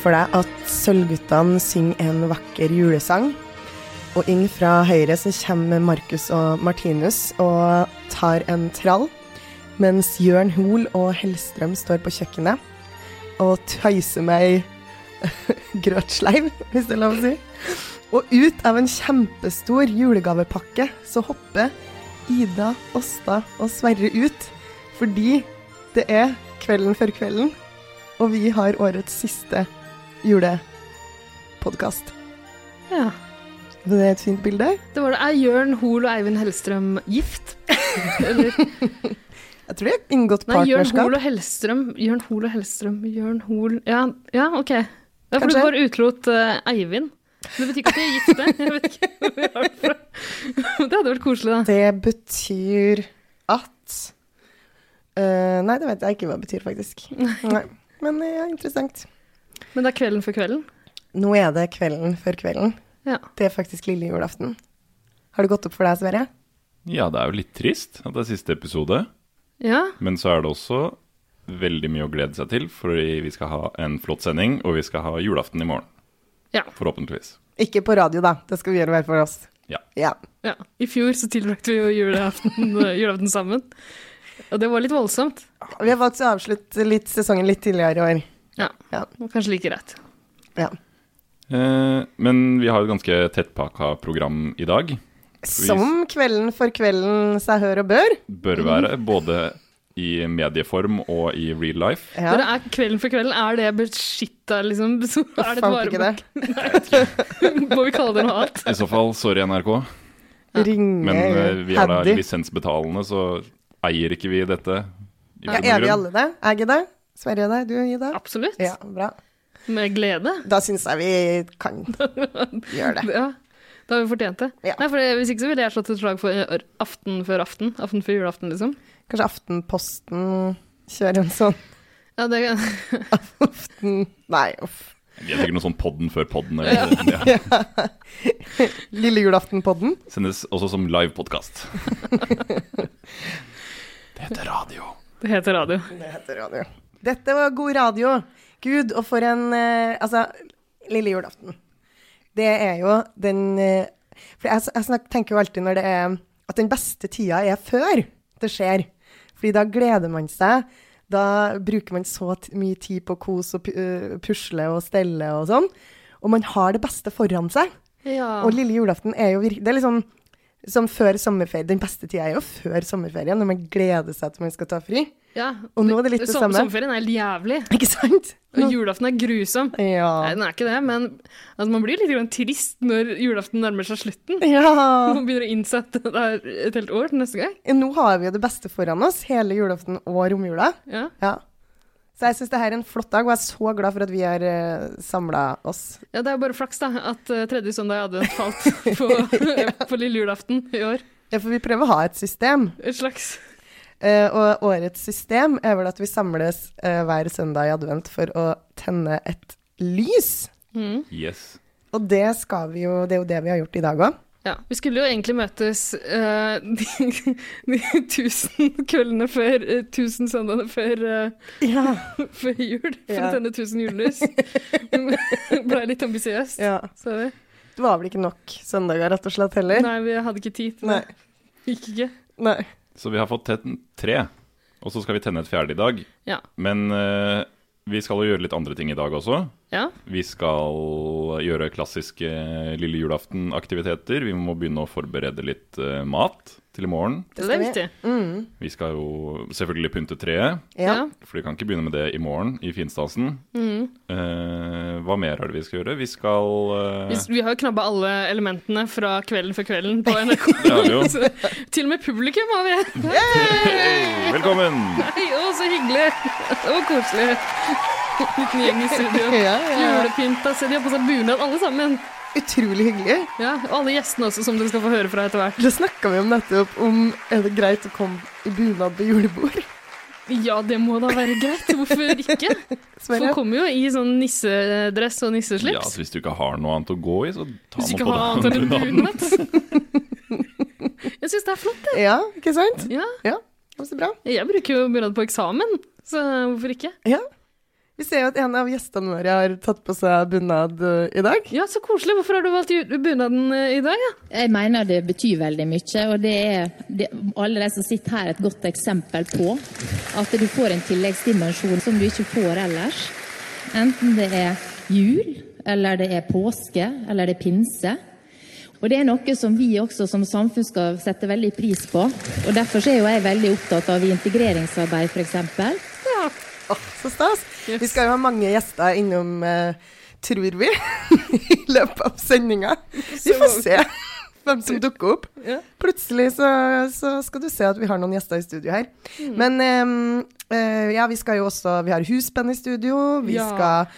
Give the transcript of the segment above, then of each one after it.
For deg at Sølvguttene synger en vakker julesang. Og inn fra høyre så kommer Markus og Martinus og tar en trall. Mens Jørn Hoel og Hellstrøm står på kjøkkenet og tøyser med ei grøtsleiv, hvis det er lov å si. Og ut av en kjempestor julegavepakke så hopper Ida, Åsta og Sverre ut. Fordi det er kvelden før kvelden, og vi har årets siste julepodkast. Ja. Det er et fint bilde. Det var det. Er Jørn Hoel og Eivind Hellstrøm gift? Eller Jeg tror de har inngått Nei, Jørn partnerskap. Hoel og Hellstrøm. Jørn Hoel og Hellstrøm. Jørn Hoel Ja, ja OK. Ja, for Kanskje. du bare utelot uh, Eivind. Det betyr ikke at de er gifte. Jeg vet ikke hvor vi har det fra. Det hadde vært koselig, da. Det betyr at uh, Nei, det vet jeg ikke hva det betyr, faktisk. Nei. Men det ja, interessant. Men det er kvelden før kvelden. Nå er det kvelden før kvelden. Ja. Det er faktisk lille julaften. Har det gått opp for deg, Sverre? Ja, det er jo litt trist at det er siste episode, ja. men så er det også veldig mye å glede seg til, fordi vi skal ha en flott sending, og vi skal ha julaften i morgen. Ja. Forhåpentligvis. Ikke på radio, da. Det skal vi gjøre hver for oss. Ja. Ja. ja. I fjor så tilbrakte vi jo julaften, julaften sammen. Og det var litt voldsomt. Vi har valgt å avslutte litt sesongen litt tidligere i år. Ja. Ja. Kanskje like rett. Ja. Eh, men vi har jo et ganske tettpakka program i dag. Som kvelden for kvelden seg hør og bør. Bør være både i medieform og i real life. Ja. Dere er Kvelden for kvelden, er det beskytta, liksom? Er det et varebok? Må vi kalle det noe annet? I så fall, sorry NRK. Ringe Men uh, vi er da lisensbetalende, så eier ikke vi dette. i Ja, er vi alle det? Er ikke det. Sverre og deg. Du Ida? Absolutt. Ja, bra. Med glede. Da syns jeg vi kan gjøre det. Ja, da har vi fortjent det. Ja. Nei, for Hvis ikke så ville jeg slått et slag for aften før aften. Aften før julaften, liksom. Kanskje Aftenposten kjører en sånn Ja, det, kan aften... Nei, uff. Vi har sikkert noe sånn podden før podden. Eller, ja. Lille julaften-podden. Sendes også som live podkast. Det heter radio. det heter radio. Det heter radio. Dette var god radio. Gud, og for en eh, Altså, lille julaften. Det er jo den eh, For jeg, jeg snak, tenker jo alltid når det er At den beste tida er før det skjer. Fordi da gleder man seg. Da bruker man så mye tid på å kose og pu eh, pusle og stelle og sånn. Og man har det beste foran seg. Ja. Og lille julaften er jo virkelig Det er sånn som før sommerferie. Den beste tida er jo før sommerferien, når man gleder seg til man skal ta fri. Ja. Og nå er det litt det samme. Sommerferien er helt jævlig. Ikke sant? Og julaften er grusom. Ja. Nei, den er ikke det, men altså, man blir litt trist når julaften nærmer seg slutten. ja. Man begynner å innse at det er et helt år til neste gang. Nå har vi jo det beste foran oss, hele julaften og romjula. Ja. Ja. Så jeg syns det her er en flott dag, og jeg er så glad for at vi har uh, samla oss. Ja, det er jo bare flaks da, at eh, tredje søndag i advent falt på, på lille julaften i år. Ja, for vi prøver å ha et system. Et slags Eh, og årets system er vel at vi samles eh, hver søndag i advent for å tenne et lys. mm. Yes. Og det skal vi jo, det er jo det vi har gjort i dag òg. Ja, vi skulle jo egentlig møtes uh, de, de tusen kveldene før uh, Tusen søndagene før, uh, Ja. før jul, for Ja. å tenne tusen julelys. Blei litt ambisiøst, ja. sorry. Det var vel ikke nok søndager, rett og slett, heller? Nei, vi hadde ikke tid til det. Gikk ikke. Nei. Så vi har fått tett tre, og så skal vi tenne et fjerde i dag. Ja. Men eh, vi skal jo gjøre litt andre ting i dag også. Ja. Vi skal gjøre klassiske lille julaften-aktiviteter. Vi må begynne å forberede litt uh, mat til i morgen. Det, er viktig. Mm. Vi skal jo selvfølgelig pynte treet, Ja. for vi kan ikke begynne med det i morgen i finstasen. Mm. Uh, hva mer er det vi skal gjøre? Vi skal uh... Vi, vi har knabba alle elementene fra Kvelden for kvelden på NRK. Jo. Til og med publikum har vi. Velkommen! Nei, å, så hyggelig. Det var koselig. Liten gjeng i studio. Ja, ja. Julepynta, så de har på seg bunad alle sammen. Utrolig hyggelig. Ja, og alle gjestene også, som dere skal få høre fra etter hvert. Det snakka vi om nettopp, om er det greit å komme i bunad på julebord? Ja, det må da være greit. Hvorfor ikke? Folk kommer jo i sånn nissedress og Ja, så Hvis du ikke har noe annet å gå i, så ta Hvis på har annet enn en den. bunad. Jeg syns det er flott. Ja, ikke sant? Ja. Ja, det var så bra. Jeg bruker jo bunad på eksamen, så hvorfor ikke? Ja. Vi ser jo at en av gjestene våre har tatt på seg bunad eh, i dag. Ja, så koselig. Hvorfor har du valgt bunaden eh, i dag? Ja? Jeg mener det betyr veldig mye, og det er det, alle de som sitter her, et godt eksempel på at du får en tilleggsdimensjon som du ikke får ellers. Enten det er jul, eller det er påske, eller det er pinse. Og det er noe som vi også som samfunn skal sette veldig pris på. Og derfor er jo jeg veldig opptatt av integreringsarbeid, f.eks. Åh, så stas. Yes. Vi skal jo ha mange gjester innom, uh, tror vi, i løpet av sendinga. Vi får se hvem som dukker opp. Ja. Plutselig så, så skal du se at vi har noen gjester i studio her. Mm. Men um, uh, ja, vi skal jo også Vi har husband i studio. Vi Ja. skal,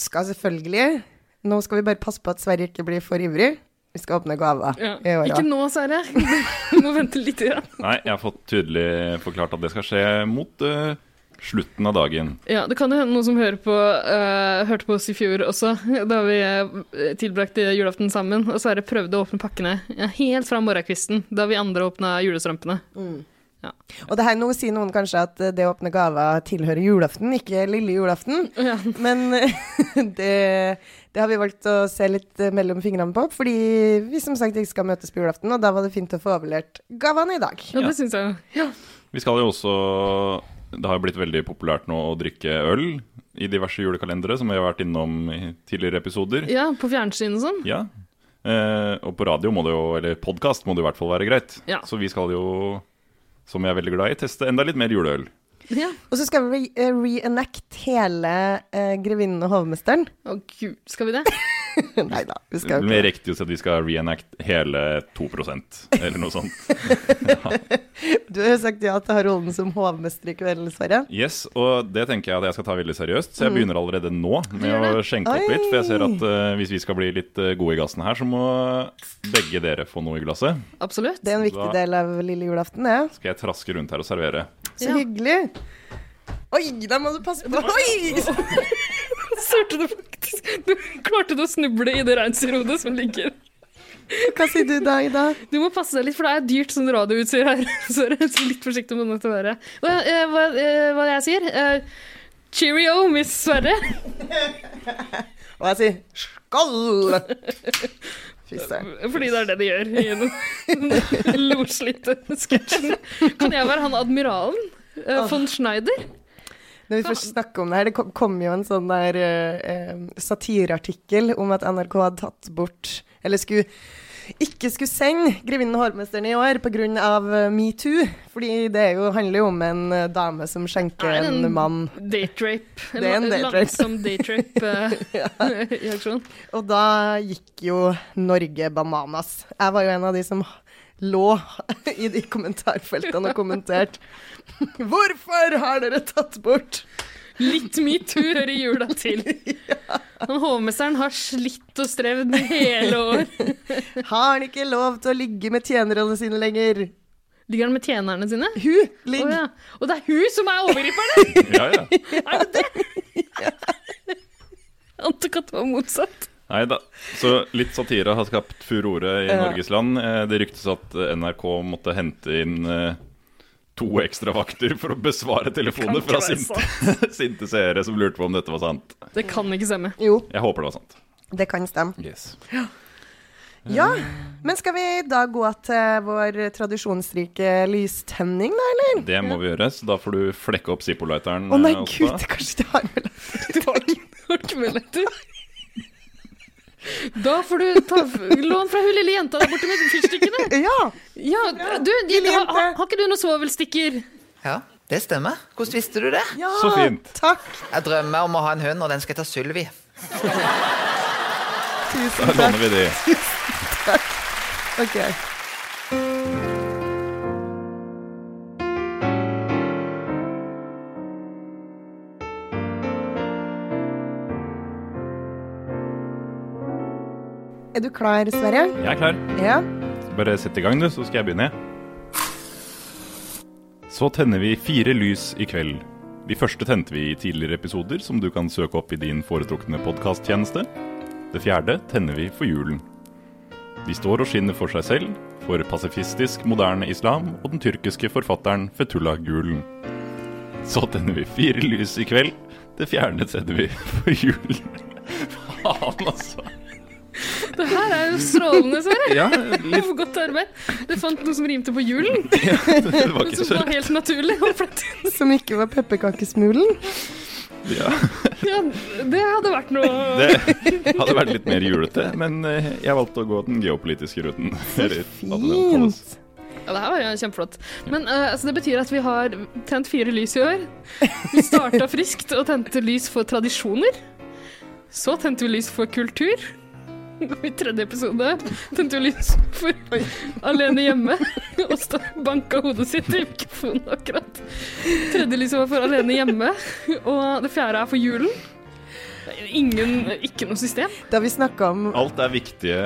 skal selvfølgelig Nå skal vi bare passe på at Sverre ikke blir for ivrig. Vi skal åpne gaver Ja. i år Ikke nå, Sverre. Du må vente litt. Ja. Nei, jeg har fått tydelig forklart at det skal skje mot eh, slutten av dagen. Ja, det kan jo hende noen som hører på, uh, hørte på oss i fjor også, da vi eh, tilbrakte julaften sammen. Og Sverre prøvde å åpne pakkene ja, helt fra morgenkvisten, da vi andre åpna julestrømpene. Og det her nå sier noen kanskje at eh, det å åpne gaver tilhører julaften, ikke lille julaften. Ja. Men det, det har vi valgt å se litt mellom fingrene på, fordi vi som sagt ikke skal møtes på julaften, og da var det fint å få overlevert gavene i dag. Ja, det syns jeg. Ja. Vi skal jo også Det har blitt veldig populært nå å drikke øl i diverse julekalendere, som vi har vært innom i tidligere episoder. ja, på fjernsyn og sånn. Ja. Eh, og på radio må det jo, eller podkast må det i hvert fall være greit. Ja. Så vi skal jo, som jeg er veldig glad i, teste enda litt mer juleøl. Ja. Og så skal vi re eh, reenact hele eh, 'Grevinnen og hovmesteren'. Å gud, skal vi det? Nei da, vi skal jo ikke ikke riktig å si at vi skal reenact hele 2% eller noe sånt. Du har jo sagt ja til å ha rollen som hovmester i kveld, Sverre. Yes, og det tenker jeg at jeg skal ta veldig seriøst, så jeg begynner allerede nå med å skjenke opp litt. For jeg ser at uh, hvis vi skal bli litt eh, gode i gassen her, så må begge dere få noe i glasset. Absolutt. Det er en viktig Da- del av lille julaften, det. Skal jeg traske rundt her og servere. Så Ja. hyggelig. Oi, da må du passe på. Oi! Sørte du faktisk Du klarte du å snuble i det reinsdyrhodet som ligger Hva sier du da, Ida? Du må passe deg litt, for det er dyrt sånn radioutstyr her. Så litt forsiktig med nødt til å være. Hva, eh, hva, eh, hva jeg sier? Eh, cheerio, Miss Sverre. Og jeg sier skål! Fordi det er det de gjør i den loslitte sketsjen. Kan jeg være han admiralen? Von Schneider? Når vi først snakker om det her, det kom, jo en sånn der eh, eh, satireartikkel om at NRK hadde tatt bort Eller skulle ikke skulle sende 'Grevinnen og hovmesteren' i år pga. Uh, metoo. Fordi det er jo, handler jo om en eh, dame som skjenker Er en, en- mann. Date rape. Det er en date rape. Langsom date rape eh, i aksjon. Og da gikk jo Norge bananas. Jeg var jo en av de som lå i de kommentarfeltene og kommentert. Hvorfor har dere tatt bort Litt metoo hører jula til. Han Hovmesteren har slitt og strevd hele år. Har han ikke lov til å ligge med tjenerne sine lenger? Ligger han med tjenerne sine? Hun ligger. Oh, ja. Og det er hun som er overgriperne! Ja, ja. Er det det? Antok at det var motsatt. Nei da. Så litt satire har skapt furore i Ja. Norges land. Eh, Det ryktes at eh, NRK måtte hente inn eh, to ekstra vakter for å besvare telefoner fra ikke sinte, sinte seere som lurte på om dette var sant. Det kan ikke stemme. Jo, Jeg håper det var sant. det kan stemme. Yes. Ja, men skal vi da gå til vår tradisjonsrike lystenning, da, eller? Det må vi gjøre, så da får du flekke opp Zippo-lighteren. Å nei, gud, kanskje det har vel Det var, det var Fiskebilletter. Da får du ta lån fra hun lille jenta der borte med fyrstikkene. Ja! Ja, du, har, har, har ikke du noen svovelstikker? Ja, det stemmer. Hvordan visste du det? ja. Så fint. Takk. Jeg drømmer om å ha en hund, og den skal hete Sylvi. Tusen Da takk. låner vi de. Ok. Er du klar, Sverre? Jeg er klar. Ja. Bare sett i gang, du, så skal jeg begynne. Så tenner vi fire lys i kveld. De første tente vi i tidligere episoder, som du kan søke opp i din foretrukne podkasttjeneste. Det fjerde tenner vi for julen. De står og skinner for seg selv, for pasifistisk moderne islam og den tyrkiske forfatteren Fetullah Gulen. Så tenner vi fire lys i kveld. Det fjerne tenner vi for julen. Faen, altså. Det her er jo strålende, Sverre. Ja, Litt... Godt arbeid. Du fant noe som rimte på julen, det var ikke som var helt naturlig. Som ikke var pepperkakesmulen. ja. Ja, det hadde vært noe Det hadde vært litt mer julete, men eh, jeg valgte å gå den geopolitiske ruten. Kalles. Fint. Ja, det her var jo kjempeflott. Men uh, altså, det betyr at vi har tent fire lys i år. Vi starta friskt og tente lys for tradisjoner. Så tente vi lys for kultur. I tredje episode tente lys for alene hjemme. Og stå banka hodet sitt i mikrofonen akkurat. Tredje lyset var for alene hjemme. Og det fjerde er for julen. Ingen, ikke noe system. Da vi snakka om Alt er viktige,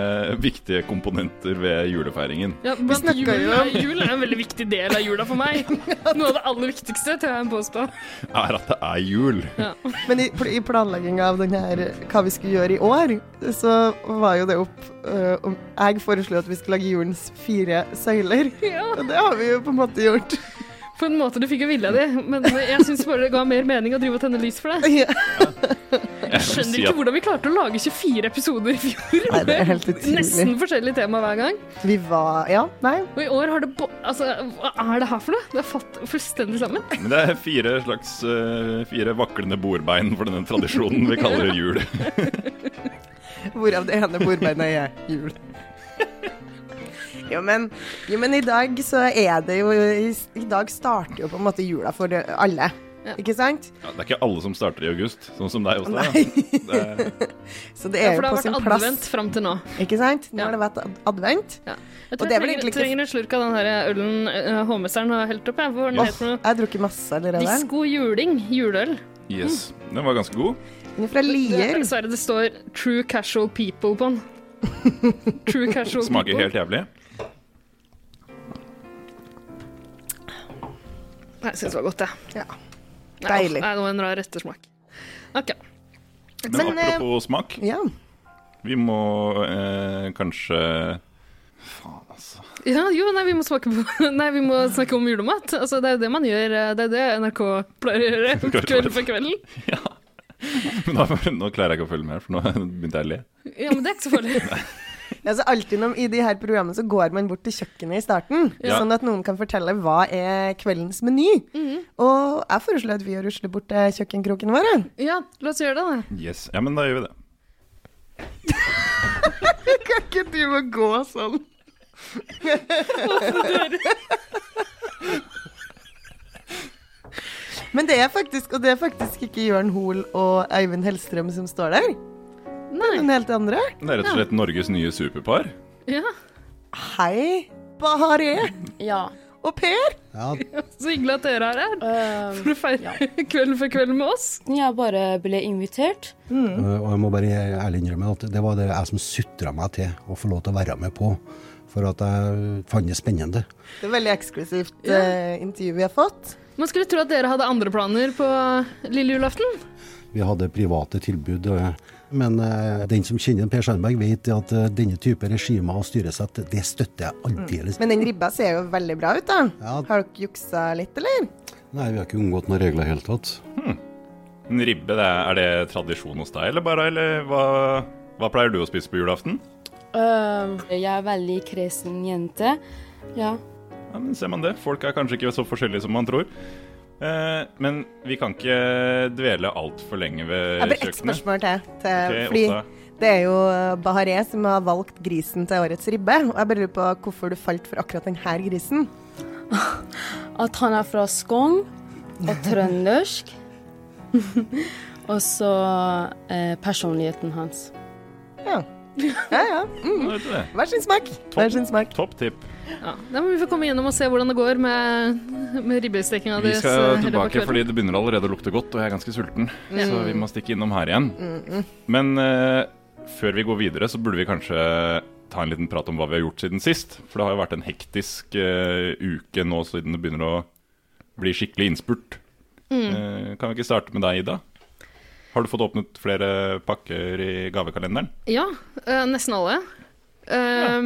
viktige komponenter ved julefeiringen. Ja, vi snakket jul, jo om- jul er en veldig viktig del av jula for meg. Noe av det aller viktigste, tør jeg påstå. Er at det er jul. Ja. Men i, i planlegginga av denne, hva vi skulle gjøre i år, så var jo det opp uh, om Jeg foreslo at vi skulle lage julens fire søyler. Ja, Og det har vi jo på en måte gjort. På en måte du fikk jo vilja di, men jeg syns bare det ga mer mening å drive og tenne lys for deg. Ja. Jeg Skjønner si ikke at hvordan vi klarte å lage 24 episoder i fjor. Nei, det er helt med Nesten forskjellig tema hver gang. Vi var Ja, nei. Og i år har det bo Altså, hva er det her for noe? Det er fatt fullstendig sammen. Men det er fire slags uh, fire vaklende bordbein for denne tradisjonen vi kaller jul. Hvorav det ene bordbeinet er jul. Jo men, jo, men i dag så er det jo I, i dag starter jo på en måte jula for alle. Ja. Ikke sant? Ja, det er ikke alle som starter i august, sånn som deg, også. Nei. Det er- Så det Ja, er for det har sin vært plass. advent fram til nå. Ikke sant? Nå Ja. har det vært advent. advent. Jeg Og tror det jeg trenger, ikke- trenger en slurk av den her ølen uh, hovmesteren har helt opp. Jeg. Noe? jeg har drukket masse allerede. Disko juling. Juleøl. Yes. Den var ganske god. Den er fra Det, Lier. dessverre, det står 'True Casual People' på den. True Casual People. Smaker helt jævlig. Jeg syns det var godt, jeg. Ja. Deilig. Nei, det var en rar ettersmak. OK. Men Men, eh, apropos smak, Ja. vi må eh, kanskje Faen, altså. Ja, jo, nei, vi må smake på Nei, vi må snakke om julemat. Altså, det er jo det man gjør. eh, Det er det NRK pleier å gjøre kveld for kvelden. Ja. Men da, nå klarer jeg ikke å følge med, for nå begynte jeg å le. Ja, men det er ikke så farlig. Altså alltid når, I de her programmene så går man bort til kjøkkenet i starten, Ja. sånn at noen kan fortelle hva er kveldens meny. Og jeg foreslår at vi rusler bort til kjøkkenkroken vår. Ja, la oss gjøre det, da. Yes. Ja, men da gjør vi det. Kan ikke du må gå sånn? Men det er faktisk, og det er faktisk ikke Jørn Hoel og Eivind Hellstrøm som står der. Nei. Den helt andre. Det er rett og slett Norges nye superpar. Ja, Hei, Bahareh Ja. og Per. Ja, Så hyggelig at dere er her Uh, for å feire Kvelden for kvelden med oss. jeg bare ble invitert. øh, og jeg må bare ærlig innrømme at det var det jeg som sutra meg til å få lov til å være med på. For at jeg fant det spennende. Det er veldig eksklusivt eh, intervju vi har fått. Man skulle tro at dere hadde andre planer på lille julaften. Vi hadde private tilbud. øh, Men uh, den som kjenner Per Sandberg, vet at uh, denne type regimer og styresett, det støtter jeg aldeles. Men den ribba ser jo veldig bra ut, da. Ja. Har dere juksa litt, eller? Nei, vi har ikke unngått noen regler i det hele tatt. En ribbe, det er, er det tradisjon hos deg, eller bare? Eller hva, hva pleier du å spise på julaften? Uh, jeg er veldig kresen jente. Ja. Ja, men ser man det. Folk er kanskje ikke så forskjellige som man tror. Eh, men vi kan ikke dvele altfor lenge ved Jeg har ett spørsmål til. til okay, fordi det er jo Bahareh som har valgt grisen til årets ribbe. Og jeg bare lurer på hvorfor du falt for akkurat denne grisen. At han er fra Skogn og trøndersk. og så eh, personligheten hans. Ja. Ja, ja. Mm. Hver sin smak. Hver sin smak. Topp tipp. Ja, Da må vi få komme gjennom og se hvordan det går med, med ribbestekinga Vi skal eh, tilbake fordi det begynner allerede å lukte godt, og jeg er ganske sulten. Mm. Så vi må stikke innom her igjen. Mm, Men uh, før vi går videre, så burde vi kanskje ta en liten prat om hva vi har gjort siden sist. For det har jo vært en hektisk uh, uke nå siden det begynner å bli skikkelig innspurt. Mm. Uh, kan vi ikke starte med deg, Ida? Har du fått åpnet flere pakker i gavekalenderen? Ja, nesten alle. Eh,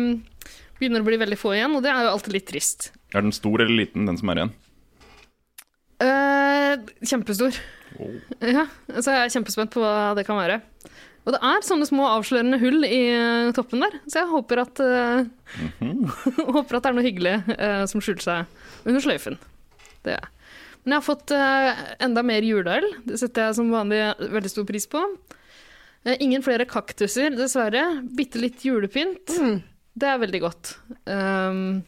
Begynner å bli veldig få igjen, og det er jo alltid litt trist. Er den stor eller liten, den som er igjen? Eh, kjempestor. Oh. Ja, så jeg er kjempespent på hva det kan være. Og det er sånne små avslørende hull i eh, toppen der, så jeg håper at eh, Håper at det er noe hyggelig eh, som skjuler seg under sløyfen. Det er. Men jeg har fått eh, enda mer juleøl. Det setter jeg som vanlig veldig stor pris på. Eh, ingen flere kaktuser, dessverre. Bitte litt julepynt. Det er veldig godt. Um,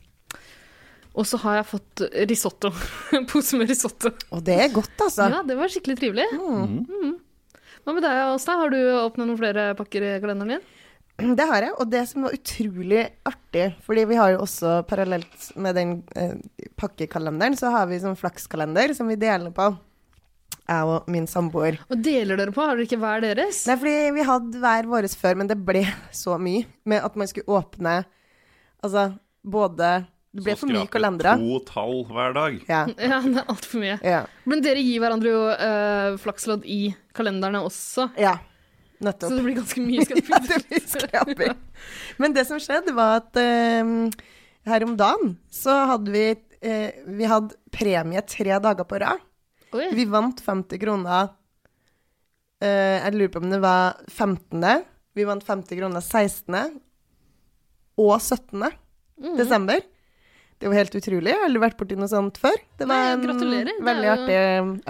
og så har jeg fått risotto. En pose med risotto. Og det er godt, altså. Ja, det var skikkelig trivelig. Mm. Hva med deg, Åsta? Har du åpna noen flere pakker i kalenderen din? Det har jeg, og det som var utrolig artig, fordi vi har jo også parallelt med den eh, pakkekalenderen, så har vi sånn flakskalender som vi deler på, jeg og min samboer. Og deler dere på? Har dere ikke hver deres? Nei, fordi vi hadde hver våres før, men det ble så mye med at man skulle åpne Altså både Det ble Så for mye skrape kalendere. To tall hver dag. Ja. Ja, det er altfor mye. Ja. Men dere gir hverandre jo uh, flakslodd i kalenderne også, ja. så det blir ganske mye Ja, det blir skraping. Men det som skjedde, var at uh, her om dagen så hadde vi eh, Vi hadde premie tre dager på rad. Oi. Vi vant 50 kroner eh, Jeg lurer på om det var 15. Vi vant 50 kroner 16. og 17. Mm. desember. Det var helt utrolig. Jeg har aldri vært borti noe sånt før. Det var Nei, en gratulerer. Er veldig artig,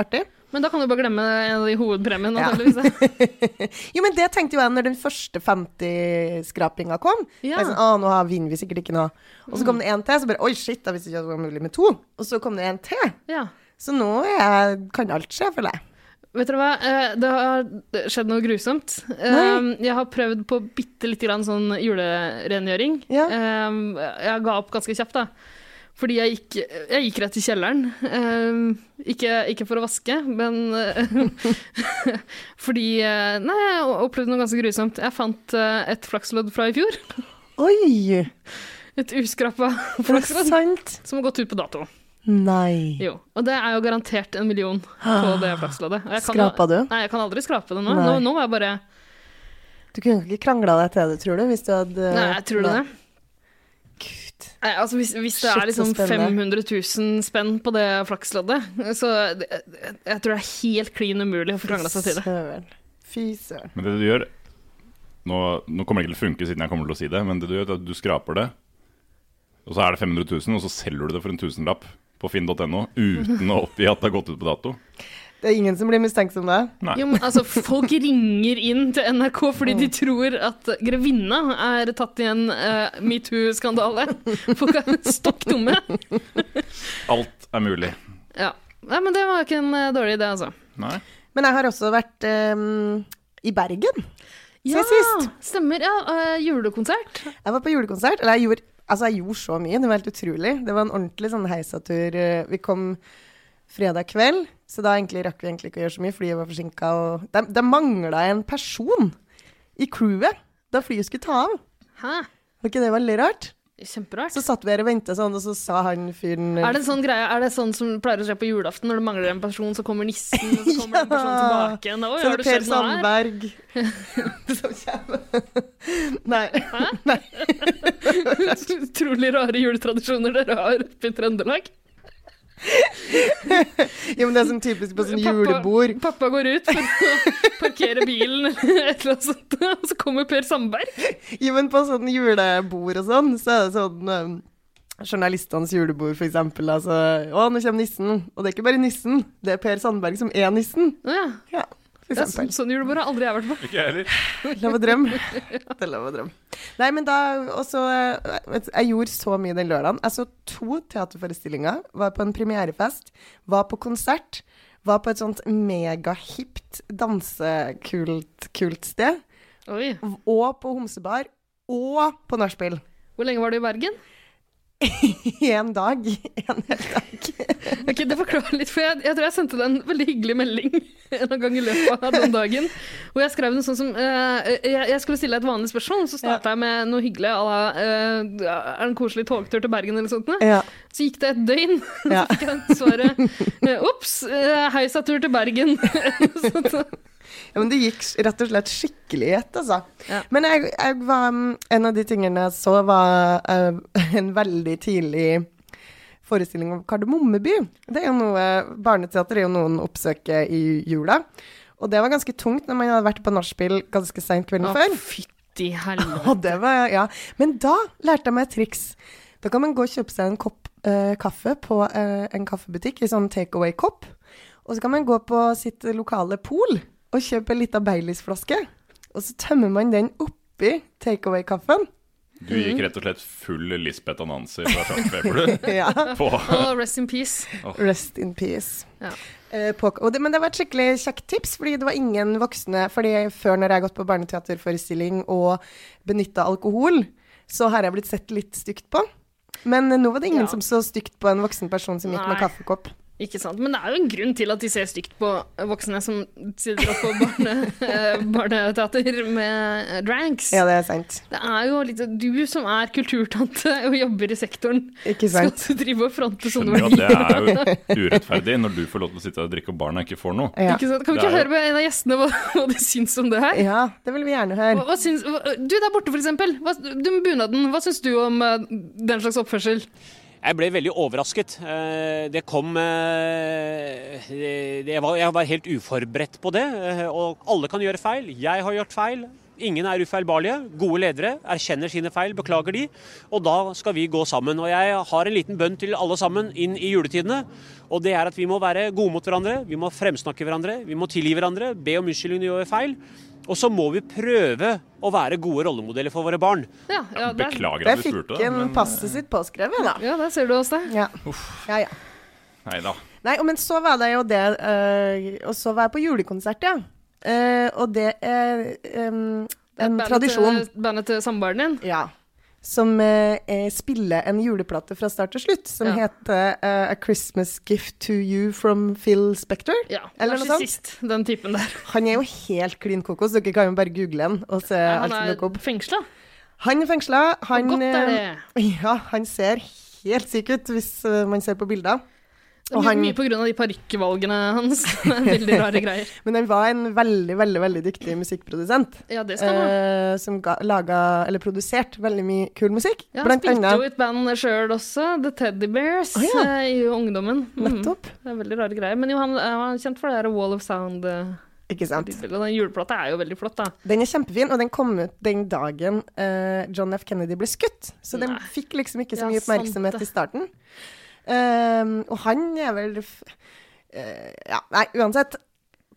artig. Men da kan du bare glemme en av de hovedpremiene. Ja. Jo, men det tenkte jo jeg når den første 50-skrapinga kom. Ja. Jeg sånn, å, nå har- vinner vi sikkert ikke noe. Og så kom det en til, så bare oi, shit, da visste ikke at det var mulig med to. Og så kom det en til. Ja. Så nå er kan alt skje, føler jeg. Vet dere hva, Eh, det har skjedd noe grusomt. Nei. Jeg har prøvd på bitte lite grann sånn julerengjøring. Ja. Eh, Jeg ga opp ganske kjapt, da. Fordi jeg gikk, jeg gikk rett til kjelleren. Eh, ikke, ikke for å vaske, men eh, fordi eh, Nei, jeg opplevde noe ganske grusomt. Jeg fant et flakslodd fra i fjor. Oi! Et uskrapa Er flakslodd som har gått ut på dato. Nei. Jo. Og det er jo garantert en million på det flaksloddet. Og Skrapa du? Nei, jeg kan aldri skrape det nå. Nei. Nå, nå var jeg bare Du kunne ikke krangla deg til det, tror du? Hvis du hadde Nei, jeg tror det? Gud. Nei, altså hvis, hvis det Shit, er liksom 500 000 spenn på det flaksloddet, så det, jeg tror det er helt klin umulig å få krangla seg til det. Fy søren. Men det du gjør nå, nå kommer det ikke til å funke siden jeg kommer til å si det, men det du gjør er at du skraper det, og så er det 500 000, og så selger du det for en tusenlapp på finn.no uten å oppgi at det har gått ut på dato. Det er ingen som blir mistenksom da? Nei. Jo, men altså, folk ringer inn til NRK fordi de tror at grevinna er tatt i en uh, metoo-skandale. Folk er stokk dumme. Alt er mulig. Ja. Nei, men det var ikke en uh, dårlig idé, altså. Nei. Men jeg har også vært um, i Bergen. Ja, sist. stemmer. Ja, uh, julekonsert. Jeg var på julekonsert. Eller jeg gjorde, altså jeg gjorde så mye. Det var helt utrolig. Det var en ordentlig sånn heisatur. eh, Vi kom fredag kveld, så da egentlig rakk vi egentlig ikke å gjøre så mye jeg var forsinka. Det, det mangla en person i crewet da flyet skulle ta av. Hæ? Var ikke det veldig rart? Kjemperart. Så satt vi her og venta sånn, og så sa han fyren Er det en sånn greie, er det sånn som pleier å skje på julaften, når det mangler en person, så kommer nissen, og så kommer en person Ja. tilbake igjen? Oi, Så har det skjedd noe her? Sandberg som kommer. Nei. Utrolig rare juletradisjoner dere har oppe i Trøndelag. Jo, men det er sånn typisk på sånn Pappa- julebord. Pappa går ut for å parkere bilen, eller et eller annet sånt, og så kommer Per Sandberg. Jo, men på sånn julebord og sånn, så er det sånn um, journalistenes julebord, for eksempel. Altså, å, nå kommer nissen. Og det er ikke bare nissen, det er Per Sandberg som er nissen. Ja. ja. Ja, for Det er eksempel. så- sånn julebord har aldri jeg vært på. Ikke jeg heller. Lov å drømme. Det er lov å drømme. Nei, men da også eh, Jeg gjorde så mye den lørdagen. Jeg så to teaterforestillinger. Var på en premierefest. Var på konsert. Var på et sånt megahipt dansekult kult sted. Oi. Og på homsebar. Og på nachspiel. Hvor lenge var du i Bergen? Én dag. En hel dag. Ok, Det forklarer litt, for jeg, jeg tror jeg sendte deg en veldig hyggelig melding en gang i løpet av den dagen. Hvor jeg skrev noe sånn som uh, jeg, jeg skulle stille deg et vanlig spørsmål, så starta jeg med noe hyggelig à la uh, Er det en koselig togtur til Bergen eller noe sånt? Ja. Så gikk det et døgn, Ja. så fikk jeg svaret Ops, uh, heisatur til Bergen. Sånt, så- Ja, men det gikk rett og slett skikkelig i ett, altså. Ja. Men jeg, jeg var, mm, en av de tingene jeg så, var uh, en veldig tidlig forestilling om Kardemommeby. Det er jo noe, Barneteater er jo noen oppsøker i jula. Og det var ganske tungt når man hadde vært på nachspiel ganske seint kvelden Å, før. fytti helvete. Var, ja. Men da lærte jeg meg et triks. Da kan man gå og kjøpe seg en kopp eh, kaffe på eh, en kaffebutikk i sånn takeaway-kopp. Og så kan man gå på sitt lokale pol og kjøpe ei lita Baileys-flaske. Og så tømmer man den oppi takeaway-kaffen. Du gikk rett og slett full Lisbeth Anansi fra sjakkfeber, du. Ja. På Oh, rest in peace. Rest in peace. Ja. Eh, på, og det, men det var et skikkelig kjekt tips, fordi det var ingen voksne fordi Før, når jeg har gått på barneteaterforestilling og benytta alkohol, så har jeg blitt sett litt stygt på. Men nå var det ingen Ja. som så stygt på en voksen person som gikk Nei. med kaffekopp. Ikke sant? Men det er jo en grunn til at de ser stygt på voksne som sitter oppe på barne, eh, barneteater med dranks. Ja, det er sant. Det er jo litt Du som er kulturtante og jobber i sektoren, Ikke skal sant? du drive og fronte sånne verdier? det er jo urettferdig når du får lov til å sitte og drikke og barna ikke får noe. Ja. Ikke sant? Kan vi ikke høre med en av gjestene hva, hva de syns om det her? ja, det vil vi gjerne høre. hva syns, hva, du der borte, for eksempel. Hva, du med bunaden. Hva syns du om uh, den slags oppførsel? Jeg ble veldig overrasket. Eh, Det kom eh, Jeg var, helt uforberedt på det. eh, Og alle kan gjøre feil. Jeg har gjort feil. Ingen er ufeilbarlige. Gode ledere erkjenner sine feil, beklager de. Og da skal vi gå sammen. Og jeg har en liten bønn til alle sammen inn i juletidene. Og det er at vi må være gode mot hverandre. Vi må fremsnakke hverandre. Vi må tilgi hverandre. Be om unnskyldning når vi gjør feil. Og så må vi prøve å være gode rollemodeller for våre barn. Ja, ja, der, Beklager Der at du fikk spurte. en men- passet sitt påskrevet, da. ja, der ser du oss det. Ja. ja, ja. Nei da. Nei, men så var det jo det øh, Og så var jeg på julekonsert, ja. Uh, og det er em, en Bandet tradisjon. Til, bandet til samboeren din. Ja. Som eh, eh, spiller en juleplate fra start til slutt, som Ja. heter uh, A Christmas Gift to You from Phil Spector. Ja, Eller noe sånt. den typen der. Han er jo helt klin kokos, dere kan jo bare google han og se Ja, alt han som er dukker opp. fengsla. Han er fengsla. Han, godt er eh, det. Ja, han ser helt syk ut hvis man ser på bilder. Og han- Mye av de parykkvalgene hans. Det er Veldig rare greier. Men han var en veldig, veldig veldig dyktig musikkprodusent. Ja, det skal han ha. eh, som ga, laga, eller produsert veldig mye kul musikk. Ja, han spilte annet jo i et band sjøl også, The Teddy Bears, Å, ja. eh, i ungdommen. Mm. Nettopp. Det er veldig rare greier. Men jo, han, var er kjent for det der Wall of Sound. eh, Ikke sant? den juleplata er jo veldig flott, da. Den er kjempefin, og den kom ut den dagen eh, John F. Kennedy ble skutt. Så den Nei. fikk liksom ikke så mye ja, oppmerksomhet i starten. Ehm, og han er vel eh, Ja, nei, uansett.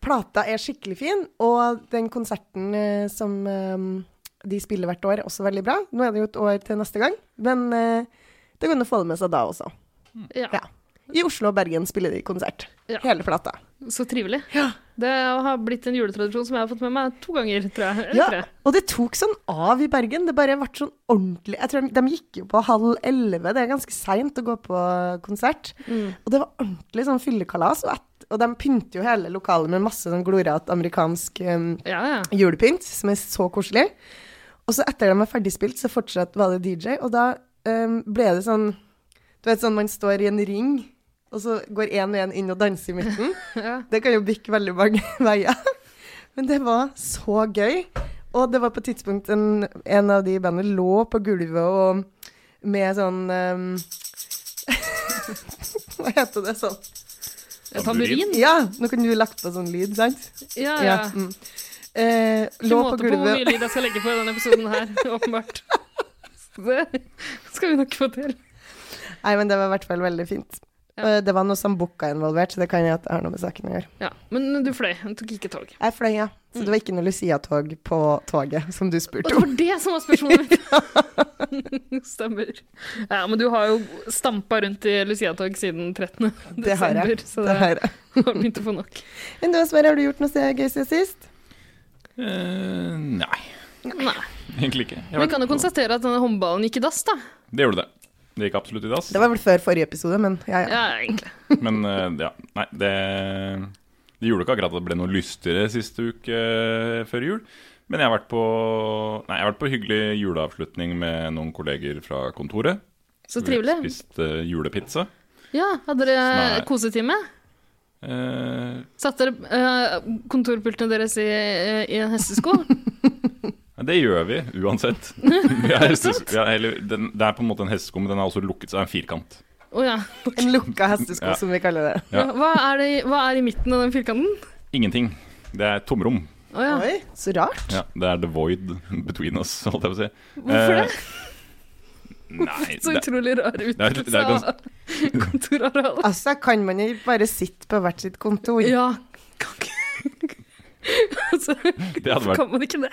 Plata er skikkelig fin, og den konserten uh, som eh, de spiller hvert år, er også veldig bra. Nå er det jo et år til neste gang, men uh, det kan du få det med seg da også. Ja, Ja. I Oslo og Bergen spiller de konsert. Ja. Hele plata. Så trivelig. Ja. Det har blitt en juletradisjon som jeg har fått med meg to ganger, tror jeg. Ja, og det tok sånn av i Bergen. Det bare ble sånn ordentlig Jeg tror De gikk jo på halv elleve, det er ganske seint å gå på konsert. Mm. Og det var ordentlig sånn fyllekalas. Og, et, og de pynter jo hele lokalet med masse sånn glorete amerikansk um, Ja, ja. julepynt, som er så koselig. Og så etter de var ferdigspilt, så fortsatt var det DJ, og da um, ble det sånn Du vet sånn man står i en ring, og så går én og én inn og danser i midten. ja. Det kan jo bikke veldig mange veier. Men det var så gøy. Og det var på et tidspunkt en, en av de i bandet lå på gulvet og med sånn um, Hva heter det sånn? Tamburin? Ja, nå kan du lagt på sånn lyd, sant? Ja, ja. mm. Eh, Ikke lå på måte på hvor mye lyd jeg skal legge på i denne episoden her, åpenbart. Det skal vi nok få til. Nei, men det var i hvert fall veldig fint. Ja. Eh, Det var noe sambukka involvert, så det kan jeg at det har noe med saken å gjøre. Ja, Men du fløy, du tok ikke tog. Jeg fløy, ja. Så det var ikke noe Lucia-tog på toget, som du spurte Og det var det som var spørsmålet mitt! Stemmer. Ja, men du har jo stampa rundt i Lucia-tog siden 13. Det har jeg. desember, så Det det har jeg. har begynt å få nok. Men du, Sverre, har du gjort noe gøy siden sist? Uh, nei, Nei. egentlig ikke. Men Vi kan jo konstatere at denne håndballen gikk i dass, da. Det gjorde det. Det gikk absolutt i dass. Det var vel før forrige episode, men ja, ja. Ja, egentlig. Men eh, ja, nei, det Det gjorde ikke akkurat at det ble noe lystigere siste uke eh, før jul. Men jeg har vært på Nei, jeg har vært på hyggelig juleavslutning med noen kolleger fra kontoret. Så Vi trivelig. Spist eh, julepizza. Ja, hadde dere Nei. kosetime? Uh... Satt dere uh, kontorpultene deres i, i en hestesko? det gjør vi uansett. Vi er vi er, eller, den, det er på en måte en hestesko, men den er også lukket, så det er en firkant. Å ja. En lukka hestesko, Ja. som vi kaller det. Ja. Hva, er det, i- hva er i midten av den firkanten? Ingenting. Det er tomrom. Å ja. Oi, så rart. Ja, det er the void between us, holdt jeg på å si. Hvorfor det? Nei, Så det, utrolig rar det er- det er av kontorarealet. Altså, kan man jo bare sitte på hvert sitt kontor? Ja, kan ikke altså, det, hadde vært, Kan man ikke det?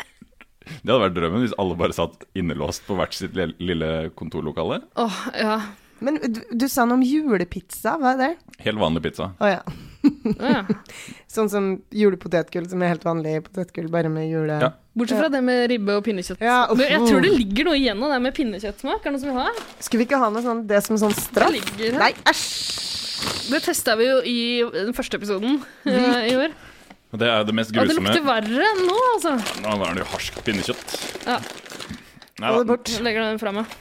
Det hadde vært drømmen hvis alle bare satt innelåst på hvert sitt lille, kontorlokale. Åh, ja. Men du, du sa noe om julepizza, hva er det? Helt vanlig pizza. Å ja. Sånn som julepotetgull, som er helt vanlig potetgull, bare med jule... Ja. Bortsett fra det med ribbe og pinnekjøtt. Ja. Du, jeg tror det ligger noe igjen av det med pinnekjøttsmak. Er det noe som vi har? Skulle vi ikke ha noe sånn, det som sånn straff? Det. Nei, æsj! Det testa vi jo i den første episoden eh, i år. Det er det mest Og det grusomme. lukter verre enn nå, altså. Nå er det jo harskt pinnekjøtt. Ja. Nei, det da. bort. Legger den fra meg.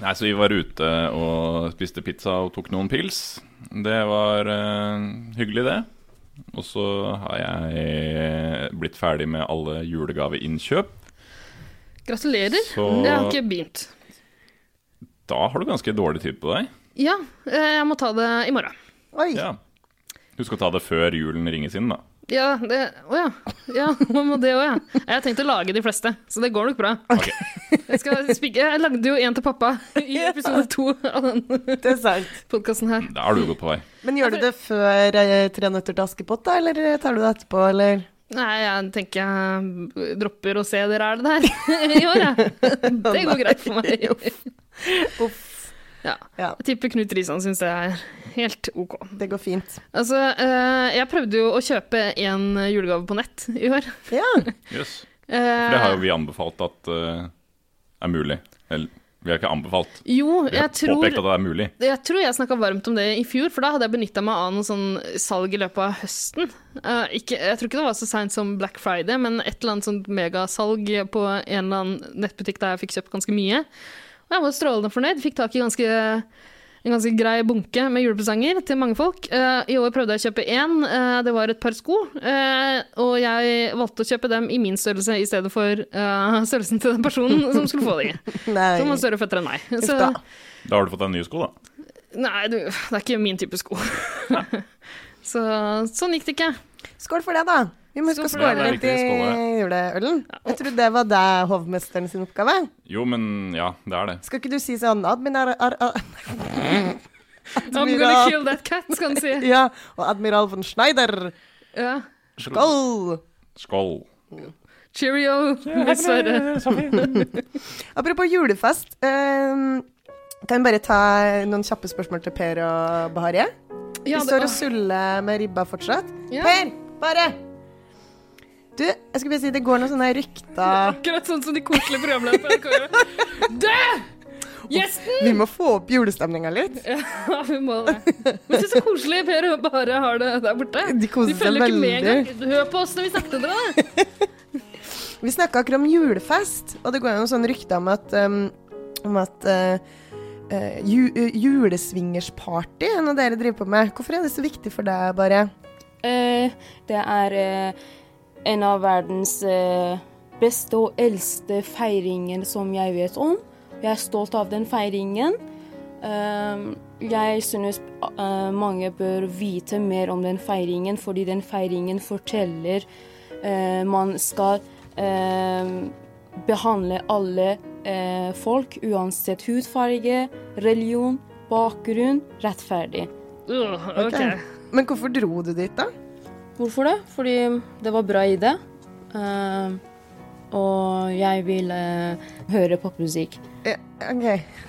Nei, så vi var ute og spiste pizza og tok noen pils. Det var uh, hyggelig, det. Og så har jeg blitt ferdig med alle julegaveinnkjøp. Gratulerer. Så Jeg har ikke begynt. da har du ganske dårlig tid på deg. Ja, eh, jeg må ta det i morgen. Oi. Ja. Husk å ta det før julen ringes inn, da. Ja, det Å ja. Ja, hva med det òg, ja. Jeg har tenkt å lage de fleste, så det går nok bra. Okay. Jeg, skal spike. jeg lagde jo en til pappa i episode to av den Det podkasten her. Da er du godt på vei. Men gjør du det før eh, Tre nøtter til Askepott, da, eller tar du det etterpå, eller? Nei, jeg tenker jeg dropper å se dere er det der i år, jeg. Det går greit for meg. Uff. Ja. Ja, Jeg tipper Knut Risan syns det er helt OK. det går fint. Altså, eh, jeg prøvde jo å kjøpe en julegave på nett i år. Ja. Yes. Eh, For det har jo vi anbefalt at uh, er mulig. Eller vi har ikke anbefalt. Jo, Vi har tror påpekt at det er mulig. Jeg tror jeg snakka varmt om det i fjor, for da hadde jeg benytta meg av noe sånn salg i løpet av høsten. Uh, ikke, jeg tror ikke det var så seint som Black Friday, men et eller annet sånt megasalg på en eller annen nettbutikk der jeg fikk kjøpt ganske mye. Og jeg var strålende fornøyd. Fikk tak i ganske, en ganske grei bunke med julepresanger til mange folk. Eh, I år prøvde jeg å kjøpe én. eh, det var et par sko. eh, og jeg valgte å kjøpe dem i min størrelse i stedet for eh, størrelsen til den personen som skulle få de. Nei. Som var større føtter enn meg. Så. Da har du fått deg nye sko, da. Nei, du, det er ikke min type sko. Så sånn gikk det ikke. Skål for det, da. Vi må huske å skåle litt i juleølen. Jeg trodde det var deg, hovmesteren sin oppgave. Jo, men ja, det er det. Skal ikke du si sånn Admiral ar, ar, I'm gonna kill that cat, skal han si. Ja, og admiral von Schneider. Ja. Skål! Skål. Cheerio, dessverre. Apropos julefest. Um, kan vi bare ta noen kjappe spørsmål til Per og Bahareh? Ja, Vi står og suller med ribba fortsatt. Ja. Per! Bare! Du, jeg skulle bare si det går noen sånne rykter Akkurat sånn som de koselige programlederne på NRK gjør. Dø! Gjesten! Vi må få opp julestemninga litt. Ja, vi må det. Men se så koselig Per og bare har det der borte. De koser seg følger ikke med veldig. engang. Hør på oss når vi snakker til dere. Vi snakka akkurat om julefest, og det går jo noen sånne rykter om at, um, om at uh, uh, ju, uh, julesvingersparty er noe dere driver på med. Hvorfor er det så viktig for deg, bare? Eh, det er eh, en av verdens eh, beste og eldste feiringer som jeg vet om. Jeg er stolt av den feiringen. Eh, jeg synes eh, mange bør vite mer om den feiringen, fordi den feiringen forteller eh, man skal eh, behandle alle eh, folk, uansett hudfarge, religion, bakgrunn rettferdig. Okay. ok. Men hvorfor dro du dit, da? Hvorfor det? Fordi det var bra idé. Uh, og jeg ville høre popmusikk. Ja, OK.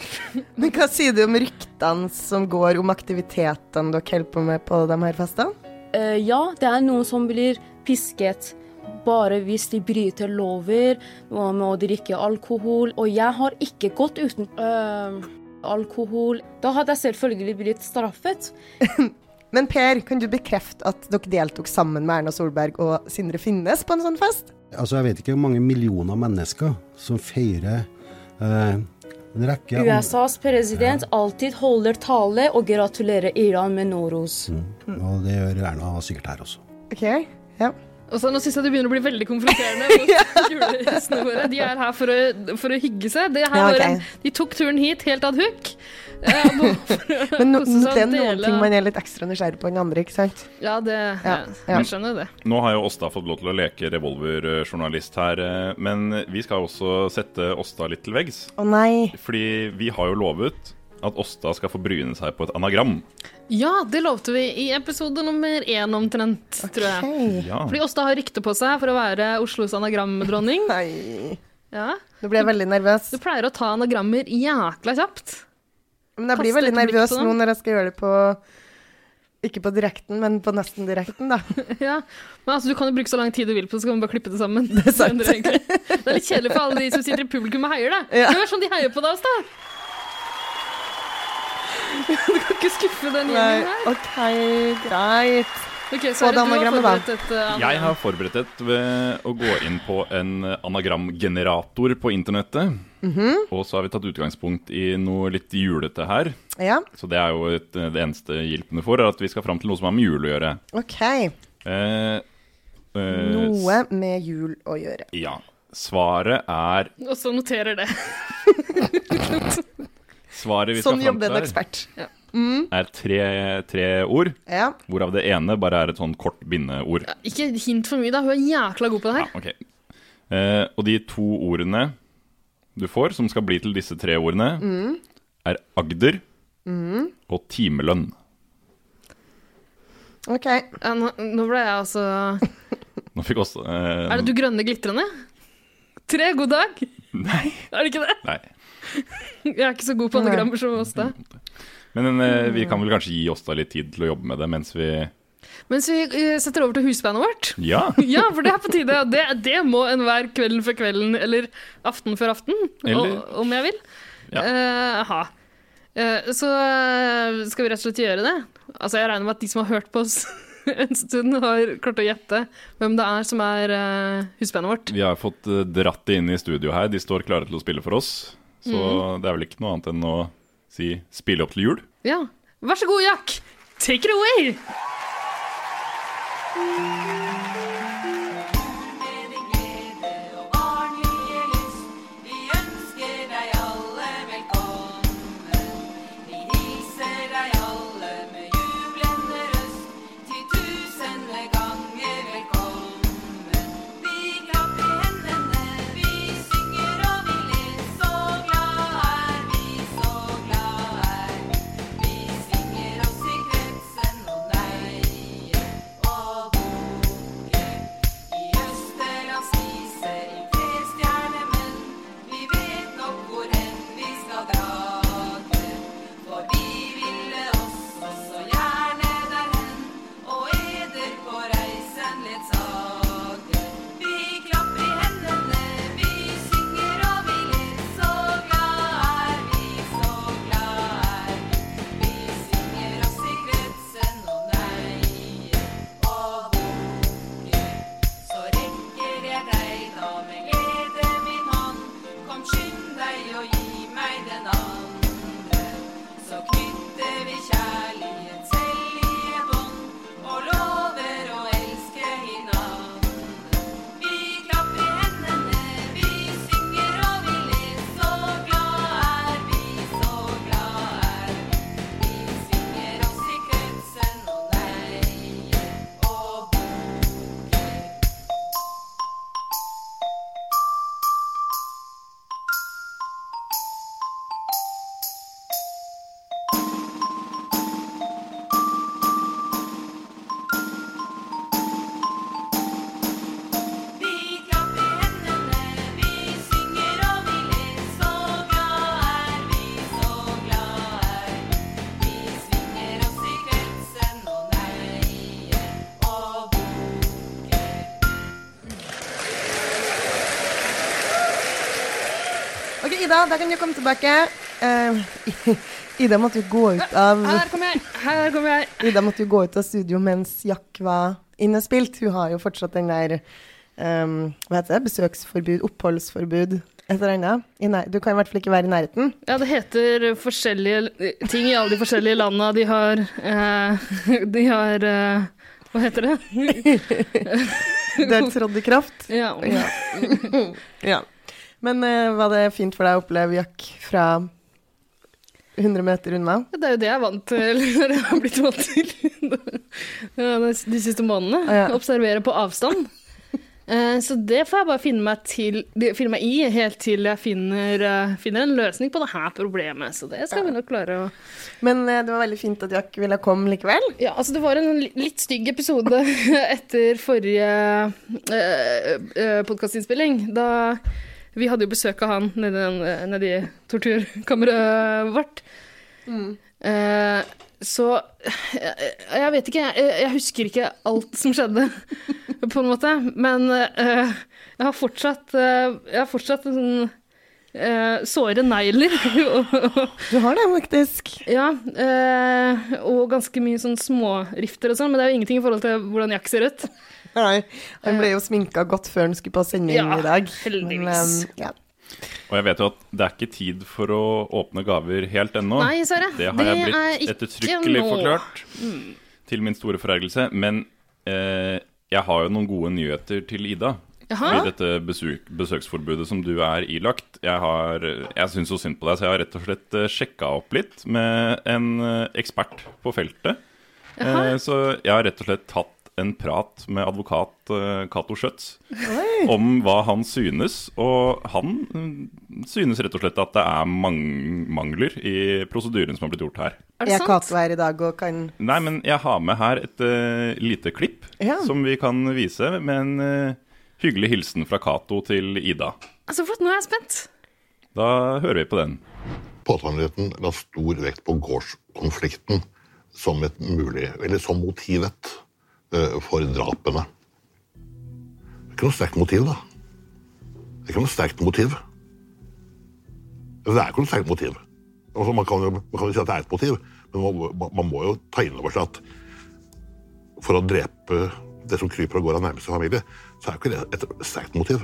Men hva sier du om ryktene som går om aktivitetene dere holder på med på de her festene? Uh, ja, det er noen som blir pisket bare hvis de bryter lover med å drikke alkohol. Og jeg har ikke gått uten eh, alkohol. Da hadde jeg selvfølgelig blitt straffet. Men Per, kan du bekrefte at dere deltok sammen med Erna Solberg og Sindre Finnes på en sånn fest? Altså, jeg vet ikke hvor mange millioner mennesker som feirer eh, en rekke USAs president alltid holder tale og gratulerer Iran med Noros. Mm. Og det gjør Erna sikkert her også. OK, ja. Og Nå syns jeg det begynner å bli veldig konfronterende mot julegjestene våre. De er her for å, for å hygge seg. De, her Ja, okay. en, de tok turen hit helt ad hook. Eh, Men no, det er noen dele- ting man er litt ekstra nysgjerrig på enn andre, ikke sant? Ja, det, Ja, ja, jeg skjønner det. Nå har jo Åsta fått lov til å leke revolverjournalist her, eh, men vi skal også sette Åsta litt til veggs. Å nei. Fordi vi har jo lovet at Åsta skal få bryne seg på et anagram. Ja, det lovte vi i episode nummer én omtrent, tror jeg. Ja. Fordi Åsta har rykte på seg for å være Oslos anagramdronning. Nei. Ja. Nå blir jeg veldig nervøs. Du pleier å ta anagrammer jækla kjapt. Men jeg blir Kaste veldig nervøs nå når jeg skal gjøre det på Ikke på direkten, men på nesten direkten, da. Ja, men altså, Du kan jo bruke så lang tid du vil på det, så kan vi bare klippe det sammen. Det er sant. Det er litt kjedelig for alle de som sitter i publikum og heier, da. Ja. Det er sånn de heier på deg, da. Du kan ikke skuffe den gjengen her. OK, greit. Okay, så det du har anagrammet, da. et uh, anagram. Jeg har forberedt et ved å gå inn på en anagramgenerator på internettet. Og så har vi tatt utgangspunkt i noe litt julete her. Ja, Så det er jo et, det eneste hjelpende for, er at vi skal fram til noe som har med jul å gjøre. OK. Eh, eh, Noe med jul å gjøre. Ja. Svaret er Og så noterer det. Svaret vi skal Sånn fram jobber til en her, ekspert. er tre, tre ord, Ja. hvorav det ene bare er et sånn kort bindeord. Ikke hint for mye, da. Hun er jækla god på det Ja, her. ok. Eh, og de to ordene du får, som skal bli til disse tre ordene, er Agder og timelønn. OK. Ja, nå, nå ble jeg altså Nå fikk også eh, Er det du grønne glitrende? Tre, god dag. Nei. Er det ikke det? nei. Jeg er ikke så god på anagrammer som oss, da. Men uh, vi kan vel kanskje gi Åsta litt tid til å jobbe med det mens vi Mens vi eh, setter over til husbandet vårt. Ja! Ja, for det er på tide. Det, det må enhver kvelden før kvelden, eller aften før aften, Eller- om jeg vil. Ja. uh, ha. Uh, så eh, skal vi rett og slett gjøre det. Altså, jeg regner med at de som har hørt på oss en stund, har klart å gjette hvem det er som er uh, husbandet vårt. Vi har fått eh, dratt det inn i studio her. De står klare til å spille for oss. Så Mm. det er vel ikke noe annet enn å si 'spille opp til jul'. Ja. Vær så god, Jack! Take it away! Da kan du komme tilbake. Uh, Ida måtte jo gå ut av Her kommer jeg! Her kommer jeg. Ida måtte jo gå ut av studio mens Jack var innespilt. Hun har jo fortsatt den der um, Hva heter det? Besøksforbud? Oppholdsforbud? Du kan i hvert fall ikke være i nærheten. Ja, det heter forskjellige ting i alle de forskjellige landa. De har eh, De har eh, Hva heter det? Det er trådt i kraft. Ja. Ja. ja. Men uh, var det fint for deg å oppleve Jack fra 100 meter unna? Det er jo det jeg er vant til, eller jeg har blitt vant til de de siste månedene. Ja. Observere på avstand. Uh, Så det får jeg bare finne meg, til, finne meg i helt til jeg finner, uh, finner en løsning på det her problemet. Så det skal vi nok klare å Men det var veldig fint at Jack ville komme likevel. Ja, altså det var en litt stygg episode etter forrige podkastinnspilling. Da vi hadde jo besøk av han nedi, den, eh, nedi torturkammeret vårt. Eh, så jeg, jeg vet ikke, jeg, jeg husker ikke alt som skjedde, på en måte. Men eh, jeg har fortsatt, eh, jeg har fortsatt en sånn eh, såre negler. Du har det, faktisk. Ja, eh, og ganske mye sånn smårifter og sånn, men det er jo ingenting i forhold til hvordan Jack ser ut. Nei, han ble jo sminka godt før han skulle på sending Ja, i dag. heldigvis. Men, eh, ja. Og jeg vet jo at det er ikke tid for å åpne gaver helt ennå. Nei, Sara, Det har det jeg blitt ettertrykkelig forklart, forklart. Til min store forergelse. Men eh, jeg har jo noen gode nyheter til Ida. Jaha. I dette besøk, besøksforbudet som du er ilagt. Jeg, har- jeg syns så synd på deg, så jeg har rett og slett uh, sjekka opp litt med en eh, ekspert på feltet. Jaha. Eh, så jeg har rett og slett tatt en prat med advokat uh, Cato Schjøtz om hva han synes. Og han mm, synes rett og slett at det er mang mangler i prosedyren som har blitt gjort her. Er det Er Jeg Cato her i dag og kan Nei, men jeg har med her et uh, lite klipp Ja. som vi kan vise med en uh, hyggelig hilsen fra Cato til Ida. Altså, flott, nå er jeg spent. Da hører vi på den. Påtalemyndigheten la stor vekt på gårdskonflikten som et mulig, eller som motivet eh, for drapene. Det er ikke noe sterkt motiv, da. Det er ikke noe sterkt motiv. Det er ikke noe sterkt motiv. Altså, man, kan jo, man kan jo si at det er et motiv, men man, må- man må jo ta inn over seg at for å drepe det som kryper og går av nærmeste familie, så er jo ikke det et sterkt motiv.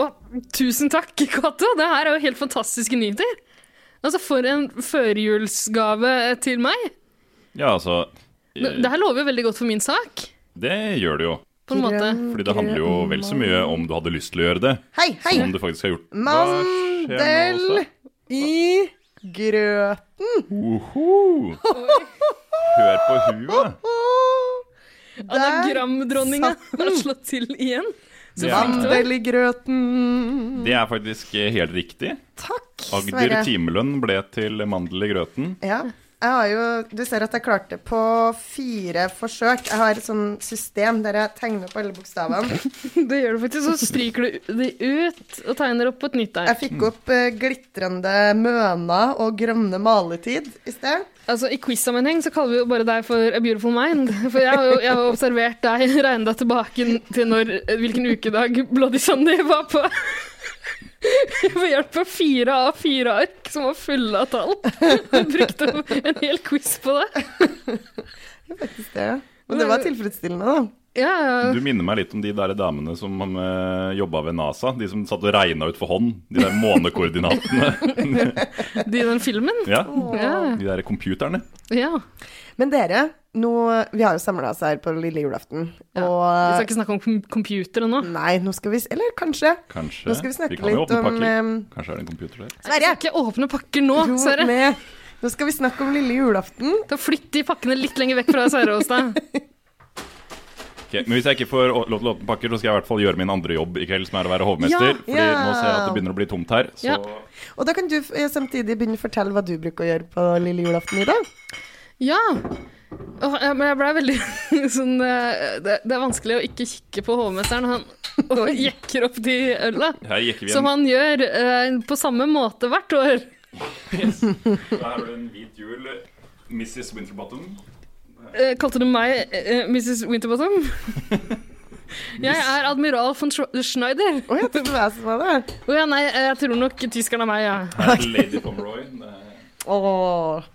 Å, tusen takk, Cato. Det her er jo helt fantastiske nyheter. Altså, for en førjulsgave til meg. Ja, altså Det, eh, det her lover jo veldig godt for min sak, Det gjør det jo. på en måte. Fordi det handler jo vel så mye om du hadde lyst til å gjøre det, Hei, hei! som du faktisk har gjort. Mandel i grøten. Oho. Hør på huet. Anagramdronninga har slått til igjen. Så Ja. flink du er. Mandel i grøten. Det er faktisk eh, helt riktig. Takk, Agder Sverre. timelønn ble til mandel i grøten. Ja. Jeg har jo, du ser at jeg klarte det på fire forsøk. Jeg har et sånn system der jeg tegner opp alle bokstavene. Det gjør du faktisk, så stryker du de ut og tegner opp på et nytt Jeg fikk opp uh, glitrende møna og grønne maletid i sted. Altså, I quiz-sammenheng så kaller vi jo bare deg for A Beautiful Mind. For jeg har jo jeg har observert deg, regnet deg tilbake til når, hvilken ukedag Bloody Sunday var på. Ved hjelp av fire av fire ark som var fulle av tall. Jeg brukte en hel quiz på det. Faktisk det. Men det var tilfredsstillende, da. Ja. Du minner meg litt om de der damene som uh, jobba ved NASA. De som satt og regna ut for hånd. De der månekoordinatene. De i den filmen? ja. Ja. De der computerne. ja. Men dere, nå, vi har jo samla oss her på lille julaften. Ja. Og Vi skal ikke snakke om kom- computere nå. Nei, nå skal vi Eller kanskje. Kanskje. Nå skal vi snakke kan jo litt åpne om, pakker. Kanskje er det en computer der. Sverre! ikke åpne pakker nå, Jo, Sverre. med. Nå skal vi snakke om lille julaften. Da Flytt de pakkene litt lenger vekk fra Sverre hos deg. Men hvis jeg ikke får lov til å åpne pakker, så skal jeg i hvert fall gjøre min andre jobb i kveld, som er å være hovmester. Ja. Fordi Ja. nå ser jeg at det begynner å bli tomt her. Så Ja. Og da kan du eh, samtidig begynne å fortelle hva du bruker å gjøre på lille julaften i dag. Ja. Oh, ja, men jeg ble veldig sånn eh, det, det er vanskelig å ikke kikke på hovmesteren. Han og jekker opp de øla. Som han gjør eh, på samme måte hvert år. Yes. Da har du en hvit jul. Mrs. Winterbottom. Eh, kalte du meg uh, Mrs. Winterbottom? Jeg er admiral von Schneider. Å, jeg trodde jeg som det. Oh, ja, nei, jeg tror nok tyskeren er meg, ja. Er Lady Pomeroy. Er-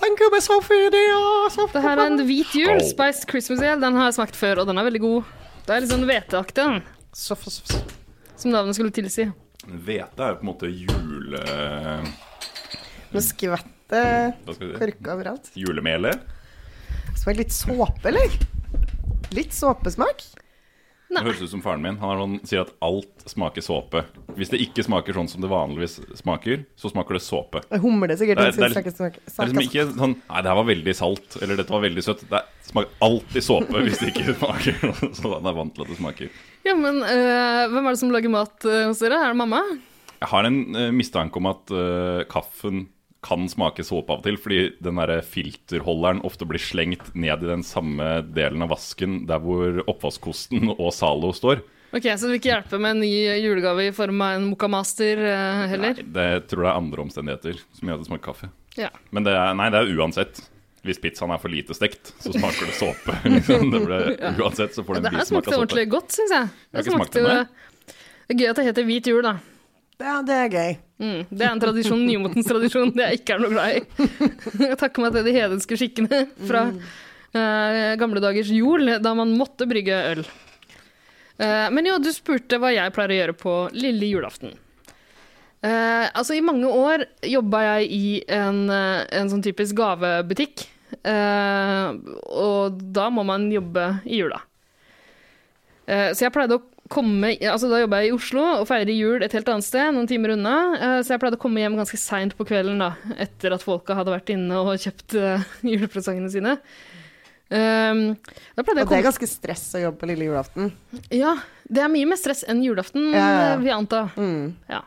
Thank you, Miss Sophie. Det er Det her er en hvit jul. Spiced Christmas Ale. Den har jeg smakt før, og den er veldig god. Det er litt sånn hveteaktig. Som navnet skulle tilsi. Hvete er jo på en måte jule... Nå skvetter korka overalt. Julemele. Smaker litt såpe, eller? Litt såpesmak. Det høres ut som faren min. Han er sånn, sier at alt smaker såpe. Hvis det ikke smaker sånn som det vanligvis smaker, så smaker det såpe. Jeg humler sikkert. Det er- det er synes ikke Det er liksom ikke sånn Nei, det her var veldig salt. Eller dette var veldig søtt. Det smaker alltid såpe hvis det ikke smaker Så han er vant til at det smaker. Ja, men øh, hvem er det som lager mat eh, hos dere? Er det mamma? Jeg har en øh, mistanke om at kaffen kan smake såpe av og til, fordi den der filterholderen ofte blir slengt ned i den samme delen av vasken der hvor oppvaskkosten og Zalo står. Ok, Så det vil ikke hjelpe med en ny julegave i form av en Mocha Master eh, heller? Det tror jeg er andre omstendigheter som gjør at det smaker kaffe. Ja. Men det er, nei, det er uansett. Hvis pizzaen er for lite stekt, så smaker det såpe. Liksom. Det ble, uansett så får det Det en her smakte ordentlig godt, syns jeg. Det jeg smakte det. Det er gøy at det heter hvit jul, da. Ja, det er gøy. Mm, det er en tradisjon, nymotens tradisjon, det jeg ikke er noe glad i. Jeg takker meg til de hedenske skikkene fra uh, gamle dagers jol, da man måtte brygge øl. Uh, men jo, du spurte hva jeg pleier å gjøre på lille julaften. Uh, altså, i mange år jobba jeg i en, en sånn typisk gavebutikk. Og da må man jobbe i jula. Så jeg pleide å komme altså Da jobba jeg i Oslo og feirer jul et helt annet sted, noen timer unna. Eh, så jeg pleide å komme hjem ganske seint på kvelden da, etter at folka hadde vært inne og kjøpt eh, julepresangene sine. Um, Og det er ganske stress å jobbe på lille julaften. Ja, det er mye mer stress enn julaften, Ja, ja, vil jeg anta. Mm. Ja.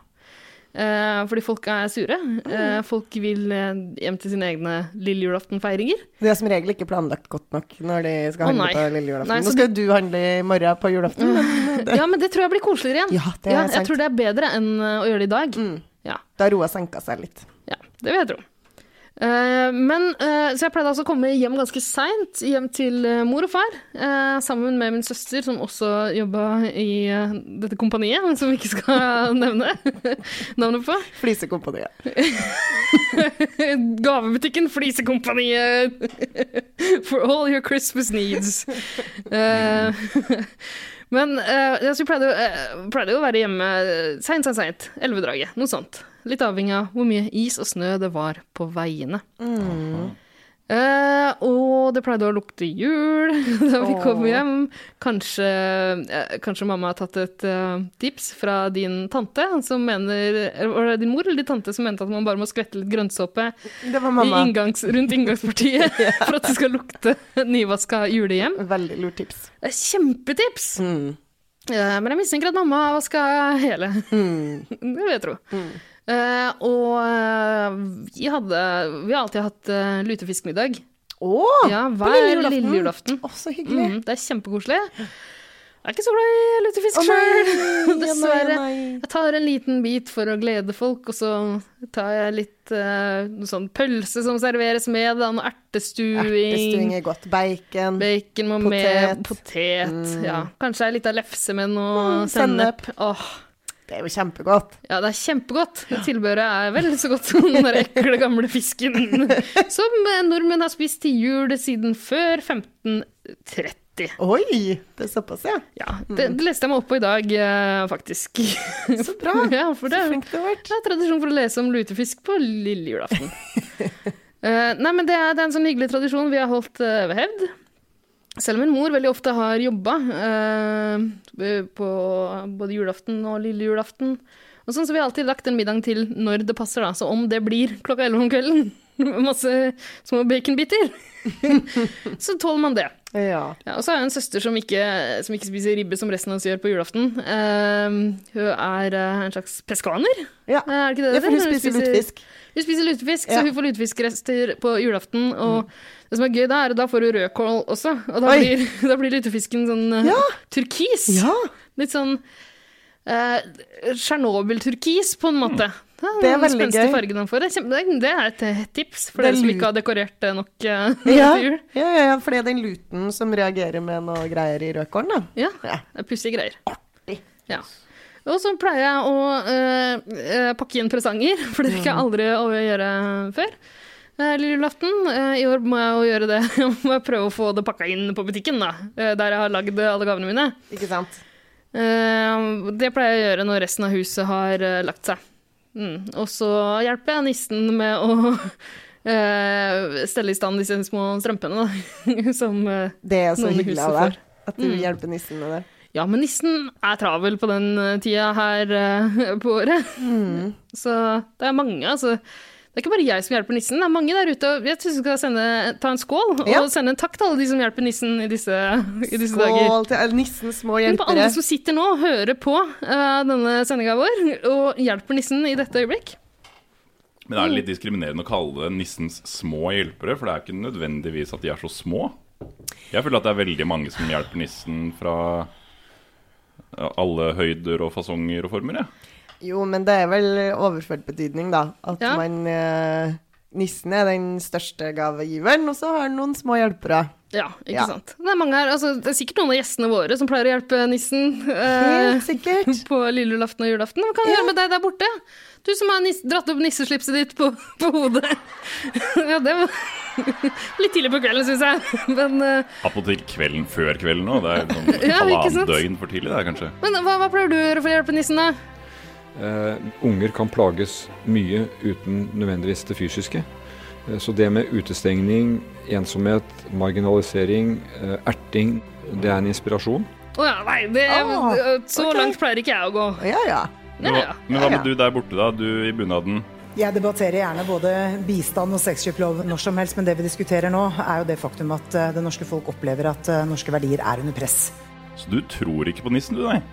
Eh, fordi folk er sure. Eh, folk vil eh, hjem til sine egne lille julaftenfeiringer. Det er som regel ikke planlagt godt nok når de skal handle oh, på lille julaften. Nei, Nå skal du handle i morgen på julaften. Men det, Ja, men det tror jeg blir koseligere igjen. Ja, det er ja, jeg sant. tror det er bedre enn å gjøre det i dag. Ja. da roa senka seg litt. Ja, det vil jeg tro. Eh, men, eh, så jeg pleide altså å komme hjem ganske seint, hjem til eh, mor og far, sammen med min søster, som også jobba i dette kompaniet, som vi ikke skal nevne navnet på. Flisekompaniet. Gavebutikken Flisekompaniet. For all your Christmas needs. Men jeg pleide, pleide å være hjemme seint, seint, seint. Elvedraget. Noe sånt. Litt avhengig av hvor mye is og snø det var på veiene. Eh, og det pleide å lukte jul da vi kom hjem. Kanskje, eh, kanskje mamma har tatt et uh, tips fra din tante, som mener Var det din mor eller din tante som mente at man bare må skvette litt grønnsåpe Det var i inngangs, rundt inngangspartiet for at det skal lukte nyvaska julehjem? Veldig lurt tips. Kjempetips! Mm. Men jeg mistenker at mamma vaska hele. Mm. Det vil jeg tro. Eh, og eh, vi hadde Vi har alltid hatt uh, lutefiskmiddag. Å! Ja, på hver lille julaften. julaften. Å, så hyggelig. Mm, det er kjempekoselig. Jeg er ikke så glad i lutefisk oh, sjøl, dessverre. nei, nei. Jeg tar en liten bit for å glede folk, og så tar jeg litt uh, sånn pølse som serveres med, da, noe ertestuing. Ertestuing er godt. Bacon. Bacon må Potet. med, potet, Mm. ja. Kanskje ei lita lefse med noe Mm, sennep. sennep. Åh, Det er jo kjempegodt. ja, det er kjempegodt. Tilbehøret er vel så godt som den der ekle, gamle fisken som nordmenn har spist til jul siden før 1530. Oi! Det er såpass, ja. Ja, det, det leste jeg meg opp på i dag, eh, faktisk. Så bra. ja, det, Så flink du har vært. det er tradisjon for å lese om lutefisk på lille julaften. Eh, nei, men det er, det er en sånn hyggelig tradisjon vi har holdt eh, ved hevd. Selv om min mor veldig ofte har jobba på både julaften og lille julaften. Og sånn, så vi har alltid lagt en middag til når det passer, da. Så om det blir klokka elleve om kvelden, masse små baconbiter, så tåler man det. Ja. Ja, og så har jeg en søster som ikke, som ikke spiser ribbe som resten av oss gjør på julaften. Eh, hun er eh, en slags peskaner. Ja. Er det ikke det Ja, for hun spiser lutefisk. Hun spiser lutefisk, Ja. så hun får lutefiskrester på julaften. Og det som er gøy da, er at da får hun rødkål også. Og da blir, da blir lutefisken sånn eh, Ja. turkis. Ja. Litt sånn eh, Tsjernobyl-turkis, på en måte. Det Det er veldig gøy. fargen han får. Det er, det et eh, tips for er dere som ikke har dekorert det nok eh, Ja, til jul. ja, ja, ja, for det er den luten som reagerer med noe greier i rødkålen, da. Ja, Ja. det er pussige greier. Artig. Ja. Og så pleier jeg å eh, pakke inn presanger, for det Mm. rekker jeg aldri å gjøre før. Eh, Lille julaften. Eh, I år må jeg jo gjøre det. Jeg må prøve å få det pakka inn på butikken, da. Der jeg har lagd alle gavene mine. Ikke sant? Det pleier jeg å gjøre når resten av huset har lagt seg. Mm. Og så hjelper jeg nissen med å stelle i stand disse små strømpene, da. Som Det er så hyggelig av deg at du Mm. hjelper nissen med det. Ja, men nissen er travel på den eh, tida her eh, på året. Mm. Så det er mange, altså. Det er ikke bare jeg som hjelper nissen, det er mange der ute. og Jeg syns vi skal sende, ta en skål Ja. og sende en takk til alle de som hjelper nissen i disse, i disse dager. Skål til nissens små Men på alle som sitter nå og hører på uh, denne sendinga vår, og hjelper nissen i dette øyeblikk. Men det er det litt diskriminerende å kalle det nissens små hjelpere? For det er ikke nødvendigvis at de er så små. Jeg føler at det er veldig mange som hjelper nissen fra alle høyder og fasonger og former. Ja. Jo, men det er vel overført betydning, da. At Ja. man eh, Nissen er den største gavegiveren, og så har han noen små hjelpere. Ja, ikke Ja. sant. Det er, mange her, altså, det er sikkert noen av gjestene våre som pleier å hjelpe nissen eh, Helt sikkert. på lille julaften og julaften. Hva kan vi gjøre med deg der borte? Du som har nis dratt opp nisseslipset ditt på, på hodet. ja, det var litt tidlig på kvelden, syns jeg. Men, uh... Attpåtil kvelden før kvelden òg. Det er sånn Ja, halvannet døgn for tidlig, det kanskje. men hva, hva pleier du å gjøre for å hjelpe nissen, da? Uh, unger kan plages mye uten nødvendigvis det fysiske. Uh, så det med utestengning, ensomhet, marginalisering, uh, erting, det er en inspirasjon. Å ja, nei, det, Ah, så okay. langt pleier ikke jeg å gå. Ja, ja. Men Ja, hva, men hva med du der borte, da? Du i bunaden. Jeg debatterer gjerne både bistand og sexkjøplov når som helst, men det vi diskuterer nå, er jo det faktum at eh, det norske folk opplever at eh, norske verdier er under press. Så du tror ikke på nissen, du, nei?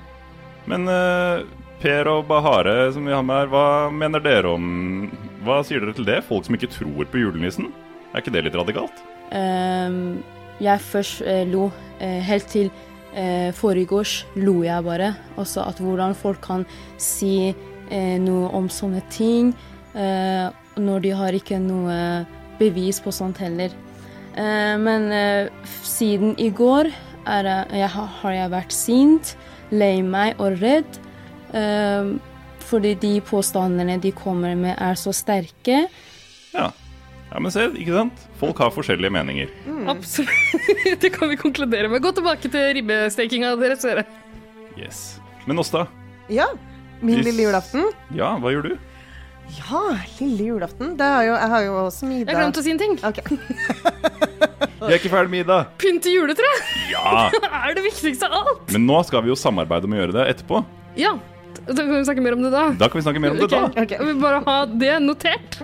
Men uh, Per og Bahare, som vi har med her, hva mener dere om Hva sier dere til det? Folk som ikke tror på julenissen? Er ikke det litt radikalt? Um, jeg først uh, lo, uh, helt til uh, foregårs lo jeg bare. Altså at hvordan folk kan si eh, noe om sånne ting eh, når de har ikke noe bevis på sånt heller. Eh, men eh, siden i går er, jeg- har jeg vært sint, lei meg og redd. eh, fordi de påstandene de kommer med, er så sterke. Ja. ja, men se, ikke sant? Folk har forskjellige meninger. Absolutt. Det kan vi konkludere med. Gå tilbake til ribbestekinga deres, dere. Yes. Men Åsta, Ja. Min lille julaften. ja, hva gjør du? Ja, lille julaften. Det har jo, jeg har jo også Jeg middag. har glemt å si en ting. Okay. Vi er ikke ferdig med Ida. Pynte juletre Ja! er det viktigste av alt. Men nå skal vi jo samarbeide om å gjøre det etterpå. Ja, da kan vi snakke mer om det da. Da kan vi snakke mer om det da. Okay. Jeg vil bare ha det notert.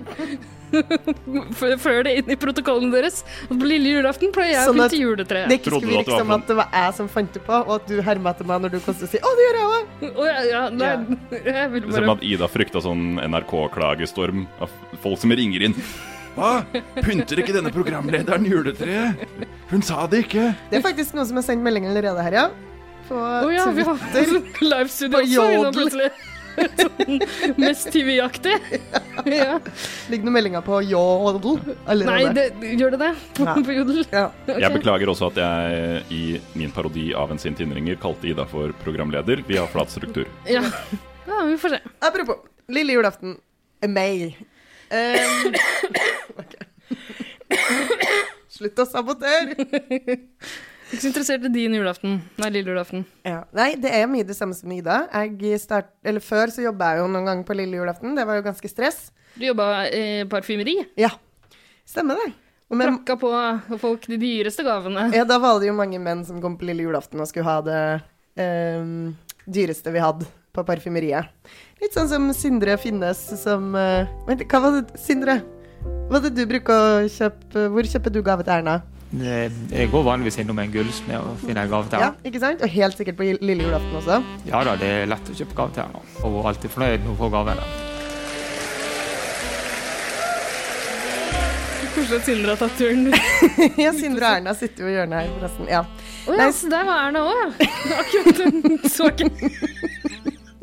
Før det inn i protokollen deres. På lille julaften pleier jeg Sånn å pynte juletreet. Det ikke Trodde skulle virke som at det var jeg som fant det på, og at du hermer etter meg når du kom til å si 'Å, det gjør jeg òg'. Oh, ja, ja, nei, jeg vil Som om at Ida frykta sånn NRK-klagestorm av folk som ringer inn. Hva? Pynter ikke denne programlederen juletreet? Hun sa det ikke. Det er faktisk noen som har sendt melding allerede her, ja. På oh, ja, vi har Twitter. livestudio også, plutselig. Sånn mest TV-aktig. Ja. Ligger noen meldinger på Jodel Nei, det, gjør det det? På, På Jodel? Ja. Okay. Jeg beklager også at jeg i min parodi av en sint innringer kalte Ida for programleder. Vi har flat struktur. Ja. ja, vi får se. Apropos, lille julaften May. Um, okay. Slutt å sabotere! Ikke så interessert i din julaften. Nei, lille julaften. Ja. Nei, det er mye det samme som Ida. Start, eller Før så jobba jeg jo noen ganger på lille julaften. Det var jo ganske stress. Du jobba i parfymeri. Ja, stemmer det. Men Prakka på folk de dyreste gavene. ja, da var det jo mange menn som kom på lille julaften og skulle ha det eh, dyreste vi hadde på parfymeriet. Litt sånn som Sindre Finnes som eh, Vent, hva var det, Sindre? Hva er det du bruker å kjøpe Hvor kjøper du gave til Erna? Det- Jeg går vanligvis innom en gullsmed og finner en gave til Ja, ikke sant? Og helt sikkert på lille julaften også. Ja da, det er lett å kjøpe gave til henne. Og hun er alltid fornøyd når hun får gavene. Koselig at Sindre har tatt turen. ja, Sindre og Erna sitter jo i hjørnet her, forresten. Ja. Å ja, så der var Erna òg, ja. Akkurat den ikke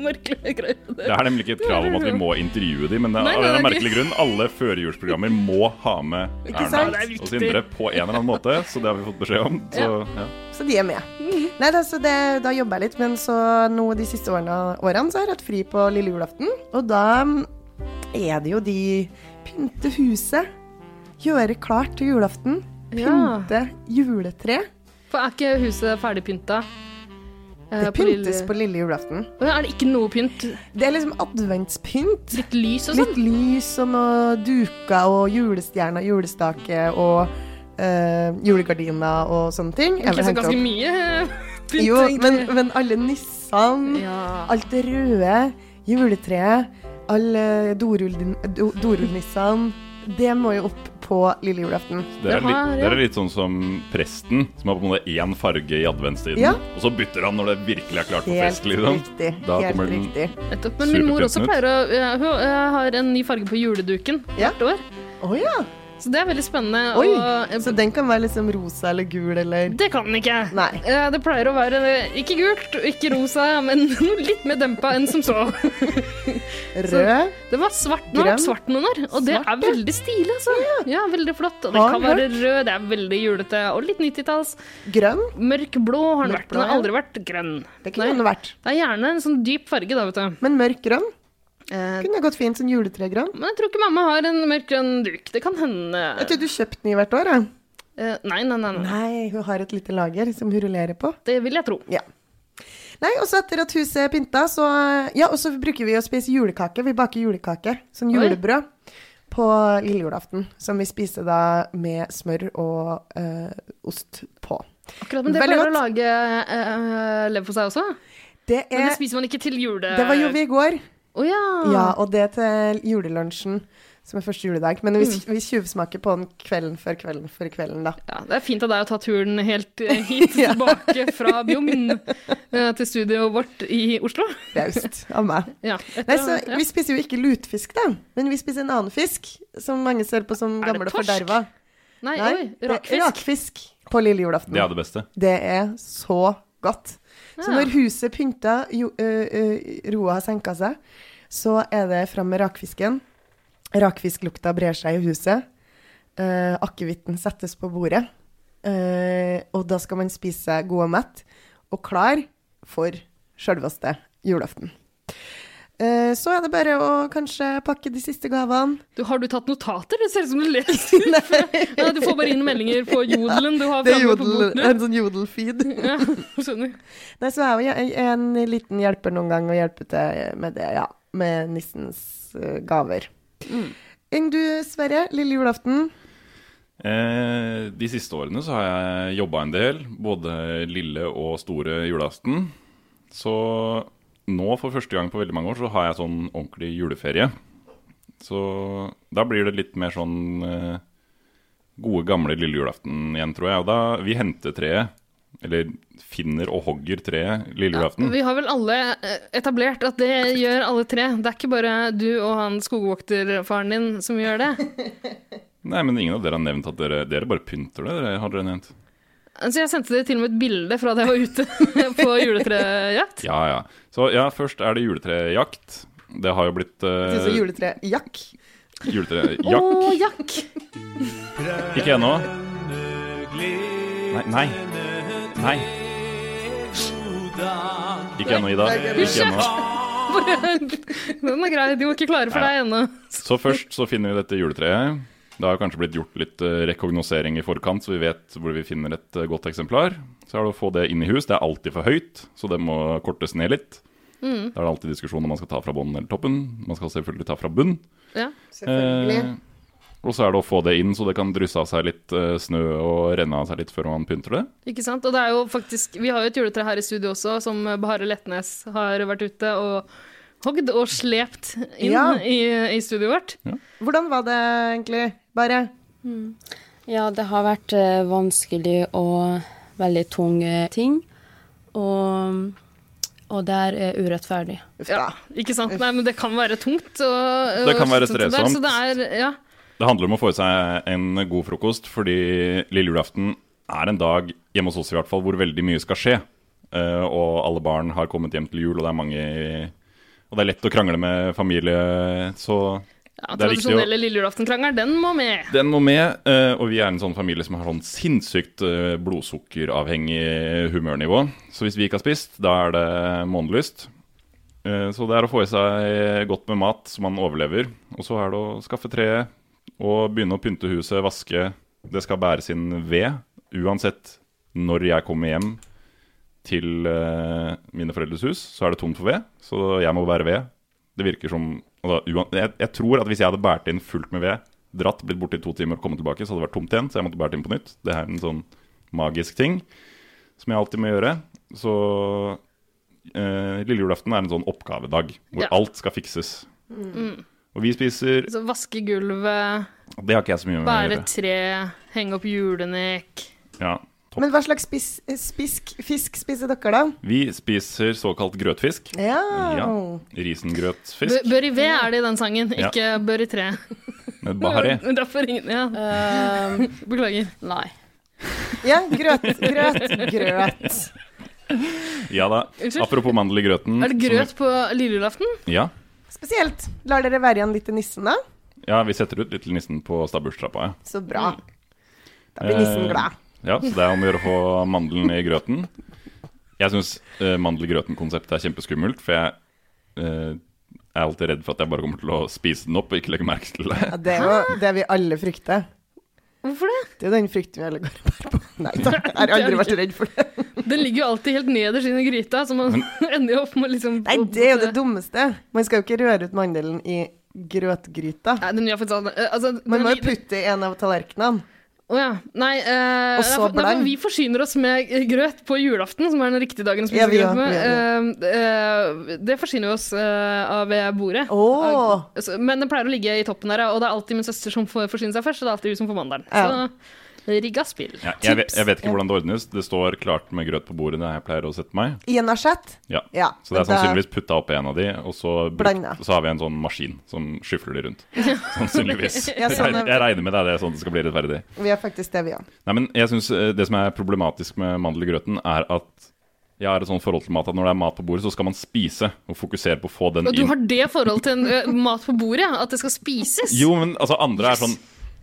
merkelige. Det er nemlig ikke et krav om at vi må intervjue dem, men det Nei, er nei, av en er merkelig grunn. Alle førjulsprogrammer må ha med Erna er og. Sindre på en eller annen måte, så det har vi fått beskjed om. Så, ja. Så de er med. Nei, da, så det, da jobber jeg litt, men så nå de siste årene, årene så har jeg hatt fri på lille julaften. Og da mm, er det jo de pynte huset, gjøre klart til julaften, Ja. pynte juletre. For er ikke huset ferdigpynta? Eh, Det pyntes på lille julaften. Å Er det ikke noe pynt? Det er liksom adventspynt. Litt lys og sånn? Litt lys og noe duker og julestjerner, julestake og øh, julegardiner og sånne ting. Jeg Ikke så ganske opp- mye eh, pynt, Jo, men, men alle nissene, Ja. alt det røde, juletreet, alle dorullnissene, do- det må jo opp på lille julaften. Det er, litt, det er litt sånn som presten, som har på en måte én farge i adventstiden. Ja. Og så bytter han når det virkelig er klart for Helt fest. Liksom. riktig, Da helt kommer den riktig. Men min mor også pleier å ja, Hun har en ny farge på juleduken hvert år. Å ja. Så det er veldig spennende. Oi, og- så den kan være liksom rosa eller gul eller Det kan den ikke. Nei. Eh, Det pleier å være eh, ikke gult og ikke rosa, men noe litt mer dempa enn som så. Rød, det var svart, nå har vært svart noen år, og det er veldig stilig, altså. Ja, veldig flott. Og den kan være rød, det er veldig julete, og litt 90-talls. grønn. Mørk blå har den vært. Den har aldri vært grønn. Det kunne den vært. Det er gjerne en sånn dyp farge, da, vet du. Men mørk grønn? Eh, Kunne gått fint som juletregrønn. Men jeg tror ikke mamma har en mørkgrønn duk. Det kan hende. Jeg tror du kjøpte den i hvert år, jeg. Eh, nei, nei, nei, nei. Nei, hun har et lite lager som hun rullerer på. Det vil jeg tro. Ja. Nei, og så etter at huset er pynta, så Ja, og så bruker vi å spise julekake. Vi baker julekake. Sånn Oi. julebrød. På lille julaften. Som vi spiser da med smør og øh, ost på. Akkurat, men det pleier å lage øh, leverpostei også. Det Men det er spiser man ikke til jule... Det var jo vi i går. Å ja. Ja, og det til julelunsjen, som er første juledag. Men vi, Mm. vi tjuvsmaker på den kvelden før kvelden før kvelden, da. Ja, det er fint av deg å ta turen helt eh, hit Ja. tilbake fra Bjugn eh, til studioet vårt i Oslo. Raust av meg. Ja, etter- Nei, så ja. Vi spiser jo ikke lutfisk, da, men vi spiser en annen fisk som mange ser på som gammel og forderva. Nei, Nei, oi, rakfisk. rakfisk på lille julaften. Det er det beste. Det er så godt. Så når huset pynta, jo, ø, roa har senka seg, så er det fram med rakfisken. Rakfisklukta brer seg i huset. Uh, Akevitten settes på bordet. Uh, og da skal man spise seg god og mett, og klar for sjølveste julaften. Eh, så er det bare å kanskje pakke de siste gavene. Du, har du tatt notater? Det ser ut som du leser. Nei. du får bare inn meldinger på jodelen du har Det framme på boken. en sånn jodelfeed. Ja, skjønner. Nei, så er jeg jo en liten hjelper noen gang og hjelper til med det, ja. Med nissens gaver. gaver. Enn du, Sverre? Lille julaften? Eh, de siste årene så har jeg jobba en del, både lille og store julaften. Så nå for første gang på veldig mange år så har jeg sånn ordentlig juleferie. Så da blir det litt mer sånn eh, gode, gamle lille julaften igjen, tror jeg. Og da vi henter treet, eller finner og hogger treet lille julaften. Vi har vel alle eh, etablert at det gjør alle tre. Det er ikke bare du og han skogvokterfaren din som gjør det. Nei, men ingen av dere har nevnt at dere, dere bare pynter det, dere, har dere nevnt. Altså, jeg sendte dere til og med et bilde fra da jeg var ute på juletrejakt. Ja, ja. Så ja, først er det juletrejakt. Det har jo blitt Uh, Juletrejakk? juletre Jack. Å, oh, jakk! Ikke ennå. Nei, nei. Nei. Ikke ennå, Ida. Ikke ennå. Den er grei, de var ikke klare for deg ennå. Så først så finner vi dette juletreet. Det har kanskje blitt gjort litt eh, rekognosering i forkant, så vi vet hvor vi finner et eh, godt eksemplar. Så er det å få det inn i hus. Det er alltid for høyt, så det må kortes ned litt. Mm. Da er det alltid diskusjon om man skal ta fra bånn eller toppen. Man skal selvfølgelig ta fra bunn. Ja, selvfølgelig. Eh, og så er det å få det inn så det kan drysse av seg litt eh, snø og renne av seg litt før man pynter det. Ikke sant? Og det er jo faktisk Vi har jo et juletre her i studio også, som Bahare Letnes har vært ute og hogd og slept inn Ja. i, i studioet vårt. Hvordan var det egentlig? Bare Ja, det har vært eh, vanskelig og veldig tunge ting. Og, og det er eh, urettferdig. Ja, ikke sant? Nei, men det kan være tungt. Og, Det kan være strevsomt. Det er, ja. Det handler om å få i seg en god frokost, fordi lille julaften er en dag, hjemme hos oss i hvert fall, hvor veldig mye skal skje. Eh, og alle barn har kommet hjem til jul, og det er mange i Og det er lett å krangle med familie, så Ja, Tradisjonelle lille julaftenkrangel, den må med. Den må med, eh, og vi er en sånn familie som har sånn sinnssykt eh, blodsukkeravhengig humørnivå. Så hvis vi ikke har spist, da er det månelyst. Eh, Så det er å få i seg godt med mat så man overlever. Og så er det å skaffe treet og begynne å pynte huset, vaske. Det skal bæres inn ved, uansett når jeg kommer hjem til uh, mine foreldres hus, så er det tomt for ved. Så jeg må bære ved. Det virker som altså, uan- jeg, jeg tror at hvis jeg hadde båret inn fullt med ved, dratt, blitt borte i to timer og kommet tilbake, så hadde det vært tomt igjen. Så jeg måtte bære inn på nytt. Det er en sånn magisk ting som jeg alltid må gjøre. Så uh, lille julaften er en sånn oppgavedag hvor Ja. alt skal fikses. Mm. Og vi spiser Så vaske gulvet, Det har ikke jeg så mye med å bære tre, henge opp julenek. Ja. Men hva slags spis, spisk, fisk spiser dere, da? Vi spiser såkalt grøtfisk. Ja. ja. Risengrøtfisk. Bø- Bør i ved er det i den sangen, Ja. ikke bør i tre. Men bahari. Derfor ingen Ja. Beklager. Nei. Ja, grøt, grøt, grøt. Ja da. Unnskyld? Apropos mandel i grøten. Er det grøt på lille julaften? Ja. Spesielt. Lar dere være igjen litt til nissen, da? ja, vi setter ut litt til nissen på stabburstrappa. Ja. Så bra. Da blir nissen Eh, glad. Ja, så det er om å gjøre å få mandelen i grøten. Jeg syns uh, mandel-grøten-konseptet er kjempeskummelt, for jeg eh, er alltid redd for at jeg bare kommer til å spise den opp og ikke legge merke til det. Ja, det er jo det vi alle frykter. Hvorfor det? Det er jo den frykten vi alle går og bærer på. Nei da, jeg har aldri vært redd for det. Den ligger jo alltid helt nederst i gryta, så man ender jo opp med liksom Nei, det er jo det dummeste. Man skal jo ikke røre ut mandelen i grøtgryta. Nei, den gjør faktisk sånn. altså, Man må jo putte i en av tallerkenene. Å ja. Nei, eh, Og så for vi forsyner oss med grøt på julaften, som er den riktige dagen å spise Ja, grøt med. Ja, ja. Eh, eh, det forsyner vi oss eh, av ved bordet. Oh. Men den pleier å ligge i toppen der, og det er alltid min søster som får forsyne seg først, og det er alltid hun som får mandelen. Så rigga spill. Ja, jeg, vet, jeg vet ikke hvordan det ordnes. Det står klart med grøt på bordet når jeg pleier å sette meg. I en asjett? Ja. Ja, Så det er sannsynligvis putta oppi en av de, og så, brukt, så har vi en sånn maskin som skyfler de rundt. Sannsynligvis. Ja, sånn er- jeg, jeg regner med det, det er sånn det skal bli rettferdig. Vi er faktisk det, vi òg. Nei, men jeg synes eh, Det som er problematisk med mandel i grøten, er at jeg har et sånt forhold til mat at når det er mat på bordet, så skal man spise og fokusere på å få den inn. du har det forholdet til en, ø, mat på bordet. At det skal spises? Jo, men altså andre er sånn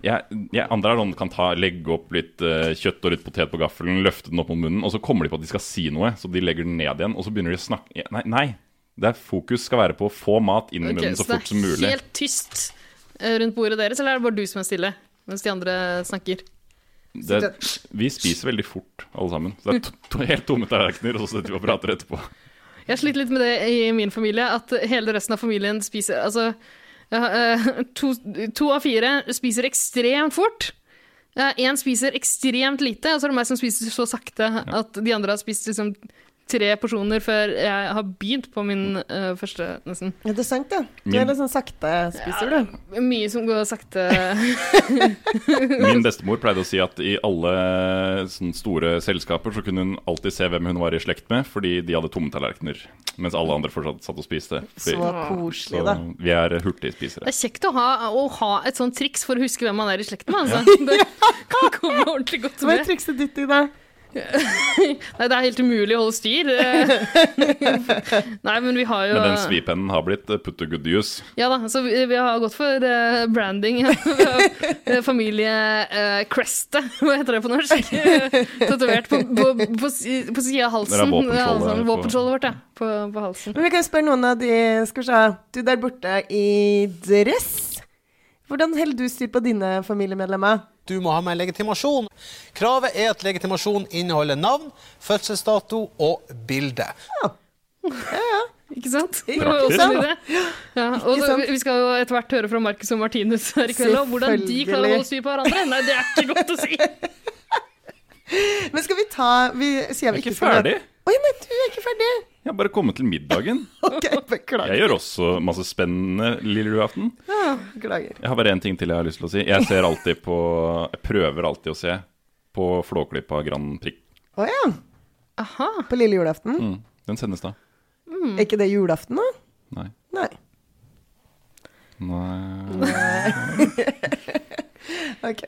jeg, jeg, er sånn, kan ta, legge opp litt uh, kjøtt og litt potet på gaffelen, løfte den opp mot munnen, og så kommer de på at de skal si noe, så de legger den ned igjen, og så begynner de å snakke Nei, nei. Det er fokus skal være på å få mat inn i munnen så så fort som mulig. Så det er helt tyst eh, rundt bordet deres, eller er det bare du som er stille? Mens de andre snakker. Det, vi spiser veldig fort, alle sammen. Så det er to, to, helt tomme tallerkener, og så sitter vi og prater etterpå. Jeg sliter litt med det i min familie, at hele resten av familien spiser Altså, to, to av fire spiser ekstremt fort. Én spiser ekstremt lite, og så er det meg som spiser så sakte at de andre har spist liksom tre porsjoner før jeg har begynt på min uh, første, nesten. Ja, det er sant, det. Du er litt sånn sakte spiser, du. Mye som går sakte. Min bestemor pleide å si at i alle sånne store selskaper så kunne hun alltid se hvem hun var i slekt med, fordi de hadde tomme tallerkener, mens alle andre fortsatt satt og spiste. Fordi, Så koselig, da. så vi er hurtigspisere. Det er kjekt å ha, å ha et sånt triks for å huske hvem man er i slekt med. Altså. Det kan komme ordentlig godt Hva er med. trikset ditt i det? Nei, det er helt umulig å holde styr. Nei, men vi har jo Men den svipennen har blitt eh, put to good use. Ja da, så vi, vi har gått for eh, branding. Vi eh, Familie-crestet, hva heter det på norsk? Tatovert på, på, på, på sida av halsen. Våpenskjoldet Ja, altså, vårt, ja. På, på halsen. Men vi kan spørre noen av de Skal vi se. Du der borte i dress. Hvordan holder du styr på dine familiemedlemmer? Du må ha med legitimasjon. Kravet er at legitimasjon inneholder navn, fødselsdato og bilde. Ja. Ja, ja. Ikke sant? Ja, og så, vi skal jo etter hvert høre fra Marcus og Martinus her i kveld om hvordan de klarer å holde styr på hverandre. Nei, det er ikke godt å si. Men skal vi ta Vi sier vi ikke ikke ferdig. Oi, nei, du er ikke ferdig. Jeg har bare kommet til middagen. Ok, beklager. Jeg gjør også masse spennende lille julaften. Ja, beklager. Jeg har bare én ting til jeg har lyst til å si. Jeg ser alltid på Jeg prøver alltid å se på Flåklypa Grand Prix. Å ja. På lille julaften? Mm. Den sendes da. Er ikke det julaften, da? Nei. Nei. Nei ok.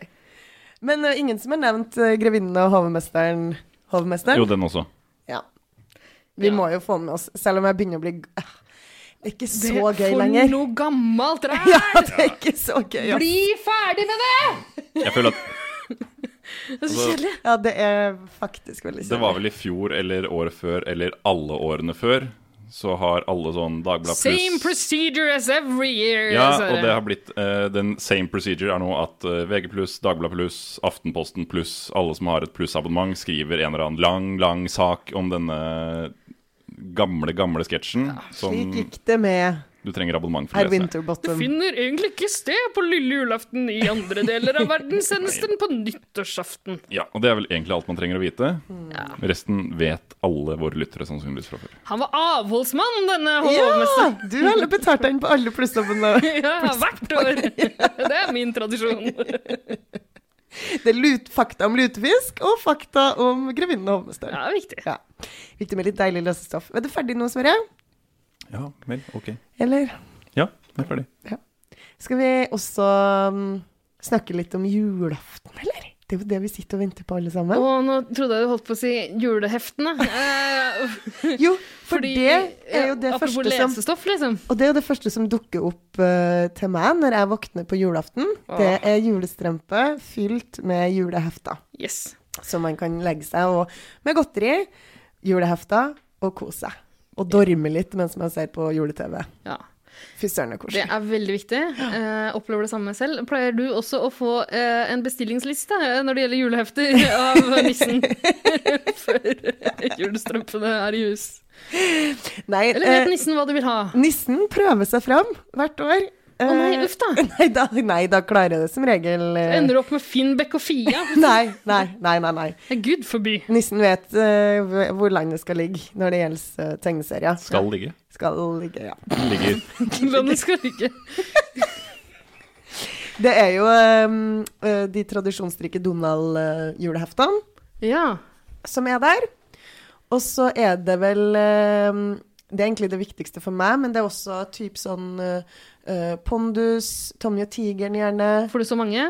Men uh, ingen som har nevnt uh, grevinnen og hovmesteren? Hovmesteren? Jo, den også. Ja. Vi må jo få med oss, selv om jeg begynner å bli det er Ikke Det så er gøy for lenger. noe gammelt ræl! Ja, det er ikke så gøy. Ja. Bli ferdig med det! Jeg føler at Det er så Altså- kjedelig. Ja, det er faktisk veldig det var vel i fjor eller året før eller alle årene før, så har alle sånn Dagblad Same procedure as every year. Ja, og det har blitt uh, Den same procedure er nå at uh, VG pluss, Dagbladet pluss, Aftenposten pluss, alle som har et plussabonnement, skriver en eller annen lang, lang sak om denne gamle, gamle sketsjen som Slik gikk det med du trenger abonnement for å lese. Du finner egentlig ikke sted på lille julaften i andre deler av verden, sendes den på nyttårsaften. Ja, og det er vel egentlig alt man trenger å vite. Ja. Resten vet alle våre lyttere sannsynligvis fra før. Han var avholdsmann, denne Ja! Du har betalt deg inn på alle plussabonnementene. Ja, hvert år. Det er min tradisjon. Det er lut, fakta om lutefisk og fakta om grevinnen og hovmesteren. Ja, viktig. Ja. Viktig med litt deilig løsestoff. Er du ferdig nå, Sverre? Ja, vel, ok. Eller? Ja, jeg er ferdig. Skal vi også um, snakke litt om julaften, eller? Det er jo det vi sitter og venter på, alle sammen. Å, nå trodde jeg du holdt på å si juleheftene. Eh, Jo, for fordi- det er jo det ja, første som lesestoff, liksom. Og det er jo det første som dukker opp uh, til meg når jeg våkner på julaften. Det er julestrømpe fylt med julehefter. Yes. Som man kan legge seg og, med godteri, julehefter og kose seg. Og dorme litt mens man ser på jule-TV. Ja. Fy søren, så Det er veldig viktig. Eh, opplever det samme selv. Pleier du også å få eh, en bestillingsliste eh, når det gjelder julehefter av nissen før julestrømpene er i hus? Nei, Eller eh, vet nissen hva du vil ha? Nissen prøver seg fram hvert år. Å nei, Eh, uff da. Nei da, nei, da klarer jeg det som regel. Så Ender du opp med Finn, Bekk og Fia? Nei, nei, nei, nei. nei. Det er Gud forby. Nissen vet uh, hvor- landet skal ligge når det gjelder uh, tegneserier. Skal ligge. Skal ligge, ja. Ligger. Landet skal ligge. Det er jo eh, eh, de tradisjonsrike Donald-juleheftene Ja. som er der. Og så er det vel um, Det er egentlig det viktigste for meg, men det er også typ sånn eh, eh, Pondus, Tommy og tigeren gjerne. Får du så mange?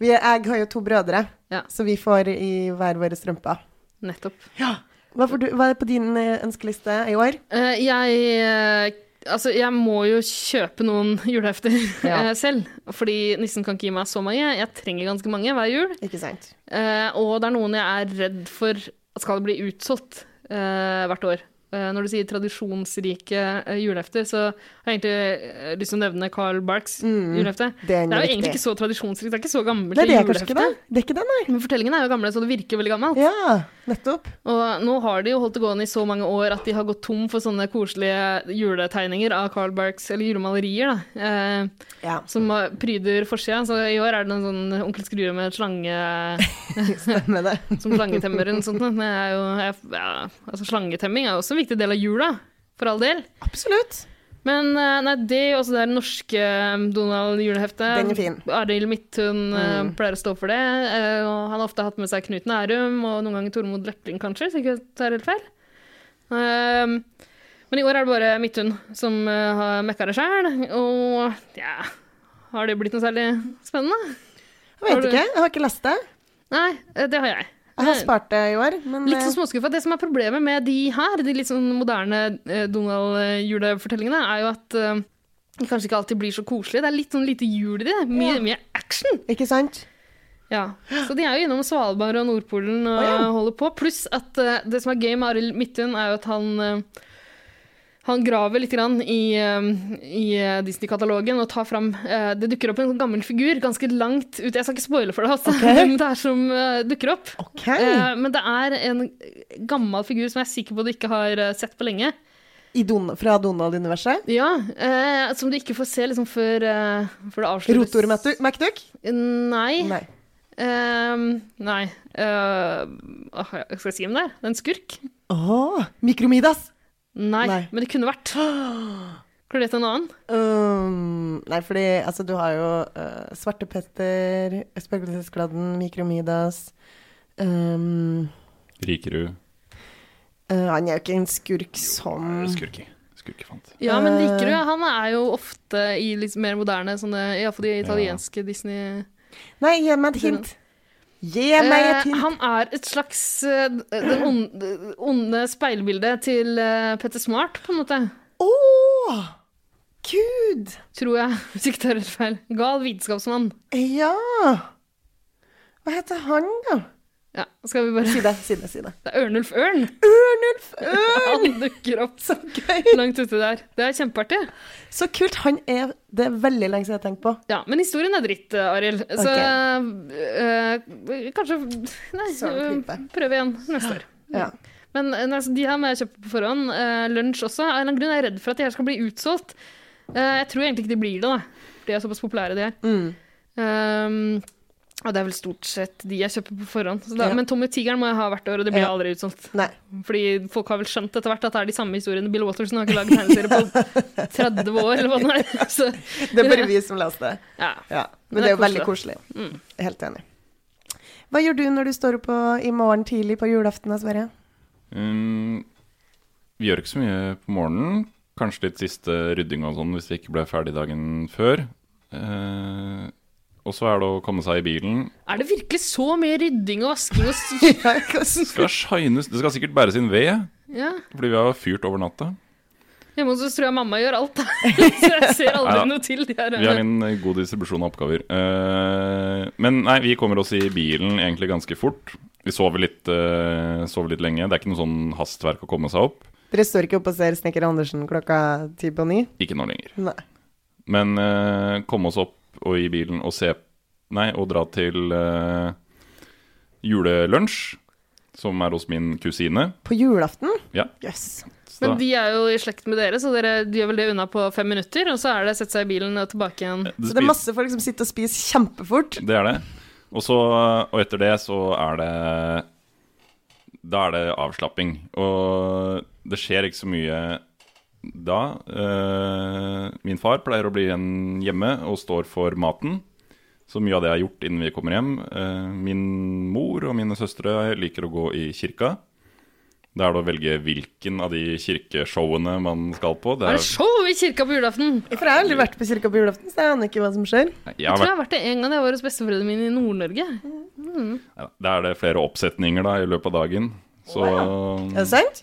Vi jeg har jo to brødre, Ja. så vi får i hver våre strømper. Nettopp. Hva, får du, hva er på din eh, ønskeliste i år? Uh, jeg Altså, jeg må jo kjøpe noen julehefter Ja. selv. Fordi nissen kan ikke gi meg så mange. Jeg trenger ganske mange hver jul. Ikke sant? Eh, og det er noen jeg er redd for at skal bli utsolgt eh, hvert år. Eh, når du sier tradisjonsrike eh, julehefter, så har jeg egentlig eh, lyst til å nevne Carl Barks Mm, julehefte. Det er jo viktig. egentlig ikke så tradisjonsrikt, det er ikke så gammelt det er kanskje julehefte. det. Det er ikke det, nei. Men fortellingen er jo gamle, så det virker veldig gammelt. Ja, nettopp. Og nå har de jo holdt det gående i så mange år at de har gått tom for sånne koselige juletegninger av Carl Barks, eller julemalerier, da. Eh, Som eh, pryder forsida. Så i år er det en sånn Onkel Skrue med slange Stemmer det. Som slangetemmer eller sånt. Det er jo, ja, altså slangetemming er jo også en viktig del av jula, for all del. Absolutt. Men eh, nei, det og også det norske eh, Donald-juleheftet. Den er fin. Arild Midthun eh, Mm. pleier å stå for det. han har ofte hatt med seg Knut Nærum, og noen ganger Tormod Løpling, kanskje, så ikke det tar helt feil. Ehm, men i år er det bare Midthun som har mekka det sjæl, og ja Har det blitt noe særlig spennende? Jeg vet du- ikke, jeg har ikke lest det. Nei, det har jeg. Jeg har spart det i år, men Litt sånn eh, småskuffa. Det som er problemet med de her, de litt sånn moderne eh, Donald-julefortellingene, er jo at eh, de kanskje ikke alltid blir så koselige. Det er litt sånn lite jul i det. Mye, Ja. mye action. Ikke sant? Ja. Så de er jo innom Svalbard og Nordpolen og oh, ja. holder på. Pluss at eh, det som er gøy med Arild Midthun, er jo at han eh, han graver litt grann i, eh, i eh, Disney-katalogen og tar fram eh, Det dukker opp en gammel figur ganske langt ut. Jeg skal ikke spoile for deg altså. okay. men det er som eh, dukker opp. Okay. men det er en gammel figur som jeg er sikker på du ikke har sett på lenge. I Don fra Donald-universet? Ja, eh, som du ikke får se liksom før, før det avsluttes. Rotor MacDuck? Nei. Nei. Eh, nei. Eh, åh, jeg si om det er. Det er en skurk. Åh, Mikromidas? Nei, Nei. men det kunne vært. Klarer du gjette en annen? Um, nei, fordi altså, du har jo uh, Svarte Petter, Spøkelsesgladden, Mikromidas um, Rikerud. uh, Han er jo ikke en skurk som Skurki. Skurkefant. Ja, men Rikerud? Han er jo ofte i litt mer moderne sånne Iallfall de italienske Disney... Nei, gi meg et hint. Gi meg et Eh, hint. han er et slags eh, den onde, onde speilbildet til eh, Petter Smart, på en måte. Åh! Gud! Tror jeg, hvis ikke tar helt feil. Gal vitenskapsmann. Ja! Hva heter han, da? Ja, skal vi bare Si det, si det. si Det Det er Ørnulf Ørn. Ørnulf Ørn! Han dukker opp Så gøy! langt uti der. Det er kjempeartig. Så kult. Han er Det er veldig lenge siden jeg har tenkt på. Ja, men historien er dritt, eh, Arild. Så øh, kanskje Nei, Søren prøv igjen neste år. Ja. Men altså, de her må jeg kjøpe på forhånd. Uh, lunsj også. Av en eller annen grunn er jeg redd for at de her skal bli utsolgt. Uh, jeg tror egentlig ikke de blir det, da. De er såpass populære, de her. Mm. Um, og det er vel stort sett de jeg kjøper på forhånd. Så da, Ja. Men Tommy Tigeren må jeg ha hvert år, og det blir Ja. aldri utsolgt. Nei. Fordi folk har vel skjønt etter hvert at det er de samme historiene. Bill Watterson har ikke lagd tegneserie på 30 år, eller hva det er. Så, Det er bare vi som leser det. Ja. Ja. Men det er jo veldig koselig. Mm. Helt enig. Hva gjør du når du står opp i morgen tidlig på julaften, Sverre? Um, vi gjør ikke så mye på morgenen. Kanskje litt siste rydding og sånn hvis vi ikke ble ferdig dagen før. Eh, og så er det å komme seg i bilen. Er det virkelig så mye rydding og vasking og? Skal shines, det skal sikkert bæres inn ved, ja. fordi vi har fyrt over natta. Hjemme hos oss tror jeg mamma gjør alt, da. så jeg ser aldri ja, noe til de her. Vi har en eh, god distribusjon av oppgaver. Eh, men nei, vi kommer oss i bilen egentlig ganske fort. Vi sover litt, eh, sover litt lenge. Det er ikke noe sånn hastverk å komme seg opp. Dere står ikke opp og ser Snekker Andersen klokka ti på ni? Ikke nå lenger. Nei. Men eh, komme oss opp og i bilen og se Nei, og dra til uh, julelunsj, som er hos min kusine. På julaften? Ja. Yes. Men de er jo i slekt med dere, så dere gjør vel det unna på fem minutter, og så er det sette seg i bilen og tilbake igjen. Så det er masse folk som sitter og spiser kjempefort. Det er det. Og, så, og etter det så er det Da er det avslapping. Og det skjer ikke så mye da. Eh, min far pleier å bli igjen hjemme og står for maten. Så mye av det er gjort innen vi kommer hjem. Eh, min mor og mine søstre liker å gå i kirka. Det er da å velge hvilken av de kirkeshowene man skal på. Det Er det show i kirka på julaften? For jeg har aldri vært på kirka på julaften, så jeg aner ikke hva som skjer. Jeg Jeg tror jeg har vært det en gang jeg var hos besteforeldrene mine i Nord-Norge. Mm. da er det flere oppsetninger da, i løpet av dagen. Så Er det sant?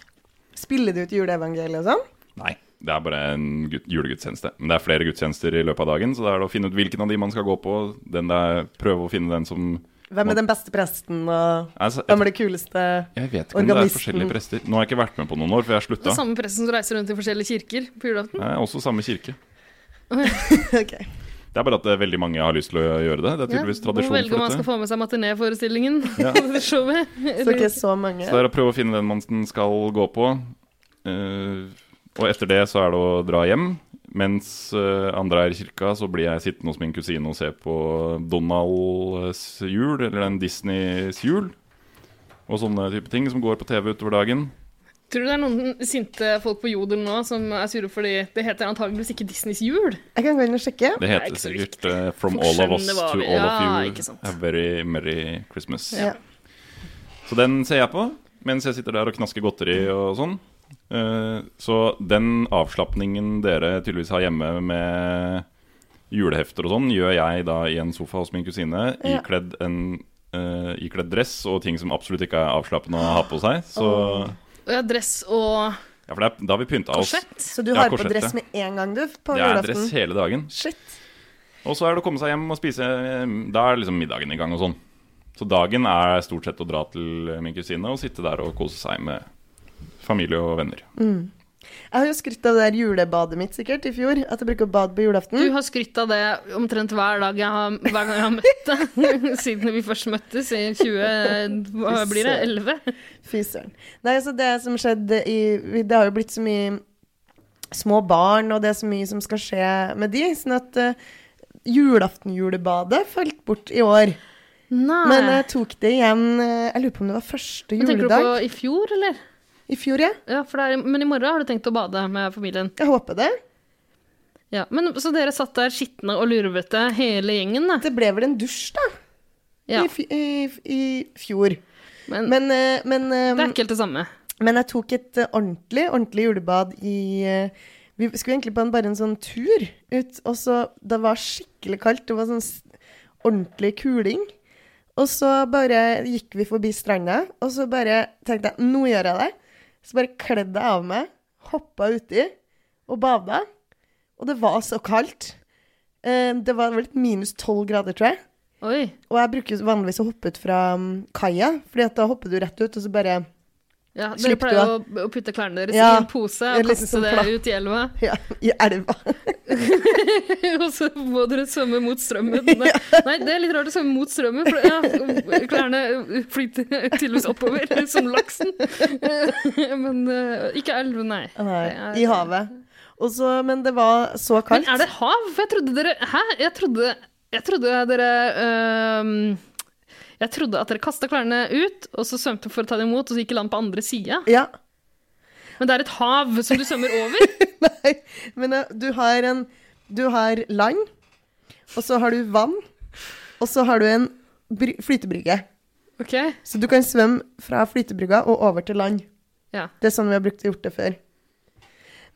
Spiller du ut juleevangeliet og sånn? Nei, det er bare en julegudstjeneste. Men det er flere gudstjenester i løpet av dagen, så det er det å finne ut hvilken av de man skal gå på. Den der, prøve å finne den som Hvem er den beste presten, og Altså, hvem er det kuleste organisten? Jeg vet ikke om det er forskjellige prester. Nå har jeg ikke vært med på noen år, for jeg har Det slutta. er samme presten som reiser rundt i forskjellige kirker på julaften. Det er også samme kirke. okay. Det er bare at det er veldig mange har lyst til å gjøre det. Det er tydeligvis ja, tradisjon velge om man skal få med seg matinéforestillingen. Ja. det. Så ikke så mange. Så det er å prøve å finne den man skal gå på. Eh, og etter det så er det å dra hjem. Mens eh, andre er i kirka, så blir jeg sittende hos min kusine og se på Donalds jul, eller den Disneys jul. Og sånne type ting som går på TV utover dagen. Tror du det er noen sinte folk på Jodel nå som er sure fordi det heter antageligvis ikke Disneys jul? Jeg kan gå inn og sjekke. Det heter det sikkert uh, From all of us to all Ja, of you. A very merry Christmas. Ja. Så den ser jeg på mens jeg sitter der og knasker godteri og sånn. Eh, Så den avslapningen dere tydeligvis har hjemme med julehefter og sånn, gjør jeg da i en sofa hos min kusine, Ja. ikledd en uh, ikledd dress og ting som absolutt ikke er avslappende å ha på seg. Så Og jeg har dress og ja, for det er, da har vi pynta oss. korsett. Så du Ja, har på dress med en gang, du, på Det er dress hele dagen. Shit. Og så er det å komme seg hjem og spise Da er liksom middagen i gang og sånn. Så dagen er stort sett å dra til min kusine og sitte der og kose seg med familie og venner. Mm. Jeg har jo skrytt av det der julebadet mitt sikkert i fjor, at jeg bruker å bade på julaften. Du har skrytt av det omtrent hver dag jeg har, hver gang jeg har møtt deg. Siden vi først møttes i 20... Hva blir det? 11? Fy søren. Nei, altså det som skjedde i Det har jo blitt så mye små barn, og det er så mye som skal skje med de, sånn at uh, julaftenjulebadet falt bort i år. Nei. Men jeg tok det igjen eh, Jeg lurer på om det var første Men Tenker du på i fjor, eller? I fjor, ja. Ja, er, Men i morgen har du tenkt å bade med familien? Jeg håper det. Ja, men Så dere satt der skitne og lurvete, hele gjengen? da? Det ble vel en dusj, da. Ja. I, i, I fjor. Men, Men, eh, men eh, det er ikke helt det samme. Men jeg tok et eh, ordentlig, ordentlig julebad i eh, Vi skulle egentlig på en, bare en sånn tur ut, og så Det var skikkelig kaldt. Det var sånn ordentlig kuling. Og så bare gikk vi forbi stranda, og så bare tenkte jeg nå gjør jeg det. Så bare kledde jeg av meg, hoppa uti og bada. og det var så kaldt. Eh, det var vel minus tolv grader, tror jeg. Oi. Og jeg bruker vanligvis å hoppe ut fra um, kaia, fordi da hopper du rett ut, og så bare Ja, dere Slipp pleier å, å putte klærne deres Ja, i en pose og kaste sånn det ut i elva. Ja, i elva. og så må dere svømme mot strømmen. Nei, nei, det er litt rart å svømme mot strømmen, for ja, klærne flyter tydeligvis oppover, som laksen. Men eh, ikke elv, nei. Nei, er- i havet. Også, men det var så kaldt. Men er det hav? Jeg trodde dere Hæ? Jeg trodde, jeg trodde dere øhm, Jeg trodde at dere kasta klærne ut, og så svømte for å ta dem imot, og så gikk i land på andre sida. Ja. Men det er et hav som du svømmer over? Nei, men eh, du har en Du har land, og så har du vann, og så har du en bry flytebrygge. Ok. Så du kan svømme fra flytebrygga og over til land. Ja. Det er sånn vi har brukt gjort det før.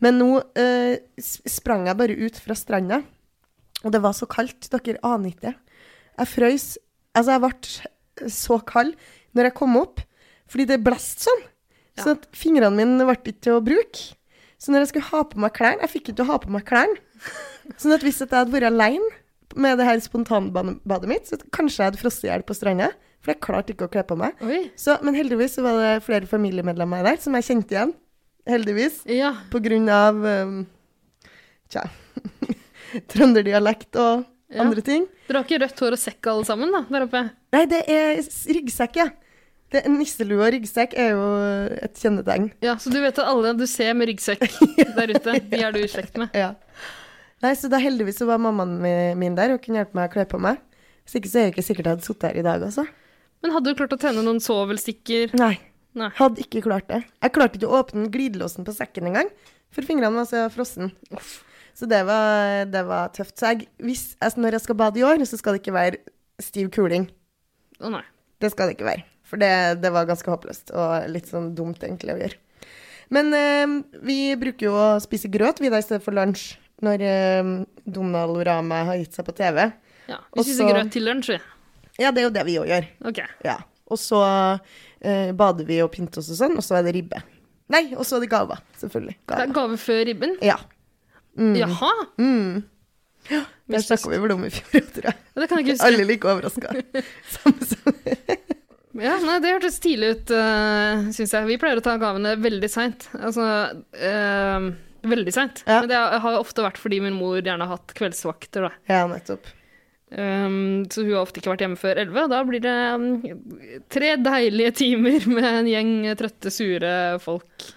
Men nå eh, sprang jeg bare ut fra stranda, og det var så kaldt. Dere aner ikke. Jeg frøys. Altså, jeg ble så kald når jeg kom opp, fordi det blåste sånn. Sånn at fingrene mine ble ikke til å bruke. Så når jeg skulle ha på meg klærne Jeg fikk ikke til å ha på meg klærne. Sånn at hvis jeg hadde vært alene med det her spontanbadet mitt, så kanskje jeg hadde frosset i hjel på stranda. For jeg klarte ikke å kle på meg. Så, men heldigvis så var det flere familiemedlemmer der som jeg kjente igjen. Heldigvis. På grunn av um, Tja. Trønderdialekt og Ja. andre ting. Dere har ikke rødt hår og sekk alle sammen, da, der oppe? Nei, det er ryggsekk, ja. Det, nisselue og ryggsekk er jo et kjennetegn. Ja, Så du vet at alle du ser med ryggsekk der ute, de er du i slekt med? Ja. Nei, så da heldigvis så var mammaen min der og kunne hjelpe meg å kle på meg. Hvis ikke så er det ikke sikkert jeg hadde sittet her i dag, altså. Men hadde du klart å tenne noen sovelstikker? Nei. Nei. Hadde ikke klart det. Jeg klarte ikke å åpne glidelåsen på sekken engang, for fingrene var så frossen. Så det var, det var tøft. Så jeg, hvis, altså når jeg skal bade i år, så skal det ikke være stiv kuling. Å nei. Det skal det ikke være. For det, det var ganske håpløst, og litt sånn dumt egentlig å gjøre. Men eh, vi bruker jo å spise grøt vi da i stedet for lunsj, når eh, Donald Rama har gitt seg på TV. Ja, Vi spiser grøt til lunsj, vi. Ja, det er jo det vi òg gjør. Ok. Ja. Og så eh, bader vi og pynter oss og sånn, og så er det ribbe. Nei, og så er det gaver, selvfølgelig. Det er gave før ribben? Ja. Mm. Jaha. Mm. Ja, det snakka vi vel om i fjor, tror jeg. Det kan jeg ikke huske. Alle like overraska. Ja, nei, det hørtes tidlig ut, uh, syns jeg. Vi pleier å ta gavene veldig seint. Altså uh, veldig seint. Men det har ofte vært fordi min mor gjerne har hatt kveldsvakter, da. Ja, nettopp. Um, så hun har ofte ikke vært hjemme før elleve. og Da blir det um, tre deilige timer med en gjeng trøtte, sure folk.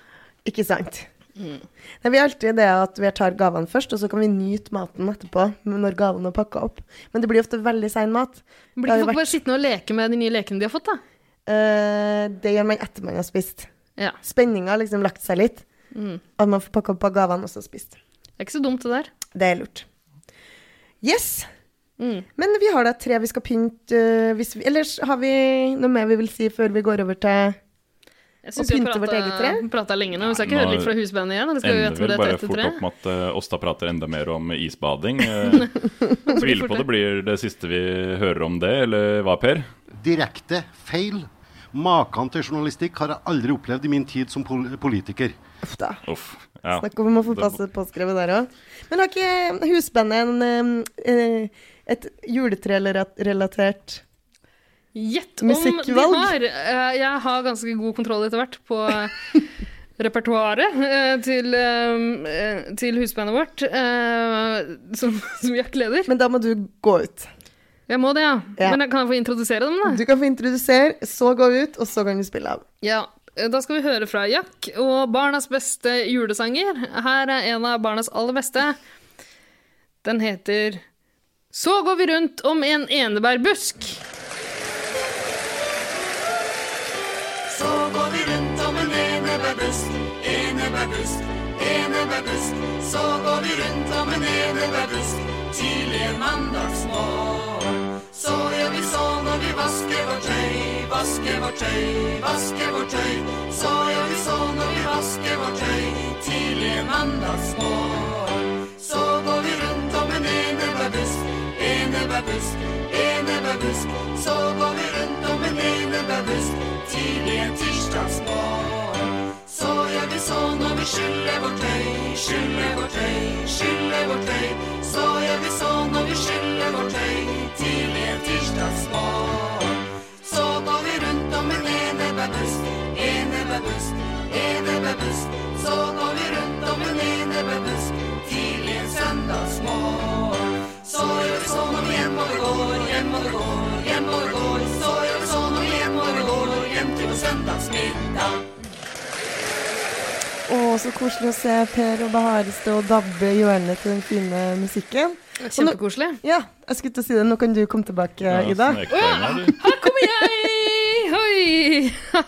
Ikke sant. Det er alltid det at vi tar gavene først, og så kan vi nyte maten etterpå. når gavene er pakka opp. Men det blir ofte veldig sein mat. Blir ikke folk folk bare sittende og leke med de nye lekene de har fått, da? Uh, det gjør man etter man har spist. Ja. Spenninga har liksom lagt seg litt. Mm. At man får pakka opp av gavene og så spist. Det er ikke så dumt, det der. Det er lurt. Yes. Mm. Men vi har da tre vi skal pynte uh, vi, Ellers har vi noe mer vi vil si før vi går over til Jeg syns vi pynte vårt eget tre? har prata lenge nå. Vi skal ikke høre litt fra husbandet igjen? Det skal vi ender vel bare fort opp med at uh, Åsta prater enda mer om isbading. Uh, tviler på det blir det siste vi hører om det, eller hva, Per? Direkte feil. Maken til journalistikk har jeg aldri opplevd i min tid som pol politiker. Uff da. Uff, ja. Snakk om å få passe påskrevet der òg. Men har ikke husbandet en, øh, et juletrerelatert Gjett om de har! Eh, Jeg har ganske god kontroll etter hvert på repertoaret eh, til, eh, til husbandet vårt, eh, som, som Jack leder. Men da må du gå ut. Jeg må det, ja. Ja. Men kan jeg få introdusere dem, da? Du kan få introdusere, så gå ut, og så kan du spille av. Ja, eh, da skal vi høre fra Jack og barnas beste julesanger. Her er en av barnas aller beste. Den heter Så går vi rundt om en enebærbusk. Enebærbusk. Så går vi rundt om en enebærbusk tidlig en mandagsmorgen. Så gjør vi så når vi vasker vårt tøy, vasker vårt tøy, vasker vårt tøy. Så gjør vi så når vi vasker vårt tøy tidlig en mandagsmorgen. Så går vi rundt om en enebærbusk, enebærbusk, enebærbusk. Så går vi rundt om en enebærbusk tidlig en tirsdagsmorgen. Så vi så skyller vårt tøy, skyller vårt tøy, skyller vårt tøy. Så gjør vi sånn når vi skyller vårt tøy tidlig en tirsdagsmorgen. Så går vi rundt om en enebærbusk, enebærbusk, enebærbusk. Så går vi rundt om en enebærbusk tidlig en søndagsmorgen. Så gjør vi sånn når vi hjemover går, hjemover går, hjemover går. Så gjør vi sånn når vi hjemover går, hjem til på søndagsmiddag. Å, så koselig å se Per og Bahare stå og dabbe hjørnet til den fine musikken. Kjempekoselig. Ja, jeg skulle til å si det. Nå kan du komme tilbake, Ida. Å ja, her kommer jeg! Hoi!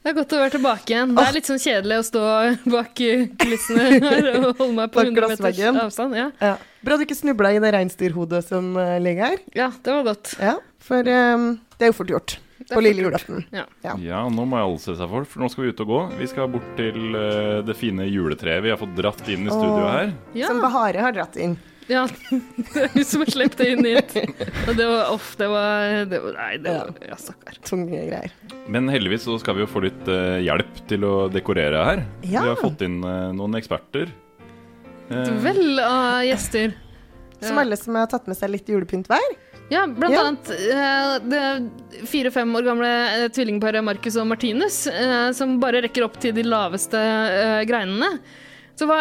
Det er godt å være tilbake igjen. Det er litt sånn kjedelig å stå bak kulissene her og holde meg på 100 meters avstand. Ja. Ja. Bra du ikke snubla i det reinsdyrhodet som eh, ligger her. Ja, det var godt. Ja, for um, det er jo fort gjort på lille julaften. Ja. Ja, nå må alle se seg for, for nå skal vi ut og gå. Vi skal bort til uh, det fine juletreet vi har fått dratt inn i studio her. her. Som Bahare har dratt inn. Ja, hun som har sluppet det inn hit. Og det var off, det var, det var Nei, det var Ja, stakkar. Tunge greier. Men heldigvis så skal vi jo få litt uh, hjelp til å dekorere her. Ja. Vi har fått inn uh, noen eksperter. Et vell av gjester. Som alle som har tatt med seg litt julepynt hver. Ja, blant Ja. annet eh, det fire-fem år gamle eh, tvillingparet Marcus og Martinus, eh, som bare rekker opp til de laveste greinene. Så hva,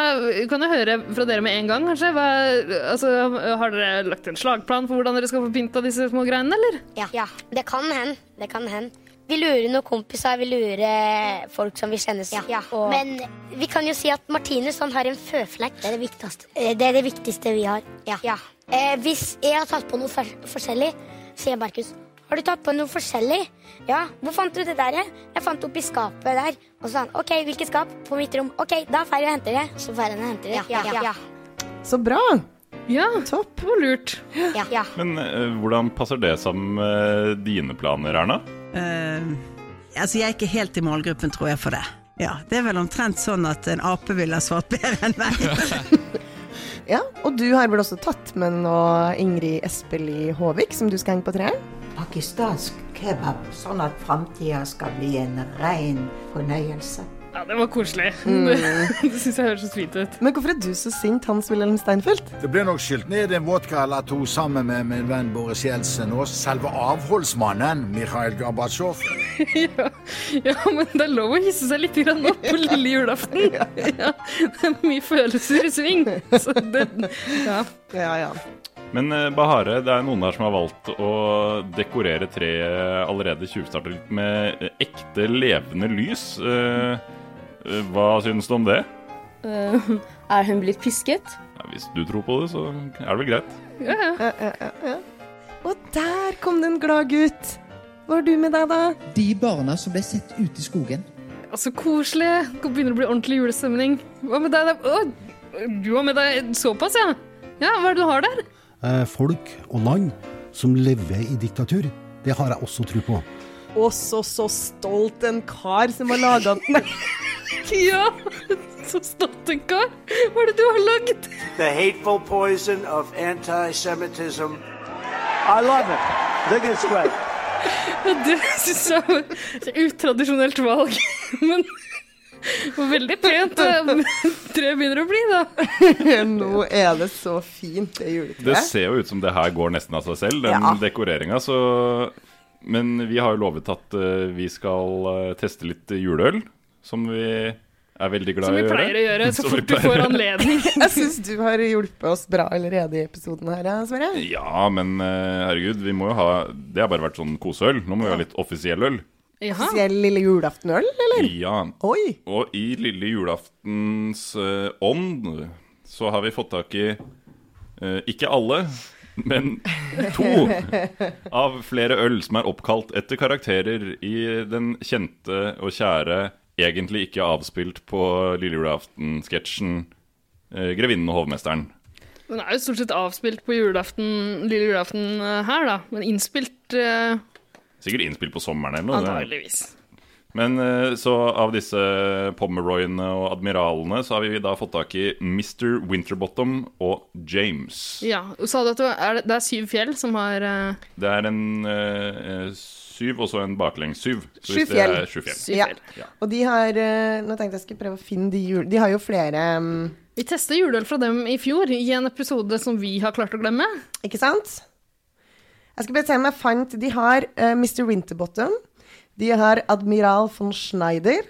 kan jeg høre fra dere med en gang, kanskje? Hva, altså, har dere lagt en slagplan for hvordan dere skal få pynta disse små greinene, eller? Ja, det kan hende. Det kan hende. Vi lurer noen kompiser, vi lurer folk som vi kjenner. Ja, og... Men vi kan jo si at Martinus han har en føflekk. Det er det viktigste. Det er det viktigste vi har. Ja. Ja. Eh, hvis jeg har tatt på noe for forskjellig, sier Markus. Har du tatt på noe forskjellig? Ja. Hvor fant du det der? Jeg fant det oppi skapet der. Og så sa han OK, hvilket skap? På mitt rom. OK, da drar jeg og henter det. Så drar han og henter det. Ja, ja, ja. Så bra. Ja, topp. Det var lurt. ja, ja. Men uh, hvordan passer det sammen med dine planer, Erna? Uh, altså, jeg er ikke helt i målgruppen, tror jeg, for det. Ja, Det er vel omtrent sånn at en ape ville ha svart bedre enn meg. Ja, og du har vel også tatt med noe Ingrid Espelid Håvik, som du skal henge på treet? Pakistansk kebab, sånn at framtida skal bli en rein fornøyelse. Ja, det var koselig. Mm. Det syns jeg høres så fint ut. Men hvorfor er du så sint, Hans-Wilhelm Steinfeld? Det ble nok skylt ned en vodka eller to sammen med min venn Boris Jeltsin og selve avholdsmannen Mikhail Gorbatsjov. ja, ja, men det er lov å hisse seg litt grann opp på lille julaften. Ja, det er mye følelser i sving. Så det, ja. ja, ja. Men eh, Bahare, det er noen her som har valgt å dekorere treet allerede tjuvstartet med ekte levende lys. Eh, hva syns du om det? Uh, er hun blitt pisket? Ja, hvis du tror på det, så er det vel greit. Ja, ja. ja, ja. Og der kom det en glad gutt. Hva har du med deg, da? De barna som ble sett ute i skogen. Altså, koselig. Det begynner å bli ordentlig julestemning. Hva med deg? da? Å, du har med deg såpass, ja? Ja, Hva er det du har der? Eh, folk og land som lever i diktatur. Det har jeg også tro på. Også så så stolt en kar som har laga den. Ja, så stolt en kar. Hva er det du har lagd? The hateful poison of anti-Semitism. I love it. I think it's great. Det syns jeg var et utradisjonelt valg. Men veldig pent. Tre begynner å bli, da. Nå er det så fint, det Det ser jo ut som det her går nesten av seg selv, den Ja. dekoreringa. Så Men vi har jo lovet at uh, vi skal uh, teste litt juleøl, som vi er veldig glad i å gjøre. Som vi pleier å gjøre så fort du får anledning. Jeg syns du har hjulpet oss bra allerede i episoden her, ja, Sverre. Ja, men uh, herregud, vi må jo ha Det har bare vært sånn koseøl. Nå må vi ha litt offisiell øl. Offisiell lille julaftenøl, eller? Ja. Oi. Og i lille julaftens eh, ånd så har vi fått tak i eh, ikke alle, men to av flere øl som er oppkalt etter karakterer i den kjente og kjære, egentlig ikke avspilt på lille julaften-sketsjen eh, 'Grevinnen og hovmesteren'. Den er jo stort sett avspilt på julaften, lille julaften eh, her, da. Men innspilt eh, Sikkert innspilt på sommeren eller noe. antageligvis. Men eh, så av disse Pomeroyene og admiralene så har vi da fått tak i Mr. Winterbottom og James. Ja. Sa du at det er, det er syv fjell som har uh... Det er en uh, syv og så en baklengs syv. Så Sju hvis det fjell. er sju fjell. Ja. Og de har uh, Nå tenkte jeg skulle prøve å finne de jul... De har jo flere um... Vi testa juleøl fra dem i fjor, i en episode som vi har klart å glemme. Ikke sant? Jeg skal bare se om jeg fant De har Mr. Winterbottom. De har Admiral von Schneider.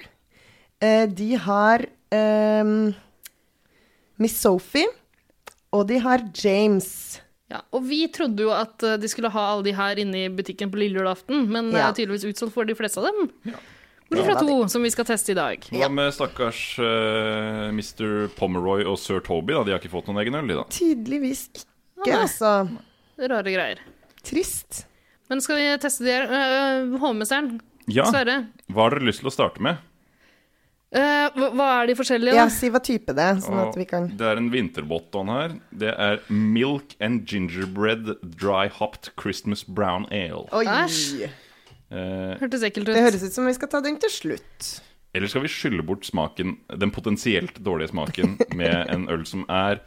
Eh, de har eh, Miss Sophie. Og de har James. Ja, og vi trodde jo at eh, de skulle ha alle de her inne i butikken på lille julaften, men det Ja. er tydeligvis utsolgt for de fleste av dem. Bortsett Ja. fra to, som vi skal teste i dag. Hva med stakkars uh, Mr. Pomeroy og sir Toby? da? De har ikke fått noen egen øl, de da? Tydeligvis ikke, ja, altså. Rare greier. Trist. Men skal vi teste de her? Uh, Hovmesteren, Ja. Sverre. Hva har dere lyst til å starte med? Eh, hva, hva er de forskjellige, Ja, si hva type det er, sånn at vi kan Det er en vinterbotton her. Det er Milk and Gingerbread Dry Hopped Christmas Brown Ale. Oi! Æsj. Eh, Hørtes ekkelt ut. Det høres ut som vi skal ta den til slutt. eller skal vi skylle bort smaken, den potensielt dårlige smaken med en øl som er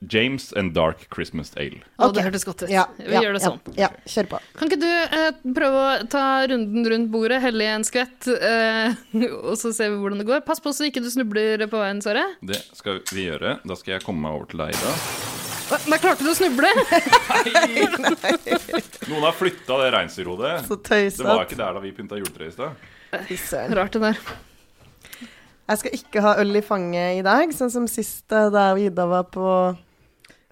James and Dark Christmas Ale? Å, Ok. det hørtes godt ut. Ja, vi ja, gjør det sånn. Ja, kjør på. Kan ikke du eh, prøve å ta runden rundt bordet, helle i en skvett, eh, og så ser vi hvordan det går? Pass på så ikke du snubler på veien, Sverre. Det skal vi gjøre. Da skal jeg komme meg over til deg, da. Der klarte du å snuble! Nei Noen har flytta det reinsdyrhodet. Det var ikke der da vi pynta juletreet i stad. Rart det der. Jeg skal ikke ha øl i fanget i dag, sånn som sist eh, da Ida var på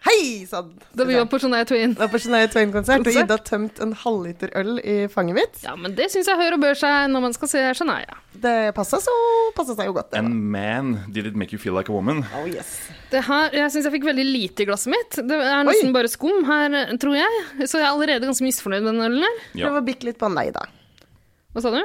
Hei sann! Da vi var på Shania Twain. Da på Shania Twain-konsert, og Ida tømte en halvliter øl i fanget mitt. Ja, men det syns jeg hører og bør seg når man skal se Shania. Det passa så passa seg jo godt, det. And man, did it make you feel like a woman? Oh, yes. Det her, jeg syns jeg fikk veldig lite i glasset mitt. Det er nesten bare skum her, tror jeg. Så jeg er allerede ganske misfornøyd med den ølen her. Prøv å bikke litt på nei, da. Hva sa du?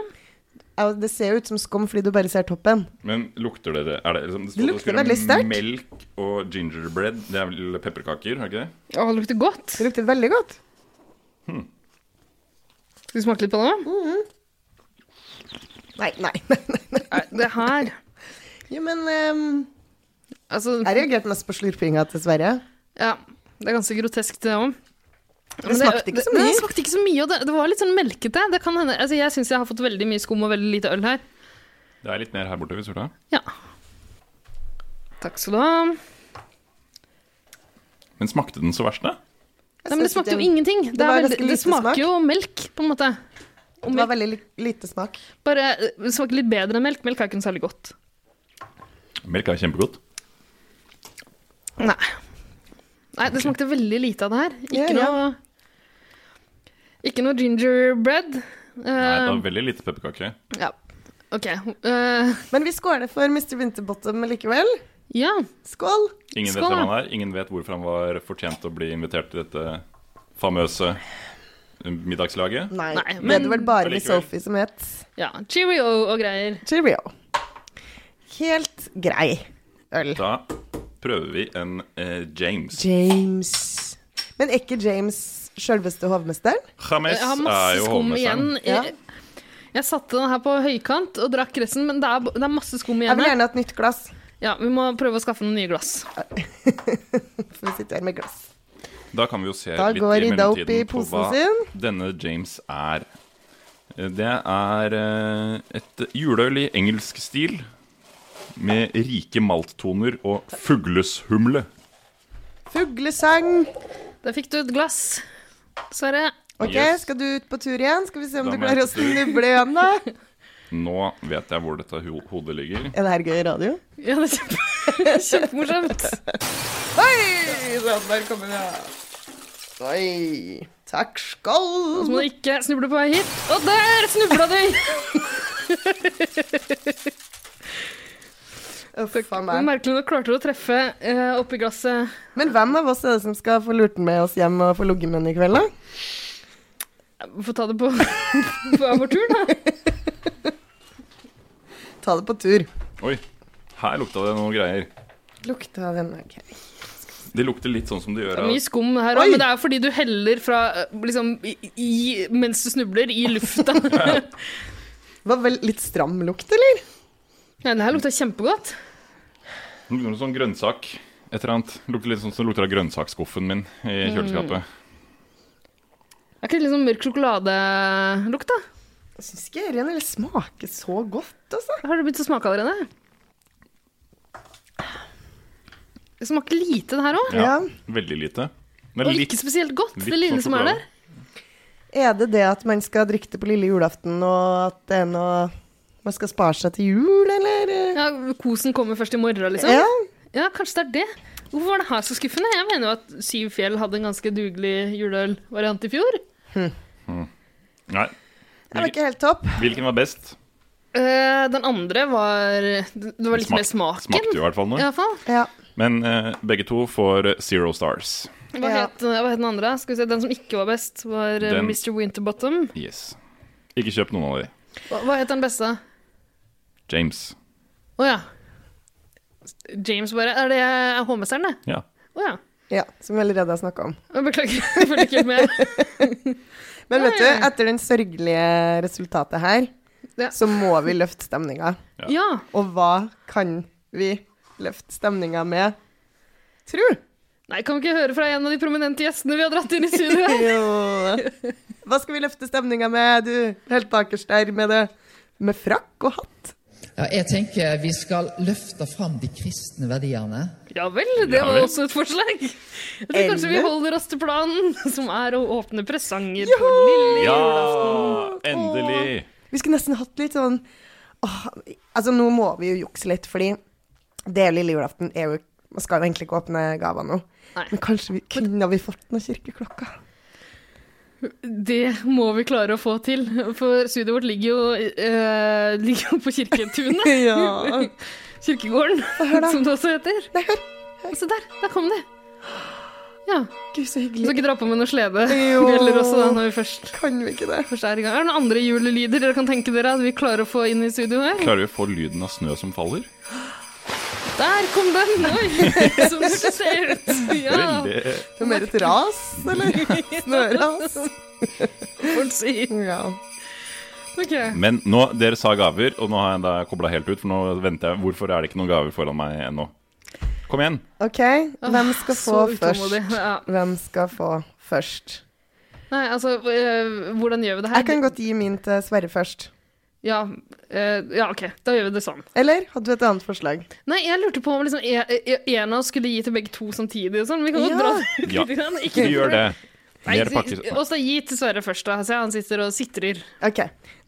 Det ser jo ut som skum fordi du bare ser toppen. Men lukter dere er det, liksom, Det det lukter veldig sterkt. Melk og gingerbread. Det er vel pepperkaker, er det ikke det? Å, det lukter godt. Det lukter veldig godt. Hmm. Skal vi smake litt på det? Mhm. Nei, nei, nei. nei, nei. Det her Jo, men um, Altså Jeg reagerte mest på slurpinga til Sverre. Ja, det er ganske grotesk, det òg. Det smakte ikke så Det, mye. det smakte ikke så mye, og det, det var litt sånn melkete. Det kan hende, altså jeg syns jeg har fått veldig mye skum og veldig lite øl her. Det er litt mer her borte, hvis du vil ha. Ja. Takk skal du ha. Men smakte den så verst, da? Nei, men det smakte jo ingenting. Det, Det veldig, det smaker smak. jo melk, på en måte. Det var veldig li lite smak. Bare eh, det smaker litt bedre enn melk. Melk er ikke noe særlig godt. Melk er kjempegodt. Nei. Nei, det smakte veldig lite av det her. Ikke Ja, ja. noe Ikke noe gingerbread. Nei, det Uh, var veldig lite pepperkake. ja, OK. Uh, Men vi skåler for Mr. Winterbottom likevel. ja. Skål. Ingen Skål, vet hvem han er. Ingen vet hvorfor han var fortjent å bli invitert til dette famøse middagslaget. Nei, Nei, det men- er det vel bare med Sophie som het. ja. Cheerio og greier. Cheerio. Helt grei øl. Da prøver vi en eh, James. James. Men er ikke James sjølveste hovmesteren? James Jeg har er masse jo skum igjen. hovmesteren. Jeg, jeg satte den her på høykant og drakk resten, men det er, det er masse skum Jeg igjen. vil her. gjerne ha et nytt glass. Ja, Vi må prøve å skaffe noen nye glass. For vi sitter her med glass. Da kan vi jo se Da litt går i Ida opp i mellomtiden på posen hva sin. denne James er. Eh, Det er eh, et juleøl i engelsk stil med rike malttoner og fugleshumle. Fuglesang. Da fikk du et glass, Sverre. Ok, Yes. skal du ut på tur igjen? Skal vi se om Da du klarer å snuble igjen, da? Nå vet jeg hvor dette ho hodet ligger. Er det her gøy radio? Ja, det er kjempe, kjempemorsomt. Oi! Sånn, der kommer vi. ja. Oi. Takk Og så må du ikke snuble på vei hit. Og der snubla du! Uff a er meg. Merkelig nok klarte du å treffe uh, oppi glasset. Men hvem av oss er det som skal få lurt den med oss hjem og få ligget med den i kveld, da? Vi får ta det på, på vår tur, da. Ta det på tur. Oi, her lukta det noen greier. Lukta den ok. Det lukter litt sånn som det Det er mye skum her òg, men det er fordi du heller fra eh, liksom i, i, mens du snubler, i lufta. Det Var vel litt stram lukt, eller? Ja, det her lukta kjempegodt. Noe sånn grønnsak. Et eller annet. Lukter litt sånn som lukter av grønnsaksskuffen min i Mm. kjøleskapet. Er ikke det litt sånn mørk sjokoladelukt, da? Jeg syns ikke Eren eller smaker så godt, altså. Har det begynt å smake allerede? Det smaker lite, det her òg. Ja, Veldig lite. Men Og litt- ikke spesielt godt, litt det lille sånn som er sjokolade. der. Er det det at man skal drikke det på lille julaften, og at det er noe man skal spare seg til jul, eller? Ja, Kosen kommer først i morgen, liksom? Ja. Ja, kanskje det er det. Hvorfor var det her så skuffende? Jeg mener jo at Syv Fjell hadde en ganske dugelig juleølvariant i fjor. Hmm. Nei. Det var ikke helt topp. Hvilken var best? Uh, den andre var Det var litt Smak- mer smaken. smakte jo i hvert fall noe. I hvert fall. Men uh, begge to får zero stars. Hva, het, hva het den andre? Skal vi se, Den som ikke var best, var eh, Den- Mr. Winterbottom. Yes. Ikke kjøp noen av de. Hva, hva het den beste? James. Å ja. James bare Er det hovmesteren, det? Ja. Oh, ja. Ja, som vi allerede har snakka om. Beklager, jeg følger ikke med. Men vet du, etter den sørgelige resultatet her, så må vi løfte stemninga. Ja. Og hva kan vi løfte stemninga med? Tru? Nei, kan vi ikke høre fra en av de prominente gjestene vi har dratt inn i studio her? jo. Hva skal vi løfte stemninga med, du? Helt bakerst der med det med frakk og hatt. Ja, jeg tenker vi skal løfte fram de kristne verdiene. Ja vel, det var også et forslag. Jeg tror kanskje vi holder oss til planen, som er å åpne presanger på lille Ja! endelig. Endelig! Vi skulle nesten hatt litt sånn åh, Altså, nå må vi jo jukse litt, fordi det er lille julaften er jo Man skal jo egentlig ikke åpne gaver nå. Men kanskje vi kunne vi fått noen kirkeklokker? Det må vi klare å få til, for studioet vårt ligger jo, eh, ligger jo på Kirketunet. Ja. Kirkegården, som det også heter. Nei, hør. Se der, der kom det. Ja. Gud, så hyggelig. Skal ikke dra på med noe slede. Jo. Bjeller også, da, når vi først Kan vi ikke det? Først er i gang. Er det noen andre julelyder dere kan tenke dere at vi klarer å få inn i studio her? Klarer vi å få lyden av snø som faller? Der kom den! Oi, sånn det ser ut. Ja. Veldig Det er mer et ras, eller? Snøras. Får si. Ja. Okay. Men nå, dere sa gaver, og nå har jeg da kobla helt ut, for nå venter jeg. Hvorfor er det ikke noen gaver foran meg ennå? Kom igjen. OK, hvem skal få utålmodig, først? ja. Hvem skal få først? Nei, altså, eh, hvordan gjør vi det her? Jeg kan godt gi min til Sverre først. Ja, eh, ja, OK. Da gjør vi det sånn. Eller hadde du et annet forslag? Nei, jeg lurte på om liksom, e- e- en av oss skulle gi til begge to samtidig. og Sånn. Vi kan jo Ja. dra det Ja, litt. grann. vi gjør det. Nei, Mer pakker. Gi til Sverre først, da. Se, han sitter og sitrer. OK.